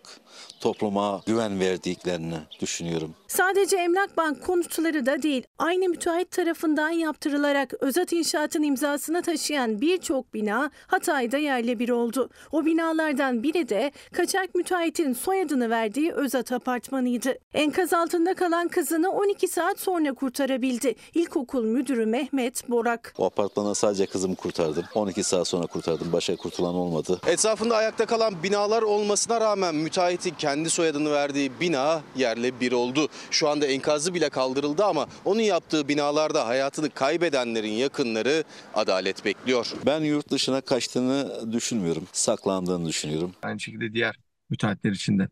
Speaker 58: topluma güven verdiklerini düşünüyorum.
Speaker 57: Sadece Emlak Bank konutları da değil, aynı müteahhit tarafından yaptırılarak Özat İnşaat'ın imzasını taşıyan birçok bina Hatay'da yerle bir oldu. O binalardan biri de kaçak müteahhitin soyadını verdiği Özat Apartmanı'ydı. Enkaz altında kalan kızını 12 saat sonra kurtarabildi. İlkokul müdürü Mehmet Borak.
Speaker 58: O apartmana sadece kızımı kurtardım. 12 saat sonra kurtardım. Başka kurtulan olmadı.
Speaker 8: Etrafında ayakta kalan binalar olmasına rağmen müteahhitin kendi soyadını verdiği bina yerle bir oldu. Şu anda enkazı bile kaldırıldı ama onun yaptığı binalarda hayatını kaybedenlerin yakınları adalet bekliyor.
Speaker 58: Ben yurt dışına kaçtığını düşünmüyorum. Saklandığını düşünüyorum.
Speaker 61: Aynı şekilde diğer müteahhitler için de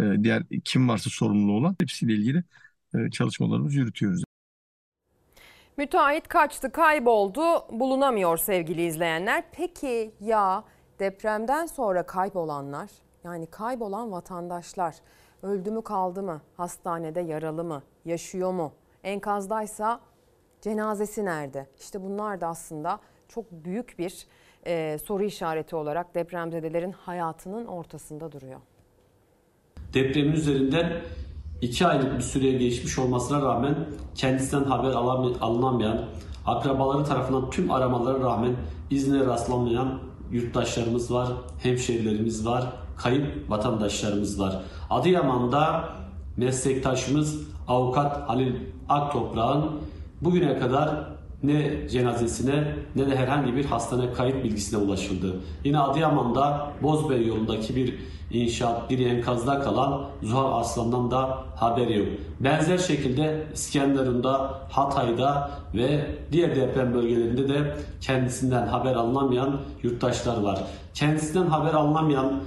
Speaker 61: e, diğer kim varsa sorumlu olan hepsiyle ilgili e, çalışmalarımızı yürütüyoruz.
Speaker 1: Müteahhit kaçtı, kayboldu, bulunamıyor sevgili izleyenler. Peki ya depremden sonra kaybolanlar? Yani kaybolan vatandaşlar öldü mü kaldı mı? Hastanede yaralı mı? Yaşıyor mu? Enkazdaysa cenazesi nerede? İşte bunlar da aslında çok büyük bir e, soru işareti olarak depremzedelerin hayatının ortasında duruyor.
Speaker 62: Depremin üzerinden iki aylık bir süreye geçmiş olmasına rağmen kendisinden haber alınamayan, akrabaları tarafından tüm aramalara rağmen izne rastlanmayan yurttaşlarımız var, hemşerilerimiz var, kayıp vatandaşlarımız var. Adıyaman'da meslektaşımız avukat Halil Aktoprak'ın bugüne kadar ne cenazesine ne de herhangi bir hastane kayıt bilgisine ulaşıldı. Yine Adıyaman'da Bozbey yolundaki bir inşaat bir enkazda kalan Zuhal Arslan'dan da haberi yok. Benzer şekilde İskenderun'da, Hatay'da ve diğer deprem bölgelerinde de kendisinden haber alınamayan yurttaşlar var. Kendisinden haber alınamayan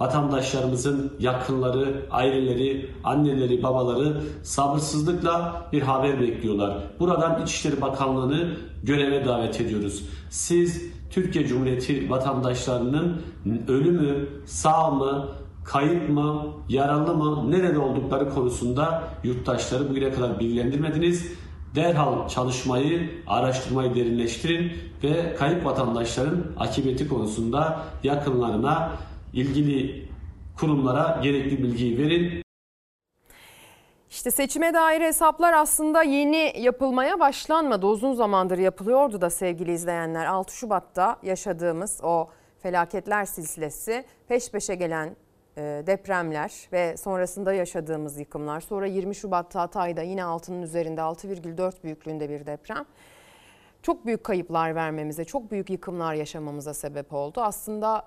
Speaker 62: vatandaşlarımızın yakınları, aileleri, anneleri, babaları sabırsızlıkla bir haber bekliyorlar. Buradan İçişleri Bakanlığı'nı göreve davet ediyoruz. Siz Türkiye Cumhuriyeti vatandaşlarının ölümü, sağ mı, kayıp mı, yaralı mı, nerede oldukları konusunda yurttaşları bugüne kadar bilgilendirmediniz. Derhal çalışmayı, araştırmayı derinleştirin ve kayıp vatandaşların akıbeti konusunda yakınlarına ilgili kurumlara gerekli bilgiyi verin.
Speaker 1: İşte seçime dair hesaplar aslında yeni yapılmaya başlanmadı. Uzun zamandır yapılıyordu da sevgili izleyenler. 6 Şubat'ta yaşadığımız o felaketler silsilesi peş peşe gelen depremler ve sonrasında yaşadığımız yıkımlar. Sonra 20 Şubat'ta Hatay'da yine altının üzerinde 6,4 büyüklüğünde bir deprem çok büyük kayıplar vermemize, çok büyük yıkımlar yaşamamıza sebep oldu. Aslında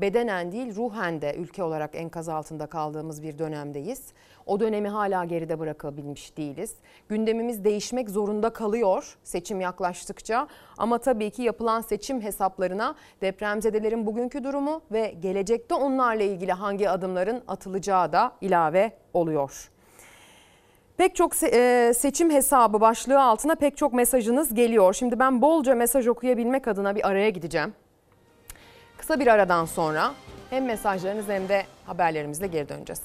Speaker 1: bedenen değil ruhen de ülke olarak enkaz altında kaldığımız bir dönemdeyiz. O dönemi hala geride bırakabilmiş değiliz. Gündemimiz değişmek zorunda kalıyor seçim yaklaştıkça. Ama tabii ki yapılan seçim hesaplarına depremzedelerin bugünkü durumu ve gelecekte onlarla ilgili hangi adımların atılacağı da ilave oluyor. Pek çok seçim hesabı başlığı altına pek çok mesajınız geliyor. Şimdi ben bolca mesaj okuyabilmek adına bir araya gideceğim. Kısa bir aradan sonra hem mesajlarınız hem de haberlerimizle geri döneceğiz.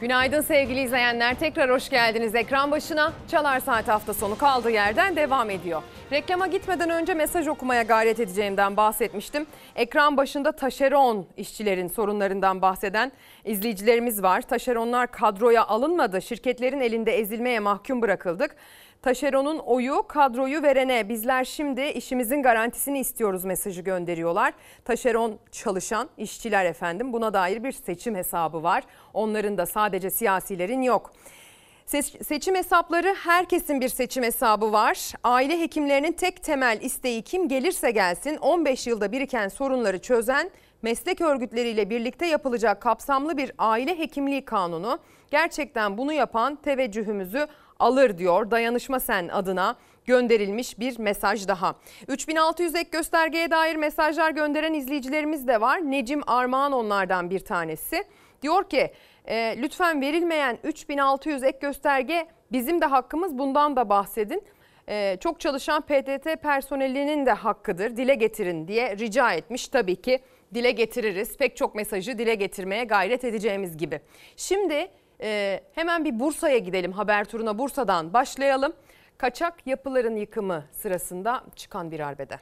Speaker 1: Günaydın sevgili izleyenler. Tekrar hoş geldiniz ekran başına. Çalar Saat hafta sonu kaldığı yerden devam ediyor. Reklama gitmeden önce mesaj okumaya gayret edeceğimden bahsetmiştim. Ekran başında taşeron işçilerin sorunlarından bahseden izleyicilerimiz var. Taşeronlar kadroya alınmadı. Şirketlerin elinde ezilmeye mahkum bırakıldık. Taşeronun oyu kadroyu verene bizler şimdi işimizin garantisini istiyoruz mesajı gönderiyorlar. Taşeron çalışan işçiler efendim buna dair bir seçim hesabı var. Onların da sadece siyasilerin yok. Seçim hesapları herkesin bir seçim hesabı var. Aile hekimlerinin tek temel isteği kim gelirse gelsin 15 yılda biriken sorunları çözen meslek örgütleriyle birlikte yapılacak kapsamlı bir aile hekimliği kanunu. Gerçekten bunu yapan teveccühümüzü alır diyor Dayanışma Sen adına gönderilmiş bir mesaj daha. 3600 ek göstergeye dair mesajlar gönderen izleyicilerimiz de var. Necim Armağan onlardan bir tanesi. Diyor ki e, lütfen verilmeyen 3600 ek gösterge bizim de hakkımız bundan da bahsedin. E, çok çalışan PTT personelinin de hakkıdır dile getirin diye rica etmiş. Tabii ki dile getiririz. Pek çok mesajı dile getirmeye gayret edeceğimiz gibi. Şimdi ee, hemen bir Bursa'ya gidelim haber turuna Bursa'dan başlayalım. Kaçak yapıların yıkımı sırasında çıkan bir arbede.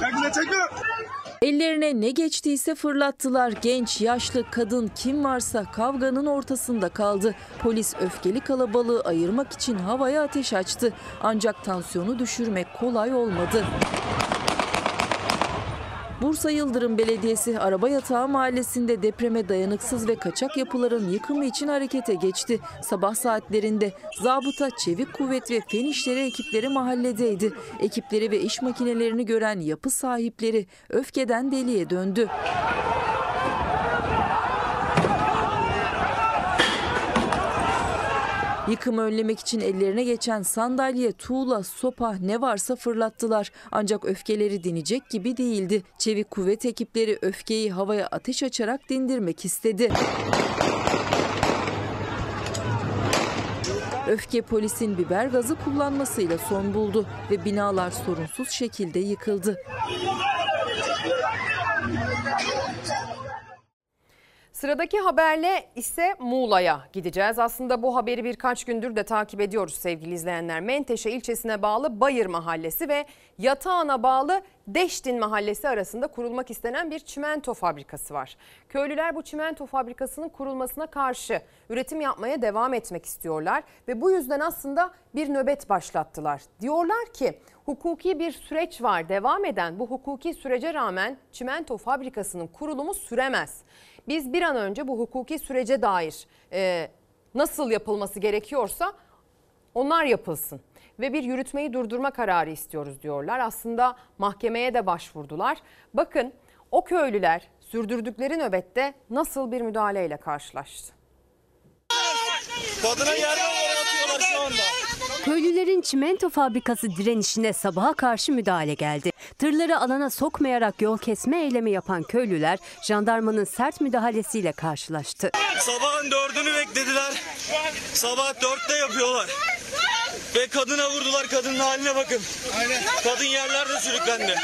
Speaker 2: Çekme çekme. Ellerine ne geçtiyse fırlattılar. Genç, yaşlı, kadın kim varsa kavganın ortasında kaldı. Polis öfkeli kalabalığı ayırmak için havaya ateş açtı. Ancak tansiyonu düşürmek kolay olmadı. Bursa Yıldırım Belediyesi Araba Yatağı Mahallesi'nde depreme dayanıksız ve kaçak yapıların yıkımı için harekete geçti. Sabah saatlerinde zabıta, çevik kuvvet ve fen işleri ekipleri mahalledeydi. Ekipleri ve iş makinelerini gören yapı sahipleri öfkeden deliye döndü. Yıkımı önlemek için ellerine geçen sandalye, tuğla, sopa ne varsa fırlattılar. Ancak öfkeleri dinecek gibi değildi. Çevik kuvvet ekipleri öfkeyi havaya ateş açarak dindirmek istedi. Öfke polisin biber gazı kullanmasıyla son buldu ve binalar sorunsuz şekilde yıkıldı.
Speaker 1: Sıradaki haberle ise Muğla'ya gideceğiz. Aslında bu haberi birkaç gündür de takip ediyoruz sevgili izleyenler. Menteşe ilçesine bağlı Bayır Mahallesi ve Yatağan'a bağlı Deştin Mahallesi arasında kurulmak istenen bir çimento fabrikası var. Köylüler bu çimento fabrikasının kurulmasına karşı üretim yapmaya devam etmek istiyorlar ve bu yüzden aslında bir nöbet başlattılar. Diyorlar ki hukuki bir süreç var devam eden bu hukuki sürece rağmen çimento fabrikasının kurulumu süremez. Biz bir an önce bu hukuki sürece dair e, nasıl yapılması gerekiyorsa onlar yapılsın ve bir yürütmeyi durdurma kararı istiyoruz diyorlar. Aslında mahkemeye de başvurdular. Bakın o köylüler sürdürdükleri nöbette nasıl bir müdahaleyle karşılaştı.
Speaker 63: Kadına yerden atıyorlar şu anda.
Speaker 64: Köylülerin çimento fabrikası direnişine sabaha karşı müdahale geldi. Tırları alana sokmayarak yol kesme eylemi yapan köylüler jandarmanın sert müdahalesiyle karşılaştı.
Speaker 63: Sabahın dördünü beklediler. Sabah dörtte yapıyorlar. Ve kadına vurdular. Kadının haline bakın. Kadın yerlerde sürüklendi.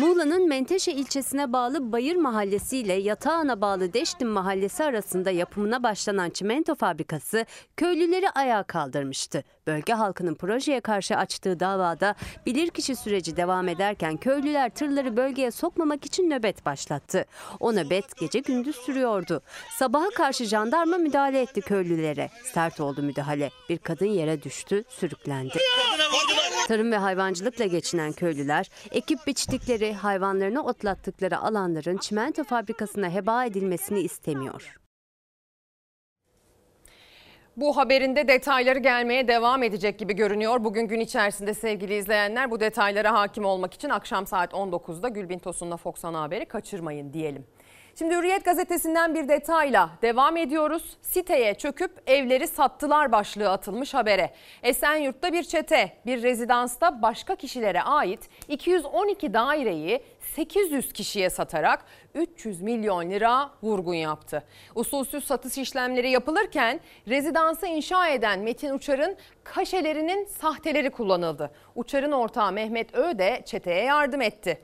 Speaker 64: Muğla'nın Menteşe ilçesine bağlı Bayır Mahallesi ile Yatağan'a bağlı Deştin Mahallesi arasında yapımına başlanan çimento fabrikası köylüleri ayağa kaldırmıştı. Bölge halkının projeye karşı açtığı davada bilirkişi süreci devam ederken köylüler tırları bölgeye sokmamak için nöbet başlattı. O nöbet gece gündüz sürüyordu. Sabaha karşı jandarma müdahale etti köylülere. Sert oldu müdahale. Bir kadın yere düştü, sürüklendi. Tarım ve hayvancılıkla geçinen köylüler ekip biçtikleri, hayvanlarını otlattıkları alanların çimento fabrikasına heba edilmesini istemiyor.
Speaker 1: Bu haberinde detayları gelmeye devam edecek gibi görünüyor. Bugün gün içerisinde sevgili izleyenler bu detaylara hakim olmak için akşam saat 19'da Gülbin Tosun'la Fox Ana Haber'i kaçırmayın diyelim. Şimdi Hürriyet gazetesinden bir detayla devam ediyoruz. Siteye çöküp evleri sattılar başlığı atılmış habere. Esenyurt'ta bir çete bir rezidansta başka kişilere ait 212 daireyi 800 kişiye satarak 300 milyon lira vurgun yaptı. Usulsüz satış işlemleri yapılırken rezidansı inşa eden Metin Uçar'ın kaşelerinin sahteleri kullanıldı. Uçar'ın ortağı Mehmet Ö de çeteye yardım etti.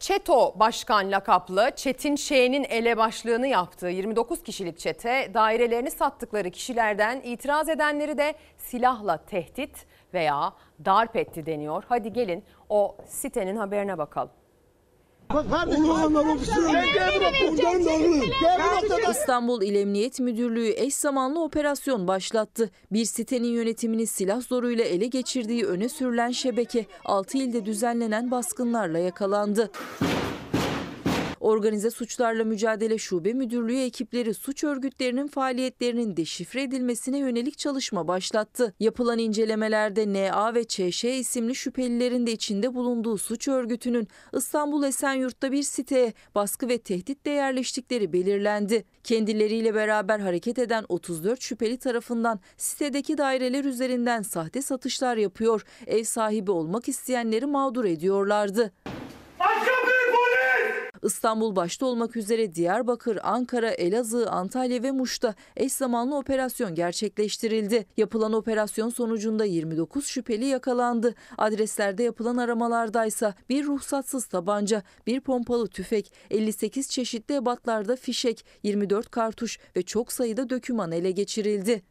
Speaker 1: Çeto Başkan lakaplı Çetin Ş'nin elebaşlığını yaptığı 29 kişilik çete dairelerini sattıkları kişilerden itiraz edenleri de silahla tehdit veya darp etti deniyor. Hadi gelin o sitenin haberine bakalım.
Speaker 2: İstanbul İl Emniyet Müdürlüğü eş zamanlı operasyon başlattı. Bir sitenin yönetimini silah zoruyla ele geçirdiği öne sürülen şebeke 6 ilde düzenlenen baskınlarla yakalandı. Organize Suçlarla Mücadele Şube Müdürlüğü ekipleri suç örgütlerinin faaliyetlerinin deşifre edilmesine yönelik çalışma başlattı. Yapılan incelemelerde NA ve ÇŞ isimli şüphelilerin de içinde bulunduğu suç örgütünün İstanbul Esenyurt'ta bir siteye baskı ve tehditle yerleştikleri belirlendi. Kendileriyle beraber hareket eden 34 şüpheli tarafından sitedeki daireler üzerinden sahte satışlar yapıyor, ev sahibi olmak isteyenleri mağdur ediyorlardı. İstanbul başta olmak üzere Diyarbakır, Ankara, Elazığ, Antalya ve Muş'ta eş zamanlı operasyon gerçekleştirildi. Yapılan operasyon sonucunda 29 şüpheli yakalandı. Adreslerde yapılan aramalardaysa bir ruhsatsız tabanca, bir pompalı tüfek, 58 çeşitli ebatlarda fişek, 24 kartuş ve çok sayıda döküman ele geçirildi.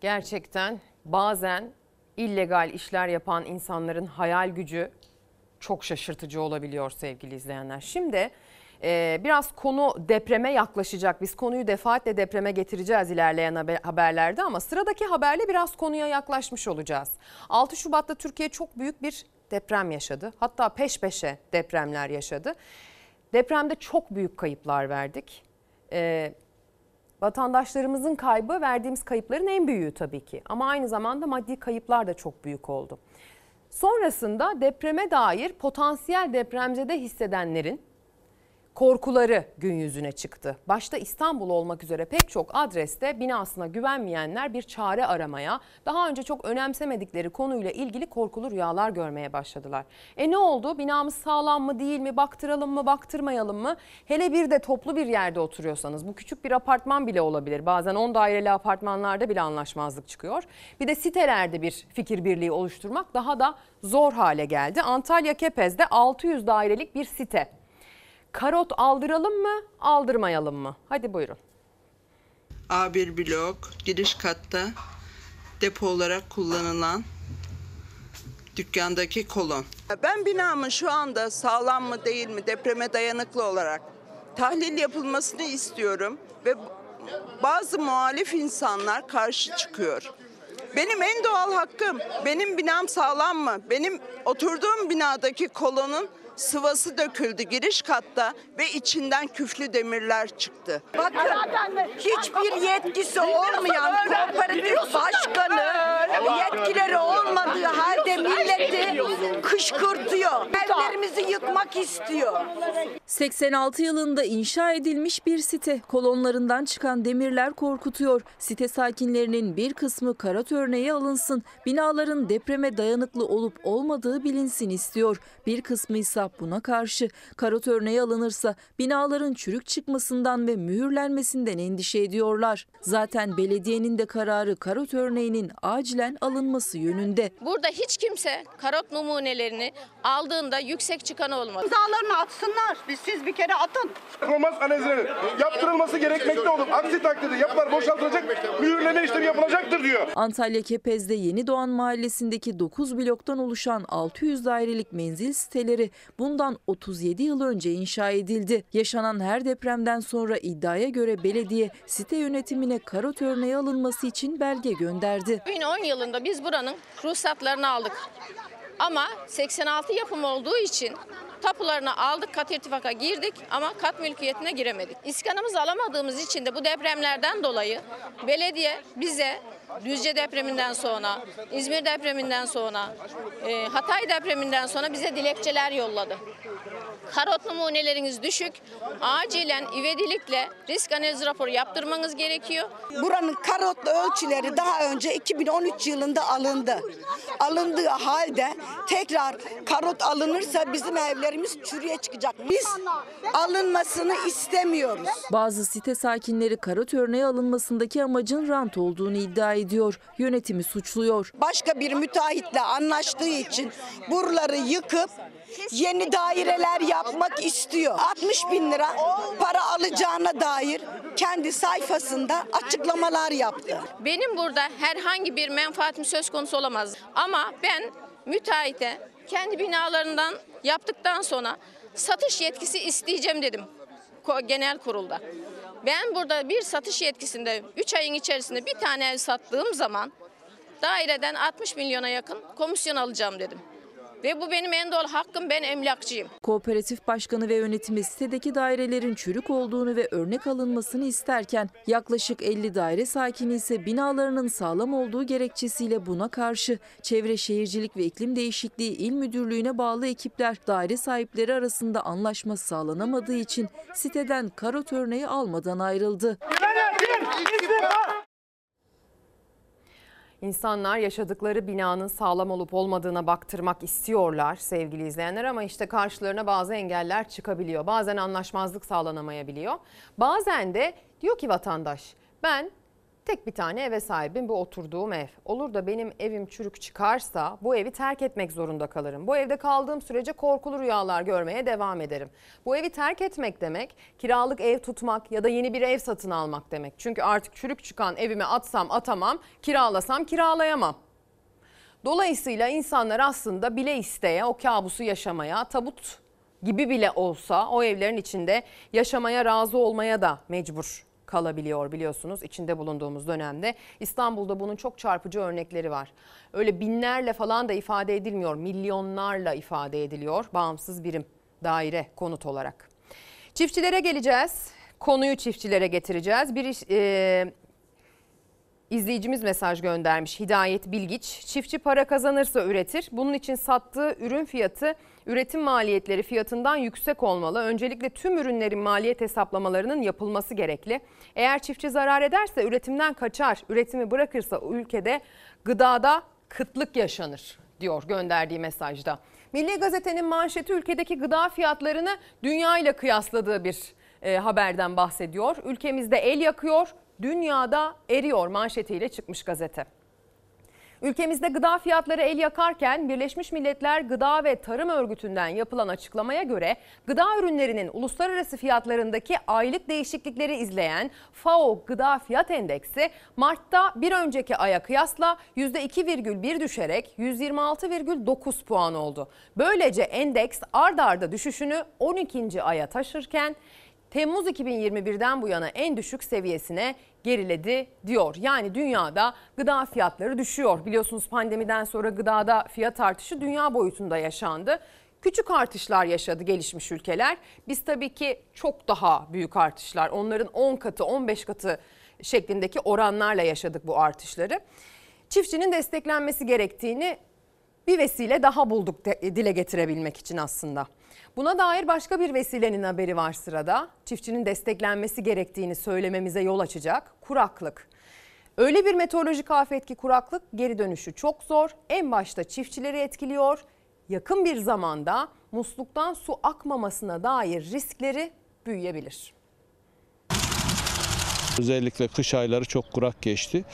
Speaker 1: Gerçekten bazen illegal işler yapan insanların hayal gücü çok şaşırtıcı olabiliyor sevgili izleyenler. Şimdi e, biraz konu depreme yaklaşacak. Biz konuyu defaatle depreme getireceğiz ilerleyen haberlerde ama sıradaki haberle biraz konuya yaklaşmış olacağız. 6 Şubat'ta Türkiye çok büyük bir deprem yaşadı. Hatta peş peşe depremler yaşadı. Depremde çok büyük kayıplar verdik. E, vatandaşlarımızın kaybı verdiğimiz kayıpların en büyüğü tabii ki. Ama aynı zamanda maddi kayıplar da çok büyük oldu. Sonrasında depreme dair potansiyel depremzede hissedenlerin korkuları gün yüzüne çıktı. Başta İstanbul olmak üzere pek çok adreste binasına güvenmeyenler bir çare aramaya, daha önce çok önemsemedikleri konuyla ilgili korkulu rüyalar görmeye başladılar. E ne oldu? Binamız sağlam mı değil mi? Baktıralım mı, baktırmayalım mı? Hele bir de toplu bir yerde oturuyorsanız, bu küçük bir apartman bile olabilir. Bazen 10 daireli apartmanlarda bile anlaşmazlık çıkıyor. Bir de sitelerde bir fikir birliği oluşturmak daha da zor hale geldi. Antalya Kepez'de 600 dairelik bir site karot aldıralım mı, aldırmayalım mı? Hadi buyurun.
Speaker 65: A1 blok giriş katta depo olarak kullanılan dükkandaki kolon. Ben binamın şu anda sağlam mı değil mi depreme dayanıklı olarak tahlil yapılmasını istiyorum ve bazı muhalif insanlar karşı çıkıyor. Benim en doğal hakkım, benim binam sağlam mı? Benim oturduğum binadaki kolonun sıvası döküldü giriş katta ve içinden küflü demirler çıktı.
Speaker 66: Bakın hiçbir yetkisi olmayan kooperatif başkanı yetkileri olmadığı halde milleti kışkırtıyor. Evlerimizi yıkmak istiyor.
Speaker 2: 86 yılında inşa edilmiş bir site. Kolonlarından çıkan demirler korkutuyor. Site sakinlerinin bir kısmı karat örneği alınsın. Binaların depreme dayanıklı olup olmadığı bilinsin istiyor. Bir kısmı ise buna karşı karot örneği alınırsa binaların çürük çıkmasından ve mühürlenmesinden endişe ediyorlar. Zaten belediyenin de kararı karot örneğinin acilen alınması yönünde.
Speaker 67: Burada hiç kimse karot numunelerini aldığında yüksek çıkan olmadı.
Speaker 66: İmzalarını atsınlar. Biz siz bir kere atın.
Speaker 68: Romas analizlerinin yaptırılması gerekmekte olup aksi takdirde yapılar boşaltılacak, mühürleme işlemi yapılacaktır diyor.
Speaker 2: Antalya Kepez'de Yeni Doğan Mahallesi'ndeki 9 bloktan oluşan 600 dairelik menzil siteleri bundan 37 yıl önce inşa edildi. Yaşanan her depremden sonra iddiaya göre belediye site yönetimine karot örneği alınması için belge gönderdi.
Speaker 67: 2010 yılında biz buranın ruhsatlarını aldık. Ama 86 yapım olduğu için tapularını aldık, kat irtifaka girdik ama kat mülkiyetine giremedik. İskanımızı alamadığımız için de bu depremlerden dolayı belediye bize Düzce depreminden sonra, İzmir depreminden sonra, e, Hatay depreminden sonra bize dilekçeler yolladı. Karot numuneleriniz düşük. Acilen ivedilikle risk analizi raporu yaptırmanız gerekiyor.
Speaker 66: Buranın karotlu ölçüleri daha önce 2013 yılında alındı. Alındığı halde tekrar karot alınırsa bizim evlerimiz çürüye çıkacak. Biz alınmasını istemiyoruz.
Speaker 2: Bazı site sakinleri karot örneği alınmasındaki amacın rant olduğunu iddia ediyor. Yönetimi suçluyor.
Speaker 66: Başka bir müteahhitle anlaştığı için buraları yıkıp yeni daireler yapmak istiyor. 60 bin lira para alacağına dair kendi sayfasında açıklamalar yaptı.
Speaker 67: Benim burada herhangi bir menfaatim söz konusu olamaz. Ama ben müteahhite kendi binalarından yaptıktan sonra satış yetkisi isteyeceğim dedim genel kurulda. Ben burada bir satış yetkisinde 3 ayın içerisinde bir tane ev sattığım zaman daireden 60 milyona yakın komisyon alacağım dedim. Ve bu benim en doğal hakkım ben emlakçıyım.
Speaker 2: Kooperatif başkanı ve yönetimi sitedeki dairelerin çürük olduğunu ve örnek alınmasını isterken yaklaşık 50 daire sakini ise binalarının sağlam olduğu gerekçesiyle buna karşı Çevre Şehircilik ve İklim Değişikliği İl Müdürlüğü'ne bağlı ekipler daire sahipleri arasında anlaşma sağlanamadığı için siteden karot örneği almadan ayrıldı.
Speaker 1: İnsanlar yaşadıkları binanın sağlam olup olmadığına baktırmak istiyorlar sevgili izleyenler ama işte karşılarına bazı engeller çıkabiliyor. Bazen anlaşmazlık sağlanamayabiliyor. Bazen de diyor ki vatandaş ben tek bir tane eve sahibim bu oturduğum ev. Olur da benim evim çürük çıkarsa bu evi terk etmek zorunda kalırım. Bu evde kaldığım sürece korkulu rüyalar görmeye devam ederim. Bu evi terk etmek demek kiralık ev tutmak ya da yeni bir ev satın almak demek. Çünkü artık çürük çıkan evime atsam atamam, kiralasam kiralayamam. Dolayısıyla insanlar aslında bile isteye o kabusu yaşamaya, tabut gibi bile olsa o evlerin içinde yaşamaya razı olmaya da mecbur kalabiliyor biliyorsunuz içinde bulunduğumuz dönemde. İstanbul'da bunun çok çarpıcı örnekleri var. Öyle binlerle falan da ifade edilmiyor, milyonlarla ifade ediliyor bağımsız birim daire konut olarak. Çiftçilere geleceğiz. Konuyu çiftçilere getireceğiz. Bir e, İzleyicimiz mesaj göndermiş Hidayet Bilgiç. Çiftçi para kazanırsa üretir. Bunun için sattığı ürün fiyatı üretim maliyetleri fiyatından yüksek olmalı. Öncelikle tüm ürünlerin maliyet hesaplamalarının yapılması gerekli. Eğer çiftçi zarar ederse üretimden kaçar. Üretimi bırakırsa ülkede gıdada kıtlık yaşanır diyor gönderdiği mesajda. Milli Gazete'nin manşeti ülkedeki gıda fiyatlarını dünya ile kıyasladığı bir e, haberden bahsediyor. Ülkemizde el yakıyor, dünyada eriyor manşetiyle çıkmış gazete. Ülkemizde gıda fiyatları el yakarken Birleşmiş Milletler Gıda ve Tarım Örgütü'nden yapılan açıklamaya göre gıda ürünlerinin uluslararası fiyatlarındaki aylık değişiklikleri izleyen FAO Gıda Fiyat Endeksi Mart'ta bir önceki aya kıyasla %2,1 düşerek 126,9 puan oldu. Böylece endeks ard arda düşüşünü 12. aya taşırken Temmuz 2021'den bu yana en düşük seviyesine geriledi diyor. Yani dünyada gıda fiyatları düşüyor. Biliyorsunuz pandemiden sonra gıdada fiyat artışı dünya boyutunda yaşandı. Küçük artışlar yaşadı gelişmiş ülkeler. Biz tabii ki çok daha büyük artışlar, onların 10 katı, 15 katı şeklindeki oranlarla yaşadık bu artışları. Çiftçinin desteklenmesi gerektiğini bir vesile daha bulduk de- dile getirebilmek için aslında. Buna dair başka bir vesilenin haberi var sırada. Çiftçinin desteklenmesi gerektiğini söylememize yol açacak kuraklık. Öyle bir meteorolojik afet ki kuraklık geri dönüşü çok zor. En başta çiftçileri etkiliyor. Yakın bir zamanda musluktan su akmamasına dair riskleri büyüyebilir.
Speaker 69: Özellikle kış ayları çok kurak geçti.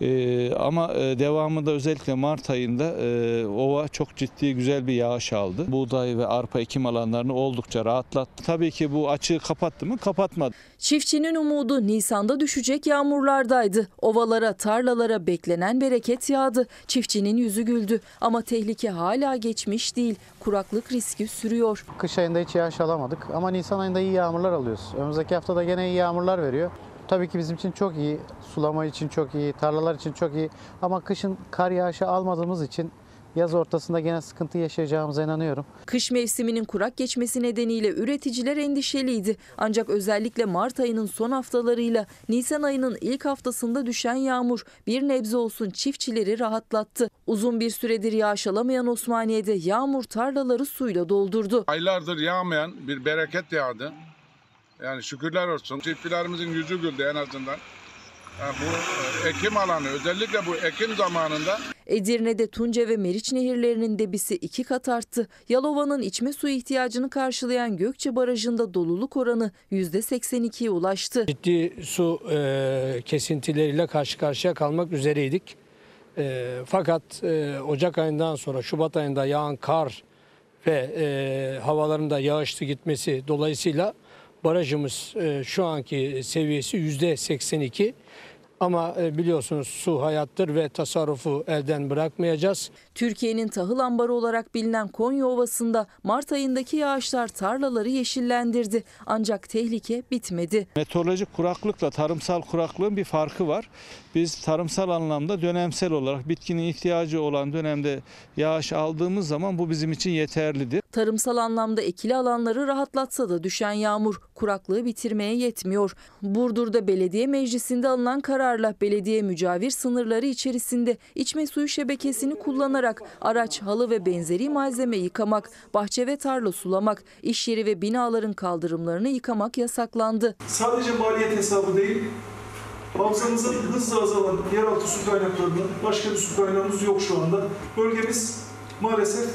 Speaker 69: Ee, ama e, devamında özellikle Mart ayında e, ova çok ciddi güzel bir yağış aldı. Buğday ve arpa ekim alanlarını oldukça rahatlattı. Tabii ki bu açığı kapattı mı? Kapatmadı.
Speaker 2: Çiftçinin umudu Nisan'da düşecek yağmurlardaydı. Ovalara, tarlalara beklenen bereket yağdı. Çiftçinin yüzü güldü ama tehlike hala geçmiş değil. Kuraklık riski sürüyor.
Speaker 70: Kış ayında hiç yağış alamadık ama Nisan ayında iyi yağmurlar alıyoruz. Önümüzdeki hafta da gene iyi yağmurlar veriyor. Tabii ki bizim için çok iyi, sulama için çok iyi, tarlalar için çok iyi. Ama kışın kar yağışı almadığımız için yaz ortasında gene sıkıntı yaşayacağımıza inanıyorum.
Speaker 2: Kış mevsiminin kurak geçmesi nedeniyle üreticiler endişeliydi. Ancak özellikle Mart ayının son haftalarıyla Nisan ayının ilk haftasında düşen yağmur bir nebze olsun çiftçileri rahatlattı. Uzun bir süredir yağış alamayan Osmaniye'de yağmur tarlaları suyla doldurdu.
Speaker 71: Aylardır yağmayan bir bereket yağdı. Yani şükürler olsun. Çiftçilerimizin yüzü güldü en azından. Yani bu e, ekim alanı özellikle bu ekim zamanında
Speaker 2: Edirne'de Tunca ve Meriç nehirlerinin debisi iki kat arttı. Yalova'nın içme suyu ihtiyacını karşılayan Gökçe Barajı'nda doluluk oranı %82'ye ulaştı.
Speaker 72: Ciddi su e, kesintileriyle karşı karşıya kalmak üzereydik. E, fakat e, Ocak ayından sonra Şubat ayında yağan kar ve e, havaların da yağışlı gitmesi dolayısıyla barajımız e, şu anki seviyesi yüzde 82. Ama e, biliyorsunuz su hayattır ve tasarrufu elden bırakmayacağız.
Speaker 2: Türkiye'nin tahıl ambarı olarak bilinen Konya Ovası'nda Mart ayındaki yağışlar tarlaları yeşillendirdi. Ancak tehlike bitmedi.
Speaker 69: Meteorolojik kuraklıkla tarımsal kuraklığın bir farkı var. Biz tarımsal anlamda dönemsel olarak bitkinin ihtiyacı olan dönemde yağış aldığımız zaman bu bizim için yeterlidir.
Speaker 2: Tarımsal anlamda ekili alanları rahatlatsa da düşen yağmur kuraklığı bitirmeye yetmiyor. Burdur'da belediye meclisinde alınan kararla belediye mücavir sınırları içerisinde içme suyu şebekesini kullanarak araç, halı ve benzeri malzeme yıkamak, bahçe ve tarla sulamak, iş yeri ve binaların kaldırımlarını yıkamak yasaklandı.
Speaker 73: Sadece maliyet hesabı değil, havzamızın hızla azalan yeraltı su kaynaklarının başka bir su kaynağımız yok şu anda. Bölgemiz maalesef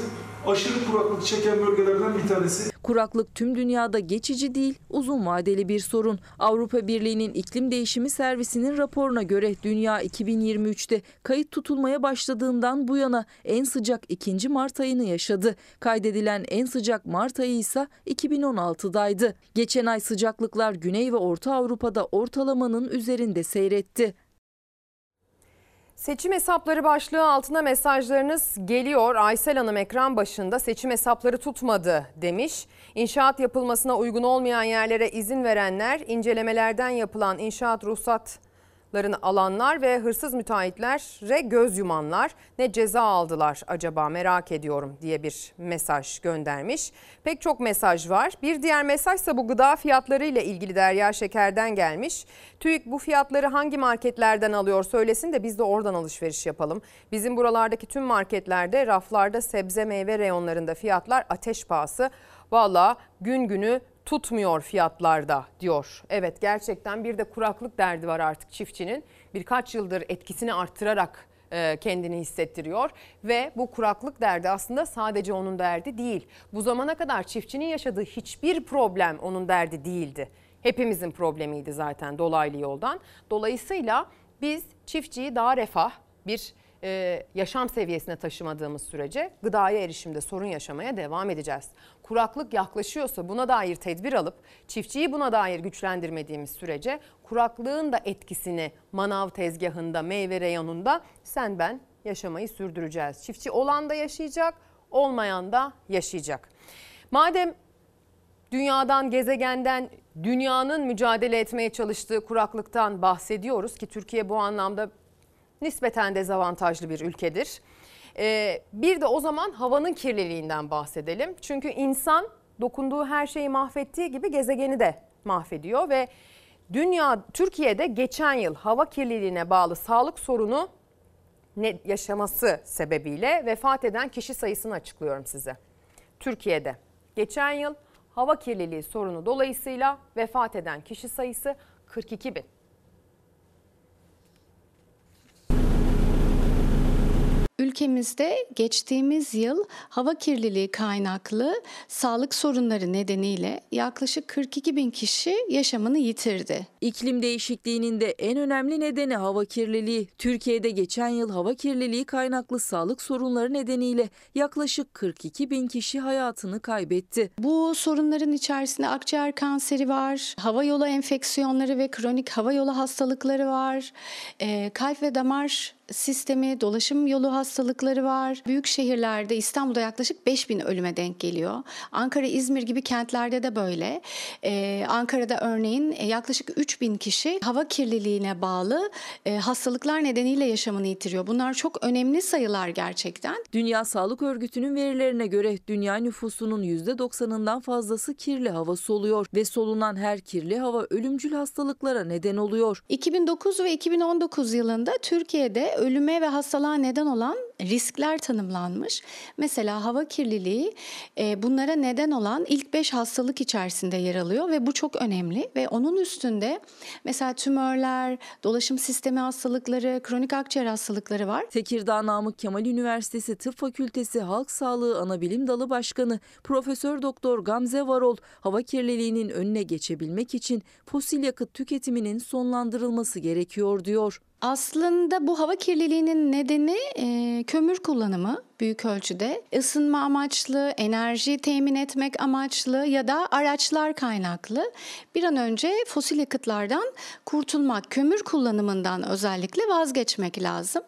Speaker 73: aşırı kuraklık çeken bölgelerden bir tanesi.
Speaker 2: Kuraklık tüm dünyada geçici değil, uzun vadeli bir sorun. Avrupa Birliği'nin iklim değişimi servisinin raporuna göre dünya 2023'te kayıt tutulmaya başladığından bu yana en sıcak 2. Mart ayını yaşadı. Kaydedilen en sıcak Mart ayı ise 2016'daydı. Geçen ay sıcaklıklar Güney ve Orta Avrupa'da ortalamanın üzerinde seyretti.
Speaker 1: Seçim hesapları başlığı altına mesajlarınız geliyor. Aysel Hanım ekran başında seçim hesapları tutmadı demiş. İnşaat yapılmasına uygun olmayan yerlere izin verenler, incelemelerden yapılan inşaat ruhsatlarını alanlar ve hırsız müteahhitlere göz yumanlar ne ceza aldılar acaba merak ediyorum diye bir mesaj göndermiş. Pek çok mesaj var. Bir diğer mesajsa bu gıda fiyatları ile ilgili Derya Şeker'den gelmiş. TÜİK bu fiyatları hangi marketlerden alıyor söylesin de biz de oradan alışveriş yapalım. Bizim buralardaki tüm marketlerde raflarda sebze meyve reyonlarında fiyatlar ateş pahası. Valla gün günü tutmuyor fiyatlarda diyor. Evet gerçekten bir de kuraklık derdi var artık çiftçinin. Birkaç yıldır etkisini arttırarak e, kendini hissettiriyor ve bu kuraklık derdi aslında sadece onun derdi değil. Bu zamana kadar çiftçinin yaşadığı hiçbir problem onun derdi değildi. Hepimizin problemiydi zaten dolaylı yoldan. Dolayısıyla biz çiftçiyi daha refah bir e, yaşam seviyesine taşımadığımız sürece gıdaya erişimde sorun yaşamaya devam edeceğiz. Kuraklık yaklaşıyorsa buna dair tedbir alıp çiftçiyi buna dair güçlendirmediğimiz sürece kuraklığın da etkisini manav tezgahında, meyve reyonunda sen ben yaşamayı sürdüreceğiz. Çiftçi olan da yaşayacak, olmayan da yaşayacak. Madem dünyadan, gezegenden, dünyanın mücadele etmeye çalıştığı kuraklıktan bahsediyoruz ki Türkiye bu anlamda nispeten dezavantajlı bir ülkedir. Ee, bir de o zaman havanın kirliliğinden bahsedelim. Çünkü insan dokunduğu her şeyi mahvettiği gibi gezegeni de mahvediyor ve dünya Türkiye'de geçen yıl hava kirliliğine bağlı sağlık sorunu ne yaşaması sebebiyle vefat eden kişi sayısını açıklıyorum size. Türkiye'de geçen yıl hava kirliliği sorunu dolayısıyla vefat eden kişi sayısı 42 bin.
Speaker 74: Ülkemizde geçtiğimiz yıl hava kirliliği kaynaklı sağlık sorunları nedeniyle yaklaşık 42 bin kişi yaşamını yitirdi.
Speaker 2: İklim değişikliğinin de en önemli nedeni hava kirliliği. Türkiye'de geçen yıl hava kirliliği kaynaklı sağlık sorunları nedeniyle yaklaşık 42 bin kişi hayatını kaybetti.
Speaker 74: Bu sorunların içerisinde akciğer kanseri var, hava yolu enfeksiyonları ve kronik hava yolu hastalıkları var, e, kalp ve damar sistemi, dolaşım yolu hastalıkları var. Büyük şehirlerde İstanbul'da yaklaşık 5 bin ölüme denk geliyor. Ankara, İzmir gibi kentlerde de böyle. Ee, Ankara'da örneğin yaklaşık 3 bin kişi hava kirliliğine bağlı e, hastalıklar nedeniyle yaşamını yitiriyor. Bunlar çok önemli sayılar gerçekten.
Speaker 2: Dünya Sağlık Örgütü'nün verilerine göre dünya nüfusunun %90'ından fazlası kirli hava soluyor ve solunan her kirli hava ölümcül hastalıklara neden oluyor.
Speaker 74: 2009 ve 2019 yılında Türkiye'de ölüme ve hastalığa neden olan riskler tanımlanmış. Mesela hava kirliliği e, bunlara neden olan ilk 5 hastalık içerisinde yer alıyor ve bu çok önemli ve onun üstünde mesela tümörler, dolaşım sistemi hastalıkları, kronik akciğer hastalıkları var.
Speaker 2: Tekirdağ Namık Kemal Üniversitesi Tıp Fakültesi Halk Sağlığı Anabilim Dalı Başkanı Profesör Doktor Gamze Varol hava kirliliğinin önüne geçebilmek için fosil yakıt tüketiminin sonlandırılması gerekiyor diyor.
Speaker 74: Aslında bu hava kirliliğinin nedeni e, kömür kullanımı büyük ölçüde ısınma amaçlı, enerji temin etmek amaçlı ya da araçlar kaynaklı bir an önce fosil yakıtlardan kurtulmak, kömür kullanımından özellikle vazgeçmek lazım.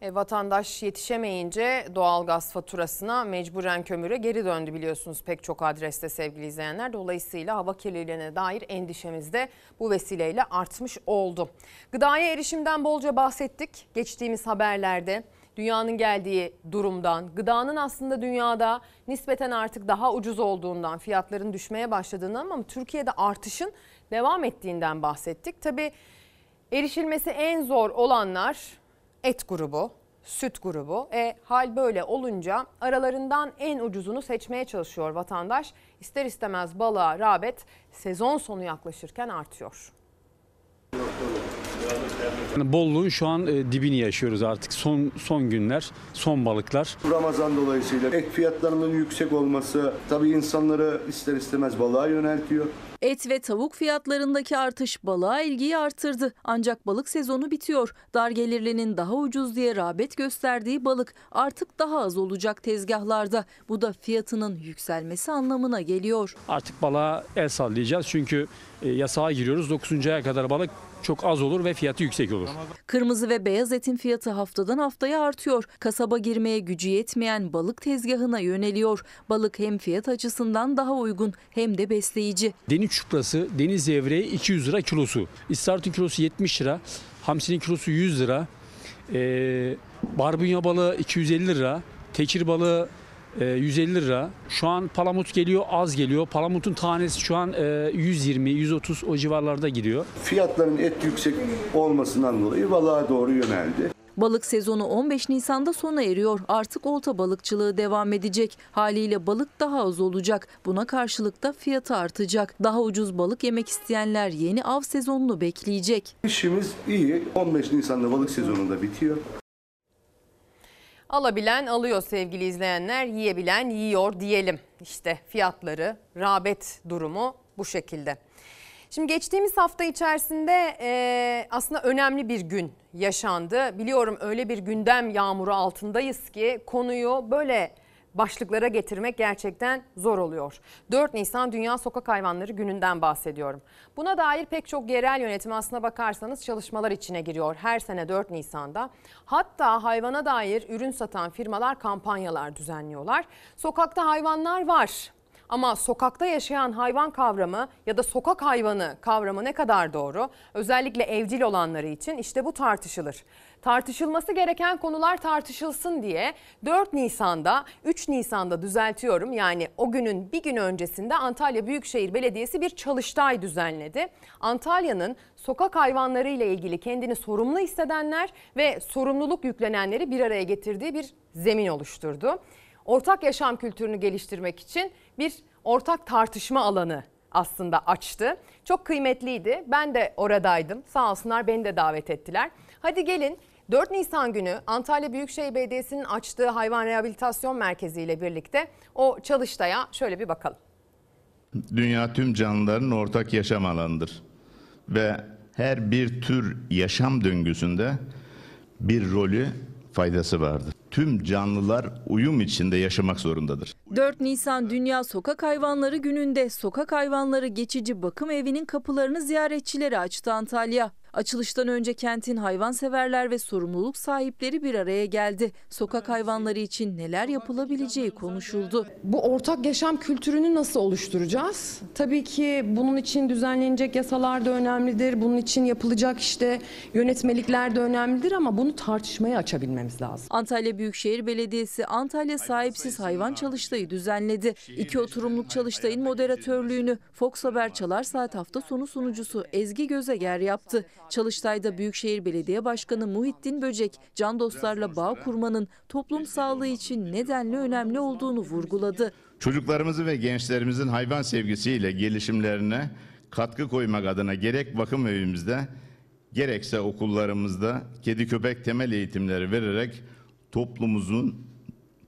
Speaker 1: E, vatandaş yetişemeyince doğalgaz faturasına mecburen kömüre geri döndü biliyorsunuz pek çok adreste sevgili izleyenler. Dolayısıyla hava kirliliğine dair endişemiz de bu vesileyle artmış oldu. Gıdaya erişimden bolca bahsettik geçtiğimiz haberlerde. Dünyanın geldiği durumdan, gıdanın aslında dünyada nispeten artık daha ucuz olduğundan, fiyatların düşmeye başladığından ama Türkiye'de artışın devam ettiğinden bahsettik. Tabii erişilmesi en zor olanlar et grubu, süt grubu. E, hal böyle olunca aralarından en ucuzunu seçmeye çalışıyor vatandaş. İster istemez balığa rağbet sezon sonu yaklaşırken artıyor.
Speaker 75: Bolluğun şu an e, dibini yaşıyoruz artık. Son son günler, son balıklar.
Speaker 76: Ramazan dolayısıyla et fiyatlarının yüksek olması tabii insanları ister istemez balığa yöneltiyor.
Speaker 2: Et ve tavuk fiyatlarındaki artış balığa ilgiyi artırdı. Ancak balık sezonu bitiyor. Dar gelirlinin daha ucuz diye rağbet gösterdiği balık artık daha az olacak tezgahlarda. Bu da fiyatının yükselmesi anlamına geliyor.
Speaker 75: Artık balığa el sallayacağız çünkü e, yasağa giriyoruz. 9. aya kadar balık çok az olur ve fiyatı yüksek olur.
Speaker 2: Kırmızı ve beyaz etin fiyatı haftadan haftaya artıyor. Kasaba girmeye gücü yetmeyen balık tezgahına yöneliyor. Balık hem fiyat açısından daha uygun hem de besleyici.
Speaker 75: Deniz çuprası, deniz zevreği 200 lira kilosu. İstavritin kilosu 70 lira. Hamsinin kilosu 100 lira. Ee, barbunya balığı 250 lira. Tekir balığı e, 150 lira. Şu an palamut geliyor az geliyor. Palamutun tanesi şu an e, 120-130 o civarlarda gidiyor.
Speaker 76: Fiyatların et yüksek olmasından dolayı balığa doğru yöneldi.
Speaker 2: Balık sezonu 15 Nisan'da sona eriyor. Artık olta balıkçılığı devam edecek. Haliyle balık daha az olacak. Buna karşılık da fiyatı artacak. Daha ucuz balık yemek isteyenler yeni av sezonunu bekleyecek.
Speaker 76: İşimiz iyi. 15 Nisan'da balık sezonu da bitiyor.
Speaker 1: Alabilen alıyor sevgili izleyenler, yiyebilen yiyor diyelim. İşte fiyatları, rağbet durumu bu şekilde. Şimdi geçtiğimiz hafta içerisinde e, aslında önemli bir gün yaşandı. Biliyorum öyle bir gündem yağmuru altındayız ki konuyu böyle başlıklara getirmek gerçekten zor oluyor. 4 Nisan Dünya Sokak Hayvanları Günü'nden bahsediyorum. Buna dair pek çok yerel yönetim aslına bakarsanız çalışmalar içine giriyor her sene 4 Nisan'da. Hatta hayvana dair ürün satan firmalar kampanyalar düzenliyorlar. Sokakta hayvanlar var. Ama sokakta yaşayan hayvan kavramı ya da sokak hayvanı kavramı ne kadar doğru? Özellikle evcil olanları için işte bu tartışılır. Tartışılması gereken konular tartışılsın diye 4 Nisan'da 3 Nisan'da düzeltiyorum yani o günün bir gün öncesinde Antalya Büyükşehir Belediyesi bir çalıştay düzenledi. Antalya'nın sokak hayvanları ile ilgili kendini sorumlu hissedenler ve sorumluluk yüklenenleri bir araya getirdiği bir zemin oluşturdu. Ortak yaşam kültürünü geliştirmek için bir ortak tartışma alanı aslında açtı. Çok kıymetliydi. Ben de oradaydım. Sağ olsunlar beni de davet ettiler. Hadi gelin 4 Nisan günü Antalya Büyükşehir Belediyesi'nin açtığı hayvan rehabilitasyon merkezi ile birlikte o çalıştaya şöyle bir bakalım.
Speaker 77: Dünya tüm canlıların ortak yaşam alanıdır. Ve her bir tür yaşam döngüsünde bir rolü, faydası vardır. Tüm canlılar uyum içinde yaşamak zorundadır.
Speaker 2: 4 Nisan Dünya Sokak Hayvanları Günü'nde sokak hayvanları geçici bakım evinin kapılarını ziyaretçilere açtı Antalya. Açılıştan önce kentin hayvanseverler ve sorumluluk sahipleri bir araya geldi. Sokak hayvanları için neler yapılabileceği konuşuldu.
Speaker 78: Bu ortak yaşam kültürünü nasıl oluşturacağız? Tabii ki bunun için düzenlenecek yasalar da önemlidir. Bunun için yapılacak işte yönetmelikler de önemlidir ama bunu tartışmaya açabilmemiz lazım.
Speaker 2: Antalya Büyükşehir Belediyesi Antalya Sahipsiz Hayvan Çalıştayı düzenledi. İki oturumluk çalıştayın moderatörlüğünü Fox Haber Çalar Saat hafta sonu sunucusu Ezgi Gözeger yaptı. Çalıştay'da Büyükşehir Belediye Başkanı Muhittin Böcek, can dostlarla bağ kurmanın toplum sağlığı için nedenli önemli olduğunu vurguladı.
Speaker 77: Çocuklarımızı ve gençlerimizin hayvan sevgisiyle gelişimlerine katkı koymak adına gerek bakım evimizde gerekse okullarımızda kedi köpek temel eğitimleri vererek toplumumuzun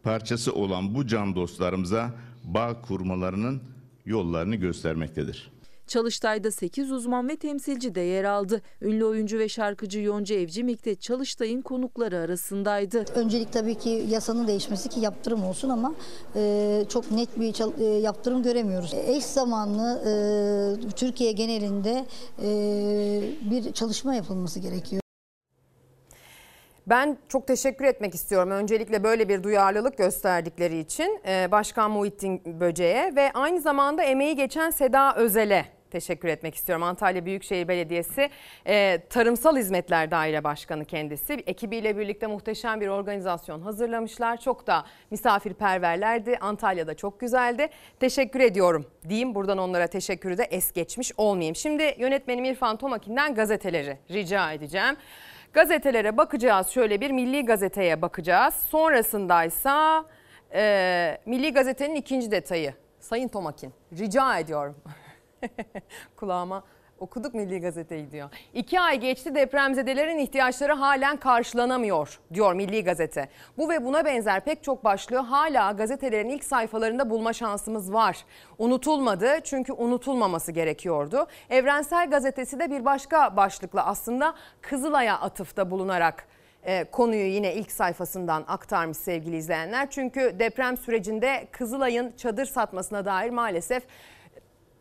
Speaker 77: parçası olan bu can dostlarımıza bağ kurmalarının yollarını göstermektedir.
Speaker 2: Çalıştay'da 8 uzman ve temsilci de yer aldı. Ünlü oyuncu ve şarkıcı Yonca Evcimik de Çalıştay'ın konukları arasındaydı.
Speaker 79: Öncelik tabii ki yasanın değişmesi ki yaptırım olsun ama e, çok net bir çal- e, yaptırım göremiyoruz. Eş zamanlı e, Türkiye genelinde e, bir çalışma yapılması gerekiyor.
Speaker 1: Ben çok teşekkür etmek istiyorum. Öncelikle böyle bir duyarlılık gösterdikleri için e, Başkan Muhittin Böce'ye ve aynı zamanda emeği geçen Seda Özel'e teşekkür etmek istiyorum. Antalya Büyükşehir Belediyesi e, Tarımsal Hizmetler Daire Başkanı kendisi. Ekibiyle birlikte muhteşem bir organizasyon hazırlamışlar. Çok da misafirperverlerdi. Antalya'da çok güzeldi. Teşekkür ediyorum diyeyim. Buradan onlara teşekkürü de es geçmiş olmayayım. Şimdi yönetmenim İrfan Tomakin'den gazeteleri rica edeceğim. Gazetelere bakacağız. Şöyle bir Milli Gazete'ye bakacağız. Sonrasındaysa e, Milli Gazete'nin ikinci detayı. Sayın Tomakin rica ediyorum. Kulağıma okuduk Milli Gazete'yi diyor. İki ay geçti depremzedelerin ihtiyaçları halen karşılanamıyor diyor Milli Gazete. Bu ve buna benzer pek çok başlığı hala gazetelerin ilk sayfalarında bulma şansımız var. Unutulmadı çünkü unutulmaması gerekiyordu. Evrensel Gazetesi de bir başka başlıkla aslında Kızılay'a atıfta bulunarak e, konuyu yine ilk sayfasından aktarmış sevgili izleyenler. Çünkü deprem sürecinde Kızılay'ın çadır satmasına dair maalesef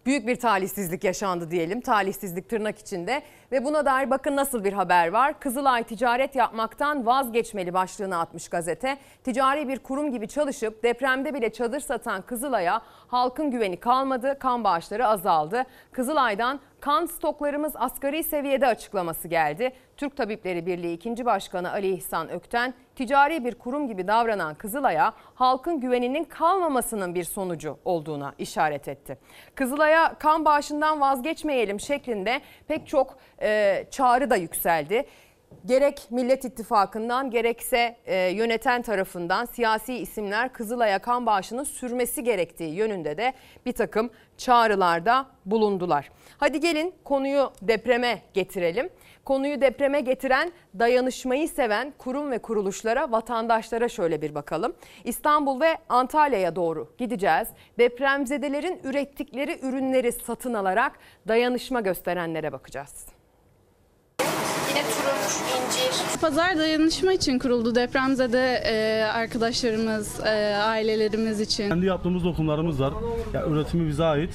Speaker 1: büyük bir talihsizlik yaşandı diyelim. Talihsizlik tırnak içinde ve buna dair bakın nasıl bir haber var. Kızılay ticaret yapmaktan vazgeçmeli başlığını atmış gazete. Ticari bir kurum gibi çalışıp depremde bile çadır satan Kızılay'a halkın güveni kalmadı, kan bağışları azaldı. Kızılay'dan kan stoklarımız asgari seviyede açıklaması geldi. Türk Tabipleri Birliği 2. Başkanı Ali İhsan Ökten, ticari bir kurum gibi davranan Kızılay'a halkın güveninin kalmamasının bir sonucu olduğuna işaret etti. Kızılay'a kan bağışından vazgeçmeyelim şeklinde pek çok e, çağrı da yükseldi. Gerek Millet İttifakı'ndan gerekse e, yöneten tarafından siyasi isimler Kızılay'a kan bağışının sürmesi gerektiği yönünde de bir takım çağrılarda bulundular. Hadi gelin konuyu depreme getirelim. Konuyu depreme getiren dayanışmayı seven kurum ve kuruluşlara, vatandaşlara şöyle bir bakalım. İstanbul ve Antalya'ya doğru gideceğiz. Depremzedelerin ürettikleri ürünleri satın alarak dayanışma gösterenlere bakacağız.
Speaker 80: Yine turunç, incir.
Speaker 81: Pazar dayanışma için kuruldu depremzede e, arkadaşlarımız, e, ailelerimiz için.
Speaker 82: Kendi yaptığımız lokumlarımız var. Ya üretimi bize ait.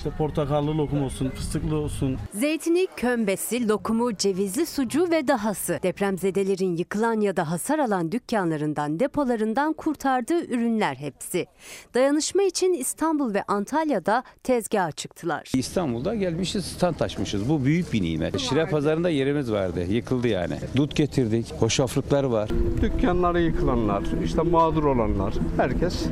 Speaker 82: İşte portakallı lokum olsun, fıstıklı olsun.
Speaker 64: Zeytini, kömbesi, lokumu, cevizli sucuğu ve dahası. Depremzedelerin yıkılan ya da hasar alan dükkanlarından, depolarından kurtardığı ürünler hepsi. Dayanışma için İstanbul ve Antalya'da tezgaha çıktılar.
Speaker 83: İstanbul'da gelmişiz stand açmışız. Bu büyük bir nimet. Şire pazarında yerimiz vardı. Yıkıldı yani. Dut getirdik. Hoşaflıklar var.
Speaker 84: Dükkanları yıkılanlar, işte mağdur olanlar, herkes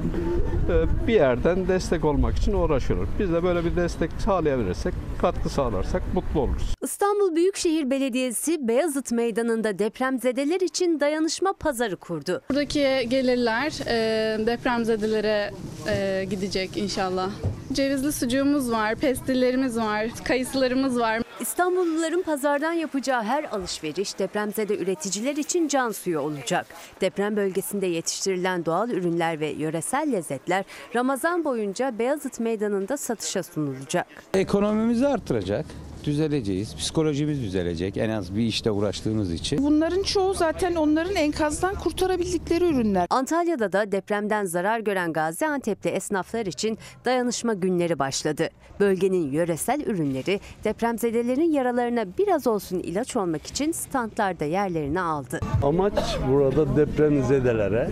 Speaker 84: e, bir yerden destek olmak için uğraşıyor. Biz de böyle bir destek sağlayabilirsek, katkı sağlarsak mutlu oluruz.
Speaker 64: İstanbul Büyükşehir Belediyesi Beyazıt Meydanı'nda depremzedeler için dayanışma pazarı kurdu.
Speaker 81: Buradaki gelirler e, depremzedelere e, gidecek inşallah. Cevizli sucuğumuz var, pestillerimiz var, kayısılarımız var.
Speaker 64: İstanbulluların pazardan yapacağı her alışveriş depremzede üreticiler için can suyu olacak. Deprem bölgesinde yetiştirilen doğal ürünler ve yöresel lezzetler Ramazan boyunca Beyazıt Meydanı'nda satışa sunulacak.
Speaker 83: Ekonomimizi artıracak. Düzeleceğiz. Psikolojimiz düzelecek. En az bir işte uğraştığımız için.
Speaker 85: Bunların çoğu zaten onların enkazdan kurtarabildikleri ürünler.
Speaker 64: Antalya'da da depremden zarar gören Gaziantep'li esnaflar için dayanışma günleri başladı. Bölgenin yöresel ürünleri depremzedelerin yaralarına biraz olsun ilaç olmak için standlarda yerlerini aldı.
Speaker 86: Amaç burada depremzedelere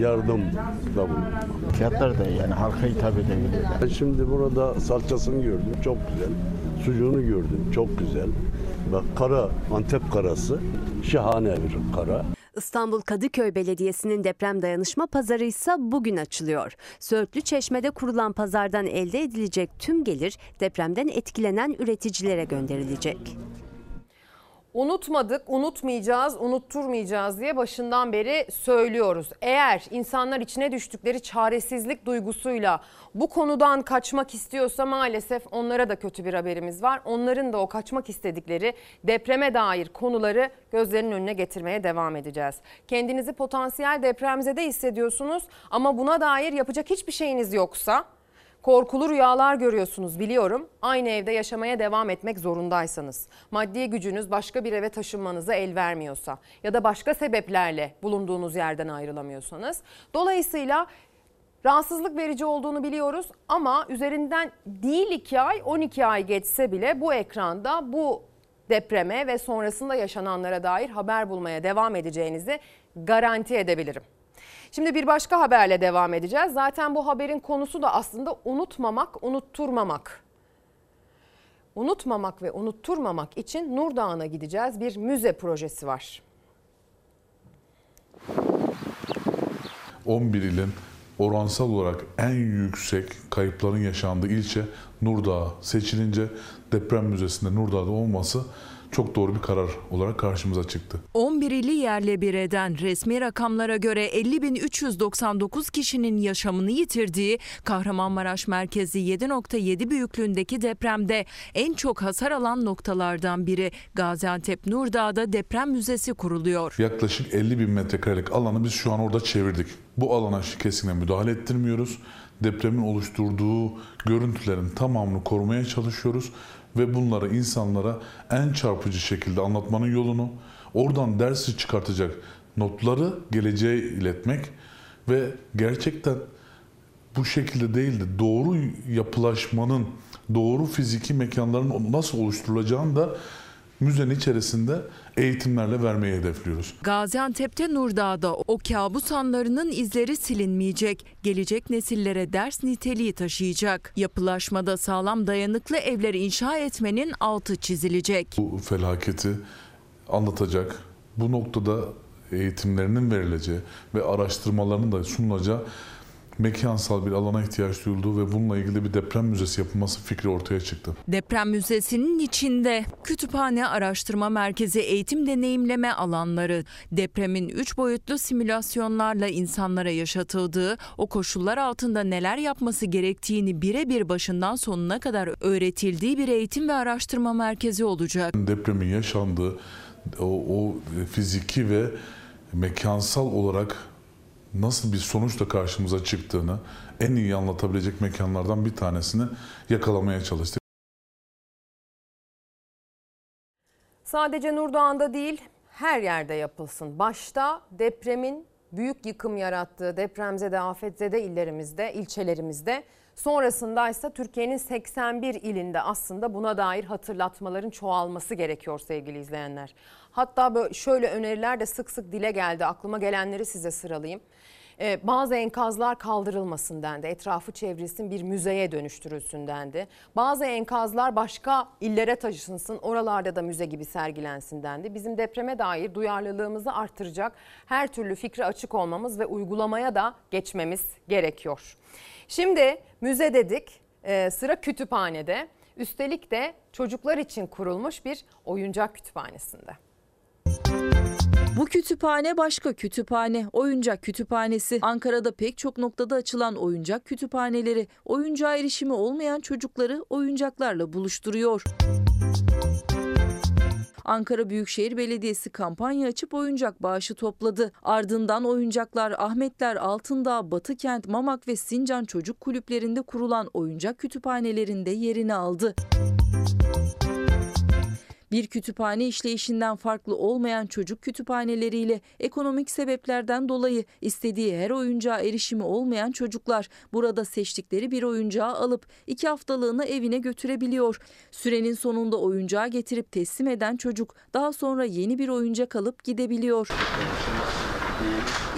Speaker 86: yardım da bu.
Speaker 87: Fiyatlar da yani halka hitap edebilir.
Speaker 86: Ben şimdi burada salçasını gördüm. Çok güzel. Sucuğunu gördüm. Çok güzel. Bak kara, Antep karası. Şahane bir kara.
Speaker 64: İstanbul Kadıköy Belediyesi'nin deprem dayanışma pazarı ise bugün açılıyor. Söğütlü Çeşme'de kurulan pazardan elde edilecek tüm gelir depremden etkilenen üreticilere gönderilecek.
Speaker 1: Unutmadık, unutmayacağız, unutturmayacağız diye başından beri söylüyoruz. Eğer insanlar içine düştükleri çaresizlik duygusuyla bu konudan kaçmak istiyorsa maalesef onlara da kötü bir haberimiz var. Onların da o kaçmak istedikleri depreme dair konuları gözlerinin önüne getirmeye devam edeceğiz. Kendinizi potansiyel depremzede hissediyorsunuz ama buna dair yapacak hiçbir şeyiniz yoksa Korkulu rüyalar görüyorsunuz biliyorum. Aynı evde yaşamaya devam etmek zorundaysanız. Maddi gücünüz başka bir eve taşınmanıza el vermiyorsa ya da başka sebeplerle bulunduğunuz yerden ayrılamıyorsanız. Dolayısıyla rahatsızlık verici olduğunu biliyoruz ama üzerinden değil 2 ay 12 ay geçse bile bu ekranda bu depreme ve sonrasında yaşananlara dair haber bulmaya devam edeceğinizi garanti edebilirim. Şimdi bir başka haberle devam edeceğiz. Zaten bu haberin konusu da aslında unutmamak, unutturmamak. Unutmamak ve unutturmamak için Nur Dağı'na gideceğiz. Bir müze projesi var.
Speaker 88: 11 ilin oransal olarak en yüksek kayıpların yaşandığı ilçe Nurdağ seçilince deprem müzesinde Nurdağ'da olması çok doğru bir karar olarak karşımıza çıktı.
Speaker 89: 11 ili yerle bir eden resmi rakamlara göre 50.399 kişinin yaşamını yitirdiği Kahramanmaraş merkezi 7.7 büyüklüğündeki depremde en çok hasar alan noktalardan biri Gaziantep Nurdağ'da deprem müzesi kuruluyor.
Speaker 88: Yaklaşık 50 bin metrekarelik alanı biz şu an orada çevirdik. Bu alana kesinlikle müdahale ettirmiyoruz. Depremin oluşturduğu görüntülerin tamamını korumaya çalışıyoruz ve bunları insanlara en çarpıcı şekilde anlatmanın yolunu, oradan dersi çıkartacak notları geleceğe iletmek ve gerçekten bu şekilde değil de doğru yapılaşmanın, doğru fiziki mekanların nasıl oluşturulacağını da müzenin içerisinde eğitimlerle vermeyi hedefliyoruz.
Speaker 89: Gaziantep'te Nurdağ'da o kabus anlarının izleri silinmeyecek. Gelecek nesillere ders niteliği taşıyacak. Yapılaşmada sağlam dayanıklı evler inşa etmenin altı çizilecek.
Speaker 88: Bu felaketi anlatacak, bu noktada eğitimlerinin verileceği ve araştırmalarının da sunulacağı mekansal bir alana ihtiyaç duyulduğu ve bununla ilgili bir deprem müzesi yapılması fikri ortaya çıktı.
Speaker 89: Deprem müzesinin içinde kütüphane, araştırma merkezi, eğitim deneyimleme alanları, depremin 3 boyutlu simülasyonlarla insanlara yaşatıldığı, o koşullar altında neler yapması gerektiğini birebir başından sonuna kadar öğretildiği bir eğitim ve araştırma merkezi olacak.
Speaker 88: Depremin yaşandığı o, o fiziki ve mekansal olarak nasıl bir sonuçla karşımıza çıktığını en iyi anlatabilecek mekanlardan bir tanesini yakalamaya çalıştık.
Speaker 1: Sadece Nurdağ'ında değil her yerde yapılsın. Başta depremin büyük yıkım yarattığı depremzede, afetzede illerimizde, ilçelerimizde sonrasında ise Türkiye'nin 81 ilinde aslında buna dair hatırlatmaların çoğalması gerekiyor sevgili izleyenler. Hatta böyle şöyle öneriler de sık sık dile geldi. Aklıma gelenleri size sıralayayım. Ee, bazı enkazlar kaldırılmasın dendi. Etrafı çevrilsin bir müzeye dönüştürülsün dendi. Bazı enkazlar başka illere taşınsın oralarda da müze gibi sergilensin dendi. Bizim depreme dair duyarlılığımızı artıracak her türlü fikre açık olmamız ve uygulamaya da geçmemiz gerekiyor. Şimdi müze dedik ee, sıra kütüphanede. Üstelik de çocuklar için kurulmuş bir oyuncak kütüphanesinde.
Speaker 2: Bu kütüphane başka kütüphane, oyuncak kütüphanesi. Ankara'da pek çok noktada açılan oyuncak kütüphaneleri, oyuncağa erişimi olmayan çocukları oyuncaklarla buluşturuyor. Ankara Büyükşehir Belediyesi kampanya açıp oyuncak bağışı topladı. Ardından oyuncaklar Ahmetler, Altındağ, Batıkent, Mamak ve Sincan çocuk kulüplerinde kurulan oyuncak kütüphanelerinde yerini aldı. Bir kütüphane işleyişinden farklı olmayan çocuk kütüphaneleriyle ekonomik sebeplerden dolayı istediği her oyuncağa erişimi olmayan çocuklar burada seçtikleri bir oyuncağı alıp iki haftalığına evine götürebiliyor. Sürenin sonunda oyuncağı getirip teslim eden çocuk daha sonra yeni bir oyuncak alıp gidebiliyor.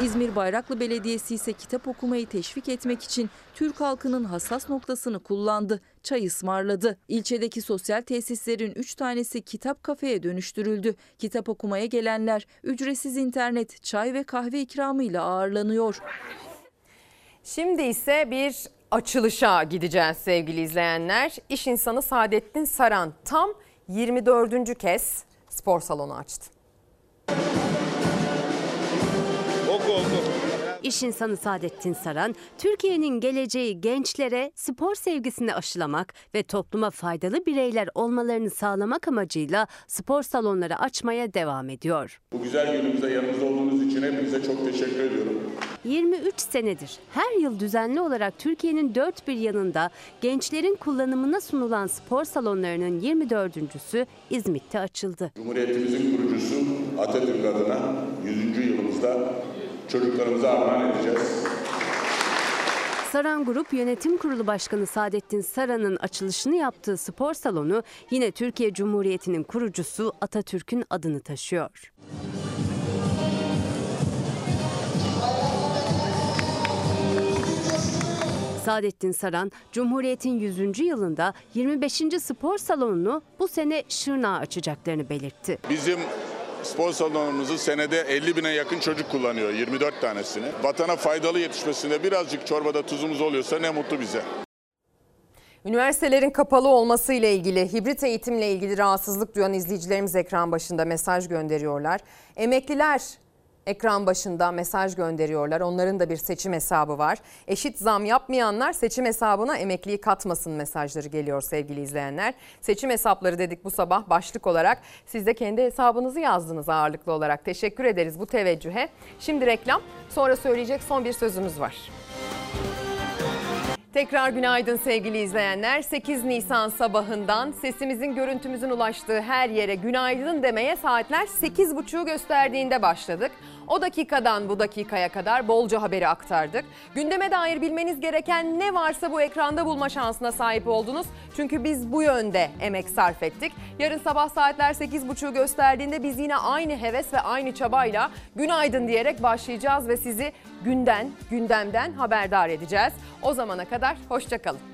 Speaker 2: İzmir Bayraklı Belediyesi ise kitap okumayı teşvik etmek için Türk halkının hassas noktasını kullandı. Çay ısmarladı. İlçedeki sosyal tesislerin 3 tanesi kitap kafeye dönüştürüldü. Kitap okumaya gelenler ücretsiz internet, çay ve kahve ikramıyla ağırlanıyor.
Speaker 1: Şimdi ise bir açılışa gideceğiz sevgili izleyenler. İş insanı Saadettin Saran tam 24. kez spor salonu açtı.
Speaker 64: İş insanı Saadettin Saran, Türkiye'nin geleceği gençlere spor sevgisini aşılamak ve topluma faydalı bireyler olmalarını sağlamak amacıyla spor salonları açmaya devam ediyor.
Speaker 90: Bu güzel günümüzde yanımızda olduğunuz için hepinize çok teşekkür ediyorum.
Speaker 64: 23 senedir her yıl düzenli olarak Türkiye'nin dört bir yanında gençlerin kullanımına sunulan spor salonlarının 24.sü İzmit'te açıldı.
Speaker 91: Cumhuriyetimizin kurucusu Atatürk adına 100. yılımızda çocuklarımıza armağan edeceğiz.
Speaker 64: Saran Grup Yönetim Kurulu Başkanı Saadettin Saran'ın açılışını yaptığı spor salonu yine Türkiye Cumhuriyeti'nin kurucusu Atatürk'ün adını taşıyor. Saadettin Saran, Cumhuriyet'in 100. yılında 25. spor salonunu bu sene Şırnağa açacaklarını belirtti.
Speaker 91: Bizim spor salonumuzu senede 50 bine yakın çocuk kullanıyor, 24 tanesini. Vatana faydalı yetişmesinde birazcık çorbada tuzumuz oluyorsa ne mutlu bize.
Speaker 1: Üniversitelerin kapalı olması ile ilgili, hibrit eğitimle ilgili rahatsızlık duyan izleyicilerimiz ekran başında mesaj gönderiyorlar. Emekliler ekran başında mesaj gönderiyorlar. Onların da bir seçim hesabı var. Eşit zam yapmayanlar seçim hesabına emekliyi katmasın mesajları geliyor sevgili izleyenler. Seçim hesapları dedik bu sabah başlık olarak. Siz de kendi hesabınızı yazdınız ağırlıklı olarak. Teşekkür ederiz bu teveccühe. Şimdi reklam sonra söyleyecek son bir sözümüz var. Tekrar günaydın sevgili izleyenler. 8 Nisan sabahından sesimizin görüntümüzün ulaştığı her yere günaydın demeye saatler 8.30'u gösterdiğinde başladık. O dakikadan bu dakikaya kadar bolca haberi aktardık. Gündeme dair bilmeniz gereken ne varsa bu ekranda bulma şansına sahip oldunuz. Çünkü biz bu yönde emek sarf ettik. Yarın sabah saatler 8.30'u gösterdiğinde biz yine aynı heves ve aynı çabayla günaydın diyerek başlayacağız ve sizi günden, gündemden haberdar edeceğiz. O zamana kadar hoşçakalın.